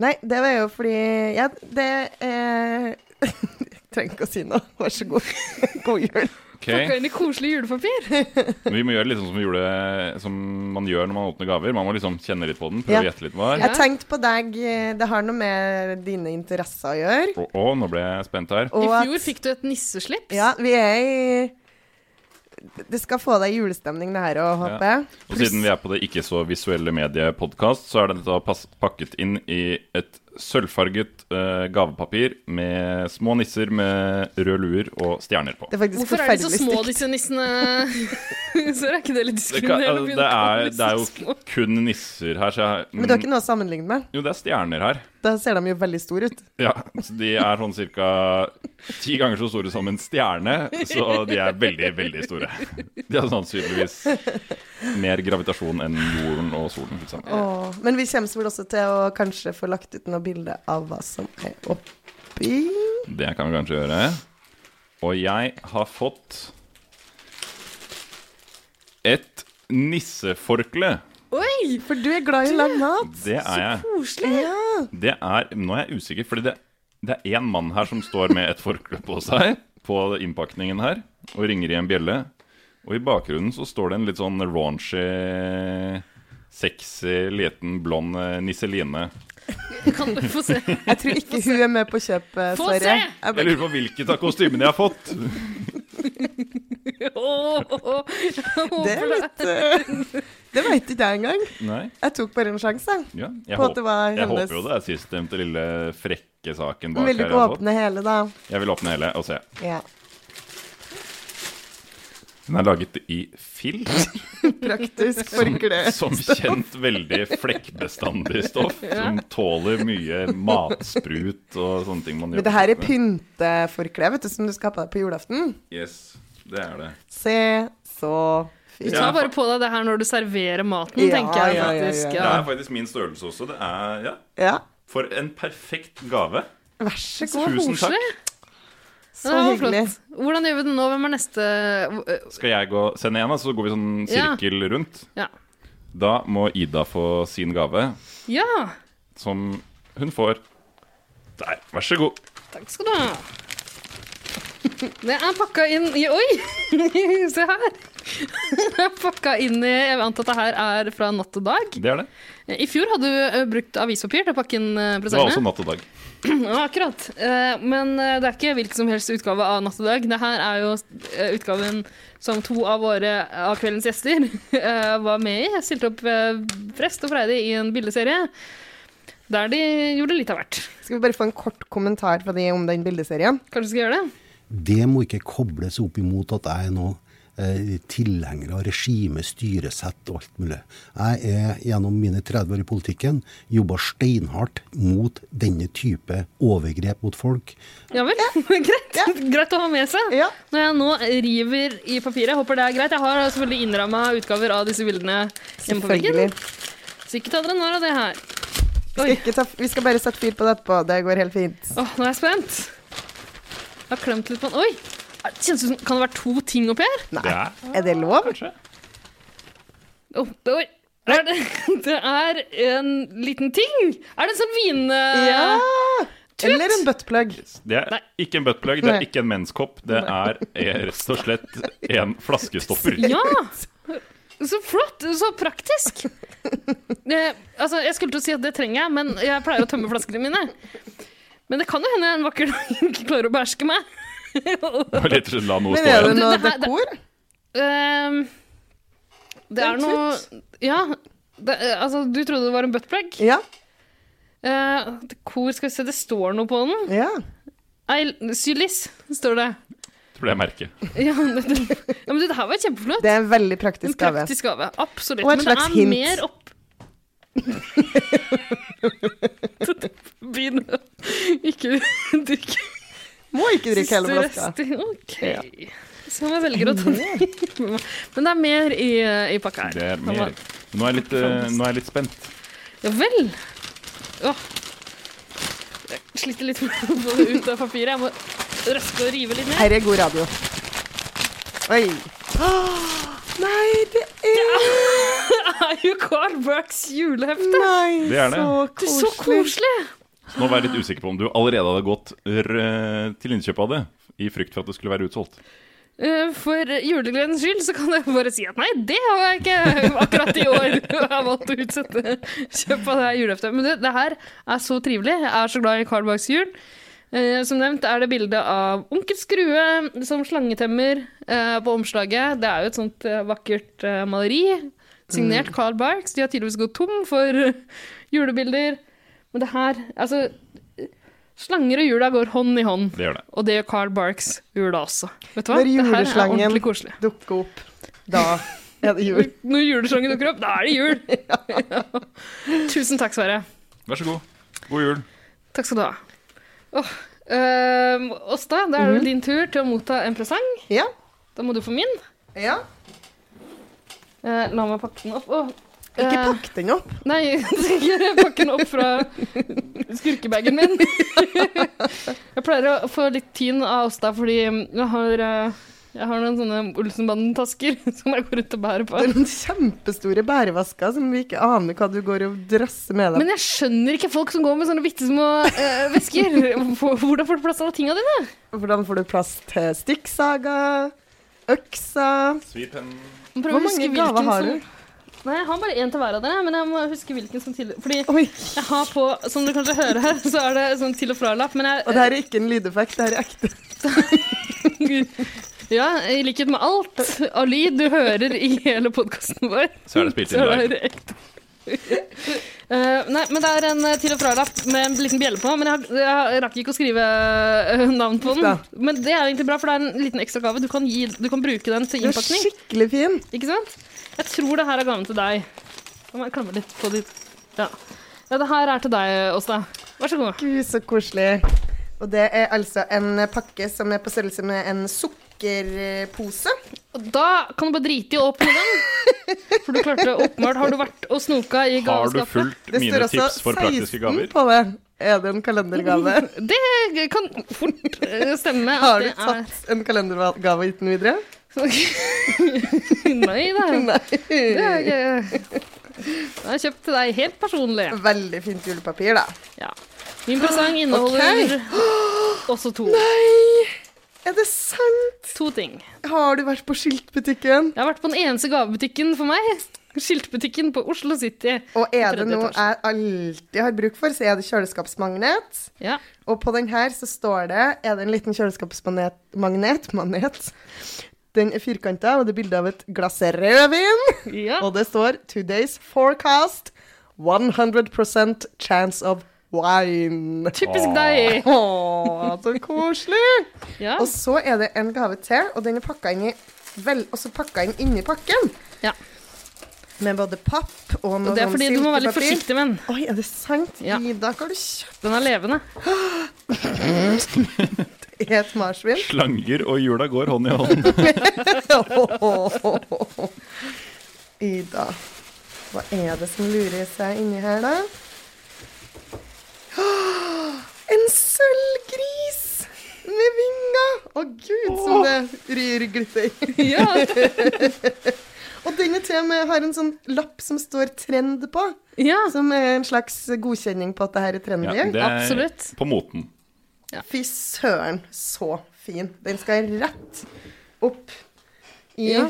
Nei, det var jo fordi Ja, det er Trenger ikke å si noe. Vær så god. God jul. Ok. Pakka inn i koselig julepapir. Vi må gjøre litt sånn som, jule, som man gjør når man åpner gaver. Man må liksom kjenne litt på den, prøve å Ja. gjette litt hva det Jeg er. tenkte på deg Det har noe med dine interesser å gjøre. Å, å, nå ble jeg spent her. Og I at- fjor fikk du et nisseslips. Ja, vi er i Det skal få deg julestemning, det her òg, håper jeg. Ja. Og siden vi er på det ikke så visuelle mediepodkast, så er dette pakket inn i et sølvfarget uh, gavepapir med små nisser med røde luer og stjerner på. Det er faktisk Hvorfor er de så små, disse nissene? så er ikke det litt Det, kan, diskriminerende? å det, er, det er jo kun nisser her, så jeg Men du har ikke noe å sammenligne med? Jo, det er stjerner her. Da ser de jo veldig store ut. Ja, så De er sånn ca. ti ganger så store som en stjerne, så de er veldig, veldig store. De har sannsynligvis mer gravitasjon enn jorden og solen. Liksom. Åh, Men vi kommer vel også til å kanskje få lagt ut noe bilde av hva som er oppi. Det kan vi kanskje gjøre. Og jeg har fått et nisseforkle. Oi, for du er glad i lang mat. Det er jeg. Så Koselig. Ja. Det er, nå er jeg usikker, fordi det, det er én mann her som står med et forkle på seg på innpakningen her, og ringer i en bjelle. Og i bakgrunnen så står det en litt sånn raunchy, sexy, liten, blond eh, nisseline. Kan du få se? Jeg tror ikke hun er med på kjøpet, Få Sverre. se! Jeg lurer på hvilket av kostymene jeg har fått. Det er litt eh, Det veit ikke jeg engang. Nei. Jeg tok bare en sjanse Ja, jeg, på håp, at det var jeg håper jo det er sistnevnte lille frekke saken bak Vil du ikke åpne hele, da? Jeg vil åpne hele og se. Ja. Den er laget i filt. Praktisk forkle. Som, som kjent veldig flekkbestandig stoff. Ja. Som tåler mye matsprut og sånne ting man gjør. Men det her er pynteforkle, vet du, som du skal ha på deg på julaften. Yes, det er det. Se så Du tar bare på deg det her når du serverer maten, Ja, tenker jeg ja, ja, faktisk. Det er faktisk min størrelse også. Det er, ja. Ja. For en perfekt gave. Vær Så god. Tusen takk. Så hyggelig. flott. Hvordan gjør vi det nå? Hvem er neste Skal jeg gå, sende igjen, så går vi sånn Ja. sirkel rundt? Ja. Da må Ida få sin gave, Ja, som hun får der. Vær så god. takk skal du ha. Det er pakka inn i Oi! Se her. Det er pakka inn i Jeg antar at det her er fra Natt og Dag. Det er det. I fjor hadde du øh, brukt avispapir til å pakke inn presangene. Det var også natt og dag. Ja, akkurat. Eh, Men eh, det er ikke hvilken som helst utgave av Natt og Dag. Det her er jo eh, utgaven som to av våre av kveldens gjester eh, var med i. Jeg stilte opp eh, Frest og Freide i en bildeserie der de gjorde litt av hvert. Skal vi bare få en kort kommentar fra de om den bildeserien? Kanskje vi skal gjøre det? Det må ikke kobles opp imot at jeg er noe eh, tilhenger av regime, styresett og alt mulig. Jeg er gjennom mine 30 år i politikken jobba steinhardt mot denne type overgrep mot folk. Ja vel. greit. greit å ha med seg. Når jeg nå river i papiret. Håper det er greit. Jeg har selvfølgelig innramma utgaver av disse bildene hjemme på veggen. Så ikke ta dere narr av det her. Vi skal, ta, vi skal bare sette fyr på det etterpå. Det går helt fint. Åh, nå er jeg spent. Har klemt litt på den. Oi! Kjennes ut som Kan det være to ting oppi her? Nei. Er det lov? Åh, det- oi. Er det, det er en liten ting! Er det en sånn vin... Ja! Tut? Eller en buttplug. Det er ikke en buttplug, det er ikke en menskopp. Det er er rett og slett en flaskestopper. Ja! Så flott! Så praktisk. Eh, altså, jeg skulle til å si at det trenger jeg, men jeg pleier å tømme flaskene mine. Men det kan jo hende jeg en vakker dag ikke klarer å beherske meg. Og rett og slett la noe Men stå er det igjen. noe Det- det her- det- dekor? Ehm, det er noe Ja. Det, eh, altså, du trodde det var en buttplug? Ja. Eh, dekor, skal vi se, det står noe på den. Ja. Eil, Sylis, står det. Tror det er merket. Ja, det, ja, men det her var kjempeflott. Det er en veldig praktisk En gave. praktisk gave, absolutt. Og et Men slags det er hint. mer opp... Begynn å ikke drikke Må ikke drikke hele flaska. OK. Ja. Så jeg velger å ta Men det er mer i, i pakka her. Det er mer. Nå er jeg litt, eh, nå er jeg litt spent. Ja vel. Åh. Jeg sliter litt med å få det ut av papiret. Jeg må røske og rive litt ned. Her er god radio. Oi. Nei, det er jo Carl Burks julehefte. Nei, Det er det. så Det er så koselig. koselig. Så nå var jeg litt usikker på om du allerede hadde gått r til innkjøp av det, i frykt for at det skulle være utsolgt. Eh, For julegledens skyld så kan jeg bare si at nei, det har jeg ikke akkurat i år. Jeg har valgt å utsette kjøp av det her juleheftet. Men det, det her er så trivelig. Jeg er så glad i Carl Barks jul. Eh, som nevnt er det bilde av onkel Skrue som slangetemmer eh, på omslaget. Det er jo et sånt eh, vakkert maleri. Signert Mm. Carl Barks. De har tydeligvis gått tom for julebilder. Men det her Altså, slanger og jula går hånd i hånd. Det gjør det. Og det gjør Carl Barks jula også. Vet du hva? Når juleslangen dukker opp, da er det jul. Når juleslangen dukker opp, da er det jul! Tusen takk, Sverre. Vær så god. God jul. Takk skal du ha. Åh, ehm, Åsta, da er det mm din tur til å motta en presang. Ja. Da må du få min. Ja. Eh, la meg pakke den opp. Åh, Ikke pakke pakk den opp. Nei, jeg skal ikke pakke den opp fra skurkebagen min. jeg pleier å få litt tyn av Åsta fordi jeg har, eh, jeg har noen sånne Olsenbanden-tasker som jeg går rundt og bærer på. Det er noen kjempestore bærevasker som vi ikke aner hva du går og drasser med deg. Men jeg skjønner ikke folk som går med sånne bitte små eh, vesker. Hvordan får du plass til alle tinga dine? Hvordan får du plass til stikksaga, øksa. Hvor mange gaver har du? Nei, jeg har bare én til hver av dere, men jeg må huske hvilken som til... Fordi jeg har på, som du kanskje hører her, så er det sånn til og fra-lapp, men jeg Og det her er ikke en lydeffekt, det her er ekte. Ja, i likhet med alt av lyd du hører i hele podkasten vår. Så er det spilt inn i dag. Eh, nei, men det er en eh, til og fra-lapp med en liten bjelle på, men jeg, har- jeg rakk ikke å skrive eh, navn på den. Men det er egentlig bra, for det er en liten ekstra gave. Du kan, gi, du kan bruke den til Den er innpakning. skikkelig fin. Ikke sant? Jeg tror det her er gaven til deg. Jeg må klamme litt på ditt Ja. ja, det her er til deg, Åsta. Vær så god. Gud, så koselig. Og det er altså en pakke som er på størrelse med en sukkerpose. Og da kan du bare drite i å åpne den. For du klarte åpenbart Har du vært og snoka i Har du gaveskapet? fulgt mine tips for praktiske gaver? på det. Er det en kalendergave? Det kan fort eh, stemme. at Har du det er- tatt en kalendergave uten videre? Nei da. Nei. Det er ikke Jeg har kjøpt til deg helt personlig. Veldig fint julepapir, da. Ja. Min presang inneholder også to. Nei! Er det sant? To ting. Har du vært på skiltbutikken? Jeg har vært på den eneste gavebutikken for meg. Skiltbutikken på Oslo City. Og er det noe jeg alltid har bruk for, så er det kjøleskapsmagnet. Ja. Og på den her så står det Er det en liten kjøleskapsmagnet? Magnet? magnet. Den er firkanta, og det er bilde av et glass rødvin. Og det står 'Today's forecast 100% chance of wine'. Typisk deg. Åh, så koselig! Ja. Og så er det en gave til, og den er pakka inn i vel, også pakka inn inni pakken. Ja. Med både papp og noe Og det er fordi du må være litt forsiktig med den. Oi, er det sant? Ja. Ida, hva har du kjøpt? Den er levende. Det er et marsvin. Slanger og jula går hånd i hånd. Ida, hva er det som lurer seg inni her, da? En sølvgris med vinger! Å gud, som det ryr glitter. Ja. og denne til og har en sånn lapp som står 'trend' på. Som er en slags godkjenning på at det her er trendy. Ja, det er på moten. Fy søren, så fin. Den skal rett opp i Ja.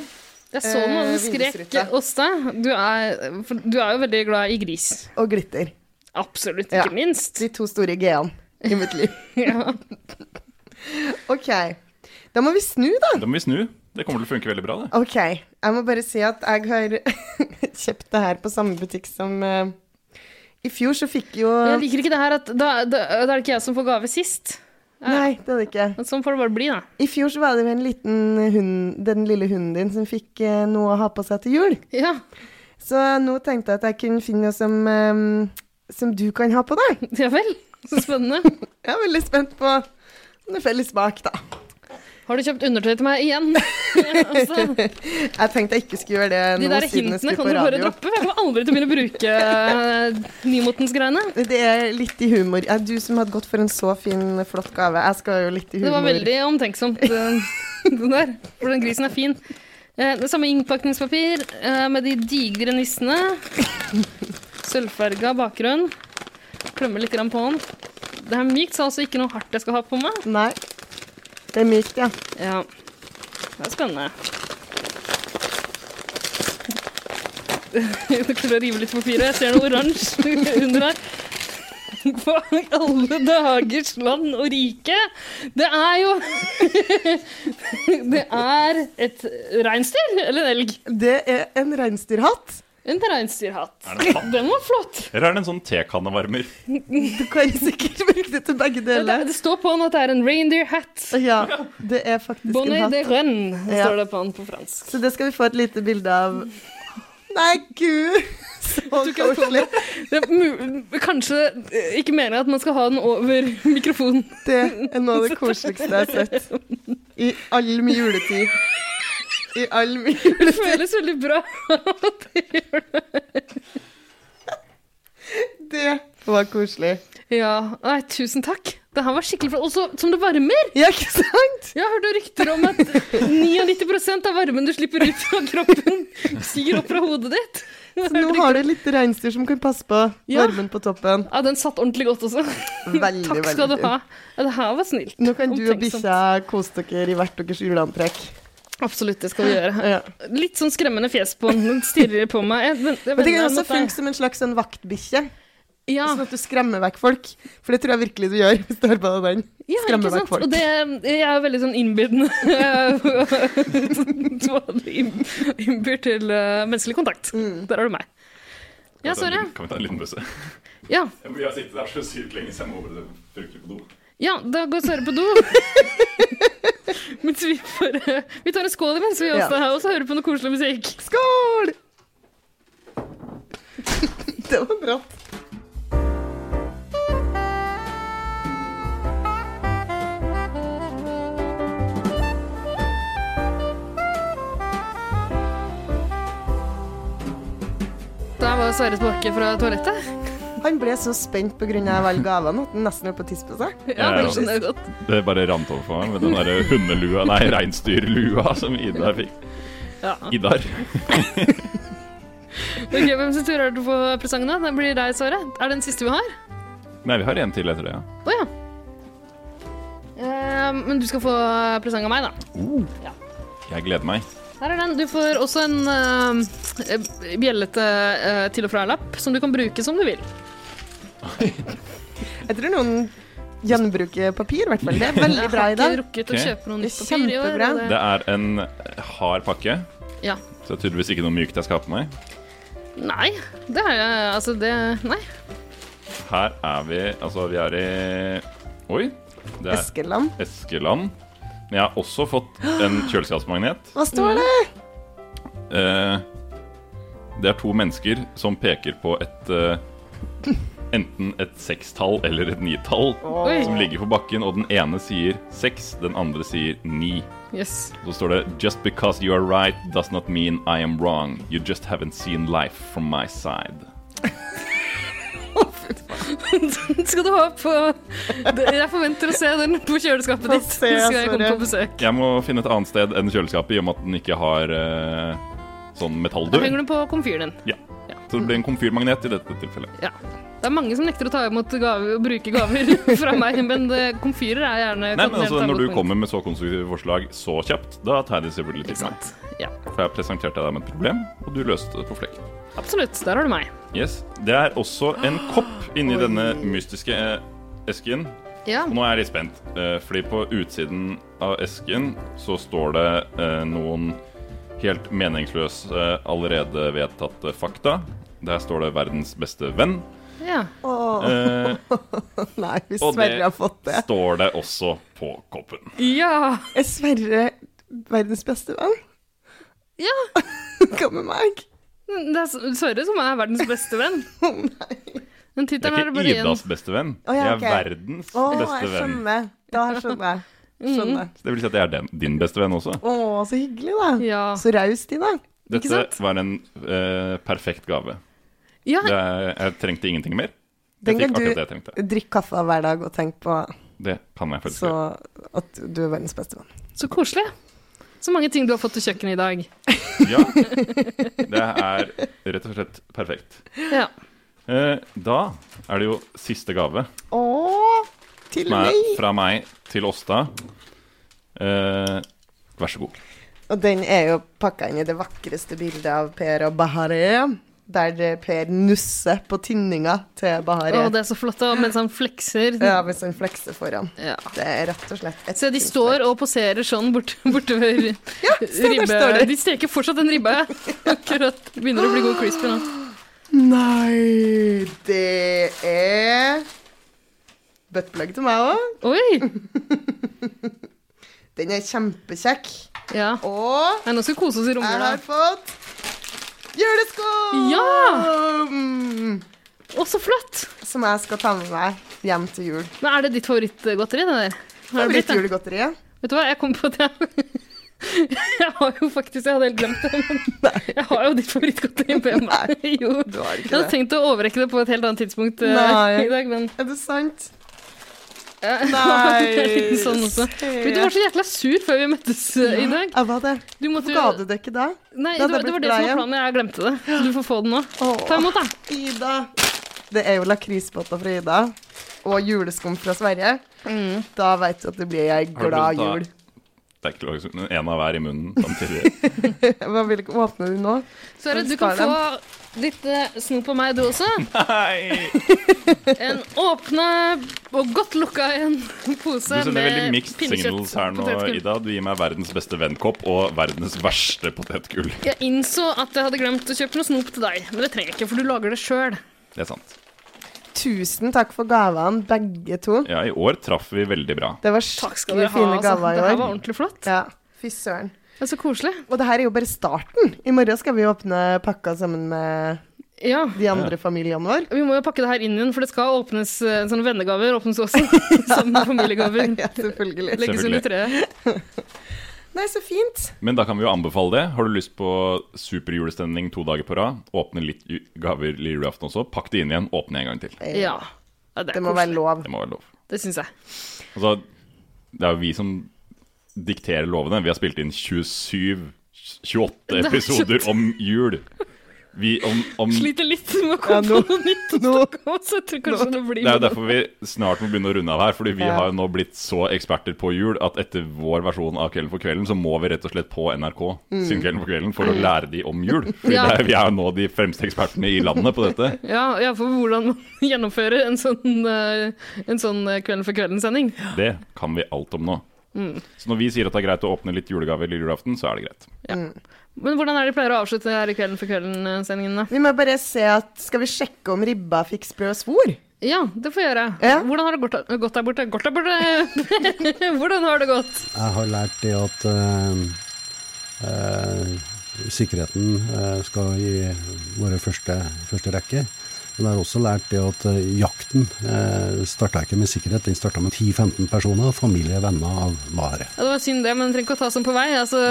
Jeg så noen eh, skrek hos deg. Du er jo veldig glad i gris. Og glitter. Absolutt, Ja. ikke minst. De to store G-ene i mitt liv. Ja. OK. Da må vi snu, da. Da må vi snu. Det kommer til å funke veldig bra, det. OK. Jeg må bare si at jeg har kjøpt det her på samme butikk som uh, I fjor så fikk jo Jeg liker ikke det her at da, da, da er det ikke jeg som får gave sist. Nei, det er det ikke. Men Sånn får det bare bli, da. I fjor så var det jo en liten hund, den lille hunden din, som fikk uh, noe å ha på seg til jul. Ja. Så nå tenkte jeg at jeg kunne finne noe som, eh, som du kan ha på deg. Ja vel. Så spennende. jeg er veldig spent på om det er felles smak, da. Har du kjøpt undertøy til meg igjen? altså, Jeg tenkte jeg ikke skulle gjøre det de nå der siden jeg hintene kan du bare droppe. Jeg kommer aldri til å begynne å bruke eh, nymotens-greiene. Det er litt i humor. Ja, du som hadde gått for en så fin, flott gave. Jeg skal jo litt i Det var veldig omtenksomt, eh, det der. For den grisen er fin. Eh, Det samme innpakningspapir med de digre nissene. Sølvfarga bakgrunn. Klemmer litt på den. Det er mykt, så altså ikke noe hardt jeg skal ha på meg. Nei. Det er mykt, ja. Ja. Det er spennende. Du klarer å rive litt på papiret. Jeg ser noe oransje under her. Hva i alle dagers land og rike? Det er jo Det er et reinsdyr eller en elg. Det er en reinsdyrhatt. En reinsdyrhatt. Det en hatt? Den var flott. Eller er det en sånn tekannevarmer? Du kan sikkert bruke det til begge deler. det står på den at det er en reindeer hat. Ja, det er faktisk Bonnet en de renne, Ja. står det på den på fransk. Så det skal vi få et lite bilde av. Nei, gud! Så koselig. Det kanskje ikke mener jeg at man skal ha den over mikrofonen. Det er noe av det koseligste jeg har sett i all min juletid. I all min Det føles veldig bra at du gjør det. Det var koselig. Ja, nei, tusen takk. Det her var skikkelig flott. Og så som det varmer. Ja, ikke sant? Jeg har hørt rykter om at 99% av varmen du slipper ut fra kroppen, syr opp fra hodet ditt. Så nå har du litt reinsdyr som kan passe på Ja. varmen på toppen. Ja, den satt ordentlig godt også. Veldig, Takk veldig skal du ha. Ja, det her var snilt. Nå kan du og bikkja kose dere i hvert deres juleantrekk. Absolutt, det skal vi gjøre. Ja. Litt sånn skremmende fjes på den. Den stirrer på meg. Jeg, jeg, jeg Men det kan også funke som en slags en vaktbikkje. Ja. Sånn at du skremmer vekk folk. For det tror jeg virkelig du gjør hvis du har på deg den. Ja, Skremmer ikke vekk folk. Og det, jeg er veldig sånn innbydende. Innbyr til uh, menneskelig kontakt. Mm. Der har du meg. Ja, liten- Kan vi ta en liten pause? Ja. Vi har sittet der så sykt lenge, så jeg må bare fryktelig på do. ja, da går Sverre på do. Mens vi bare Vi tar en skål imens vi Ja. også her, og så hører på noe koselig musikk. Skål! Det var bra. Der var Sverre tilbake fra toalettet. Han ble så spent pga. alle gavene at han nesten holdt på å tisse på seg. Ja, det skjønner jeg godt. Det bare rant over for meg med den der hundelua, nei, reinsdyrlua som Ida fikk. Ja. Idar. Ok, Hvem sin tur er det å få presangen, da? Det blir deg, Sare. Er det den siste vi har? Nei, vi har en til etter det, ja. Oh, ja. Eh, men du skal få presang av meg, da. Jeg gleder meg. Her er den. Du får også en uh, bjellete uh, til og fra-lapp som du kan bruke som du vil. Jeg tror noen gjenbruker papir, i hvert fall. Det er veldig bra i dag. Jeg har ikke rukket å kjøpe noe nytt papir i år. kjempebra. det- Det er en hard pakke, Ja. så det er tydeligvis ikke noe mykt jeg skal ha på meg. Nei, det er jeg Altså, det Nei. Her er vi Altså, vi er i Oi. Det er Eskeland. Eskeland. Men jeg har også fått en kjøleskapsmagnet. Hva står det? Eh, det er to mennesker som peker på et eh, Enten et sekstall eller et nitall Oi. som ligger på bakken, og den ene sier seks, den andre sier ni. Yes. Så står det Just because you are right does not mean I am wrong. You just haven't seen life from my side. skal du ha på Jeg forventer å se den på kjøleskapet ditt. se, Skal jeg komme på besøk. Jeg må finne et annet sted enn kjøleskapet, i og med at den ikke har uh, sånn Da henger den på komfyren din. Ja. Så det blir en komfyrmagnet i dette tilfellet. Ja. Det er mange som nekter å ta imot gaver og bruke gaver fra meg, men det, komfyrer er gjerne Nei, men altså, Når du kommer med så konstruktive forslag så kjapt, da tar jeg det selvfølgelig til meg. Ja. For jeg presenterte deg med et problem, og du løste det på flekk. Absolutt. Der har du meg. Yes. Det er også en kopp inni denne mystiske eh, esken. Ja. Og nå er jeg litt spent, eh, fordi på utsiden av esken så står det eh, noen helt meningsløse, allerede vedtatte fakta. Der står det 'verdens beste venn'. Ja. Åh. Eh, Nei, hvis Sverre har fått det. Og det står det også på koppen. Ja! Er Sverre verdens beste venn? Ja. Hva med meg? Det er Sverre som er verdens beste venn. Oh, nei. tittelen er er ikke én. Idas beste venn. Oh, ja, Jeg er verdens oh, beste jeg venn. skjønner. Da skjønner jeg. Skjønner. Så det vil si at jeg er den, din beste venn også. Å, så hyggelig, da. Ja. Så da. Ikke Dette sant? var en uh, perfekt gave. Ja. Det jeg trengte ingenting mer. Den trengte. du drikk kaffe hver dag og tenk på Det kan jeg faktisk gjøre. at du er verdens beste venn. Så koselig. Så mange ting du har fått til kjøkkenet i dag. Ja. Det er rett og slett perfekt. Ja. Eh, da er det jo siste gave, Å, til som er meg! fra meg til Åsta. Eh, vær så god. Og den er jo pakka inn i det vakreste bildet av Per og Bahareh. Der eh, Per nusser på tinninga til Bahareh. Å, det er så flott, da, mens han flekser. Ja, mens han flekser foran. Ja. Det er rett og slett et Se, de står og poserer sånn borte, bortover ja, ribbe. står de. De steker fortsatt den ribba. Akkurat begynner å bli god crispy nå. Nei, det er buttplug til meg òg. Oi! Den er kjempekjekk. Ja. Og Nei, nå skal vi kose oss i jeg har fått julesko! Ja! Å, så flott! Som jeg skal ta med meg hjem til jul. Men er det ditt favorittgodteri, det der? Har det blitt det? Favorittjulegodteriet? Vet du hva, jeg kom på at jeg Jeg har jo faktisk Jeg hadde helt glemt det, men jeg har jo ditt favorittgodteri hjemme. meg. Jo. Du har ikke Jeg hadde det. tenkt å overrekke det på et helt annet tidspunkt eh, Nei. i dag, men Er det sant? Jeg Nei. det sånn også. Men Du var så jækla sur før vi møttes eh, i dag. Jeg var det. Du måtte Hvorfor ga du det ikke da? Nei, det, var- det var det som var planen. Jeg glemte det. Så du får få den nå. Ta imot, da. Ida. Det er jo lakrisbåter fra Ida. Og juleskum fra Sverige. Da vet du at det blir ei glad jul. Det er ikke lov, en av hver i munnen samtidig. Hva vil ikke åpne du nå? Sverre, du kan få litt eh, snop av meg, du også. Nei! En åpna og godt lukka en Du pose sender veldig med mixed pinnekjøtt. signals her nå, potetgull. Ida. Du gir meg verdens beste vennkopp og verdens verste potetgull. Jeg innså at jeg hadde glemt å kjøpe noe snop til deg, men det trenger jeg ikke, for du lager det sjøl. Det er sant. Tusen takk for gavene, begge to. Ja, i år traff vi veldig bra. Det var Takk skal skikkelig dere ha. fine Altså. gaver i Det år. her var ordentlig flott. Ja, fy søren. Det er så koselig. Og det her er jo bare starten. I morgen skal vi åpne pakka sammen med Ja. de andre familiene våre. Vi må jo pakke det her inn igjen, for det skal åpnes eh, sånne vennegaver åpnes også. som familiegaver. Ja, selvfølgelig. Legges under treet. Nei, så fint. Men da kan vi jo anbefale det. Har du lyst på superjulestemning to dager på rad, åpne litt gaver lille julaften også, pakk det inn igjen, åpne en gang til. Ja. ja det, er Det må være lov. Det må være lov. Det syns jeg. Altså, det er jo vi som dikterer lovene. Vi har spilt inn 27 28 er episoder om jul. Vi om, om Sliter litt med å komme Ja, nå- på noe nytt Nå, om, så jeg tror kanskje det blir Det er jo derfor vi snart må begynne å runde av her. Fordi vi Ja. har jo nå blitt så eksperter på jul at etter vår versjon av Kvelden for kvelden, så må vi rett og slett på NRK Mm. sin Kvelden for kvelden for å lære de om jul. Fordi Ja. det er, vi er jo nå de fremste ekspertene i landet på dette. Ja, ja, for hvordan man gjennomfører en sånn, eh, en sånn Kvelden for kvelden-sending. Det kan vi alt om nå. Mm. Så når vi sier at det er greit å åpne litt julegaver lille julaften, så er det greit. Ja. Men hvordan er det de pleier å avslutte her i Kvelden for kvelden-sendingen? da? Vi må bare se at Skal vi sjekke om ribba fikk sprø svor? Ja, det får jeg gjøre. Ja. Hvordan har det gått, gått der borte? Gått der borte? hvordan har det gått? Jeg har lært det at uh, uh, sikkerheten eh, skal i våre første, første rekke. Men jeg har også lært det at eh, jakten eh, starta ikke med sikkerhet, den starta med 10-15 personer, familie, venner av vare. Ja, det var synd det, men du trenger ikke å ta sånn på vei. Altså,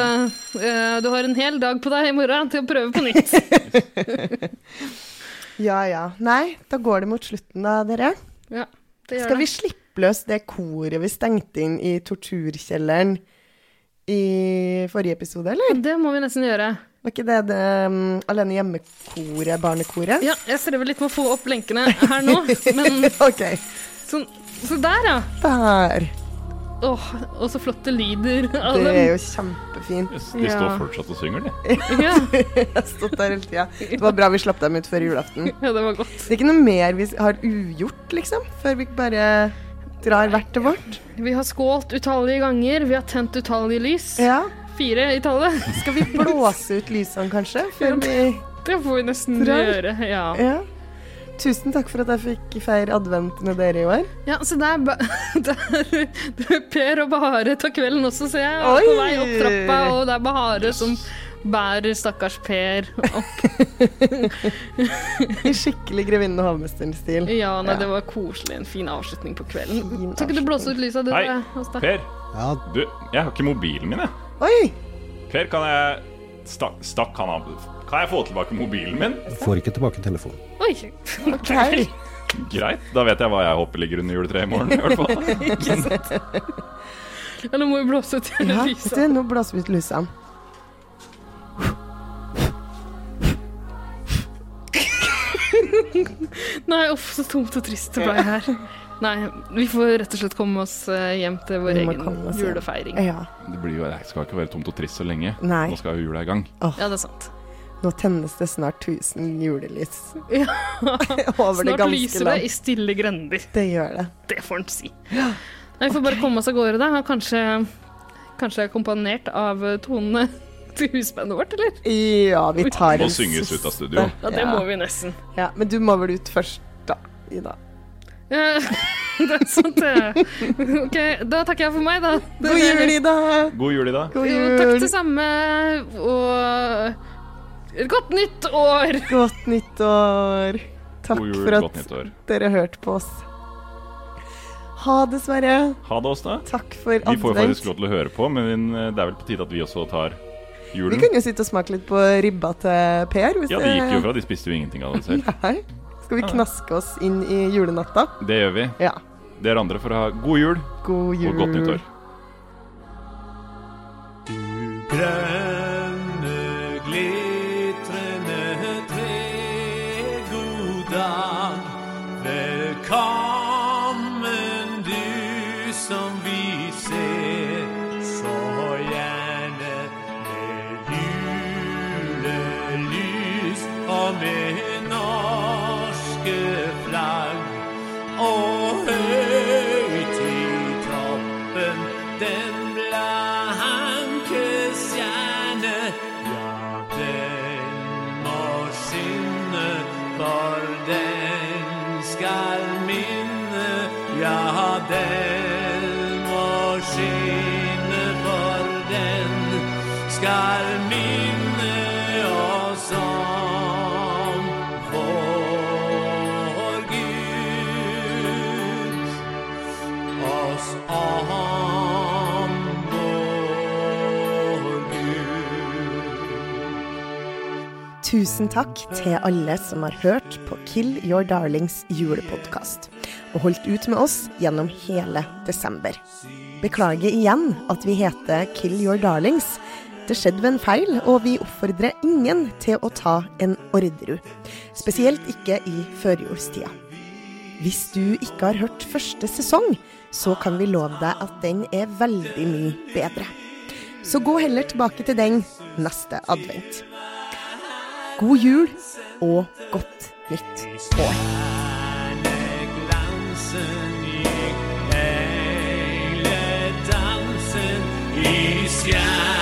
eh, du har en hel dag på deg i morgen til å prøve på nytt. Ja ja. Nei, da går det mot slutten da, dere. Ja, det gjør Skal det. vi slippe løs det koret vi stengte inn i torturkjelleren i forrige episode, eller? Det må vi nesten gjøre. Var ikke det det um, Alene hjemme-koret, barnekoret? Ja, jeg strever litt med å få opp lenkene her nå, men Ok. sånn, Så der, ja. Der. Åh, og så flotte lyder av Det er jo kjempefint. De står Ja. fortsatt og synger, de. Ja. Jeg har stått der hele tida. Det var bra vi slapp dem ut før julaften. Ja, det var godt. Det er ikke noe mer vi har ugjort, liksom, før vi bare drar hvert til vårt. Vi har skålt utallige ganger, vi har tent utallige lys. Ja. Fire i tallet. Skal vi blåse ut lysene, kanskje? Før vi Det får vi nesten Drar. gjøre, ja. Ja. Tusen takk for at jeg fikk feire advent med dere i år. Ja, så det er, ba det er, det er Per og Bahare tar kvelden også, ser jeg. Oi! På vei opp trappa, og det er Bahare som bærer stakkars Per opp. I skikkelig Grevinnen og hovmesteren-stil. Ja, nei, Ja. det var koselig. En fin avslutning på kvelden. Fin Skal ikke du blåse ut lysa, du? Hei, Per. Ja. Du, jeg har ikke mobilen min, jeg. Oi! Per, kan jeg Stakk, stakk han av Kan jeg få tilbake mobilen min? Får ikke tilbake telefonen. Oi! Ok. Greit, da vet jeg hva jeg håper ligger under juletreet i morgen. i hvert fall. Ikke sant? Ja, nå må vi blåse ut Ja, lysene. nå blåser vi ut lysene. Nei, uff, så tomt og trist det ble her. Nei, vi får rett og slett komme oss eh, hjem til vår egen julefeiring. Ja. Det blir jo, det skal ikke være tomt og trist så lenge. Nei. Nå skal jo jula i gang. Oh. Ja, det er sant. nå tennes det snart 1000 julelys Ja. over det Snart lyser det i stille grender. Det gjør det. Det får en si. Nei, vi får bare komme oss av gårde, da. Kanskje, kanskje akkompagnert av eh, tonene til husbandet vårt, eller? Ja, vi tar Må synges ut av studio. Ja, det må vi nesten. Ja, men du må vel ut først, da, Ida. Ja, det er sant, det. OK, da takker jeg for meg, da. God jul, Ida! God jul, Ida. God Jo, jul! takk det samme, og godt nytt år! Godt nytt år. Takk God jul, for at dere hørte på oss. Ha det, Sverre. Ha det, Åsta. Takk for Vi får faktisk lov til å høre på, men eh, det er vel på tide at vi også tar julen. Vi kunne kan jo sitte og smake litt på ribba til Per. Hvis Ja, det gikk jo fra, de spiste jo ingenting av det selv. Nei. Skal vi knaske oss inn i julenatta? Det gjør vi. Ja. Dere andre får ha god jul God jul. og godt nyttår. Grønne, tusen takk til alle som har hørt på Kill Your Darlings julepodkast, og holdt ut med oss gjennom hele desember. Beklager igjen at vi heter Kill Your Darlings. Det skjedde ved en feil, og vi oppfordrer ingen til å ta en Orderud. Spesielt ikke i førjulstida. Hvis du ikke har hørt første sesong, så kan vi love deg at den er veldig mye bedre. Så gå heller tilbake til den neste advent. God jul og godt nytt år. I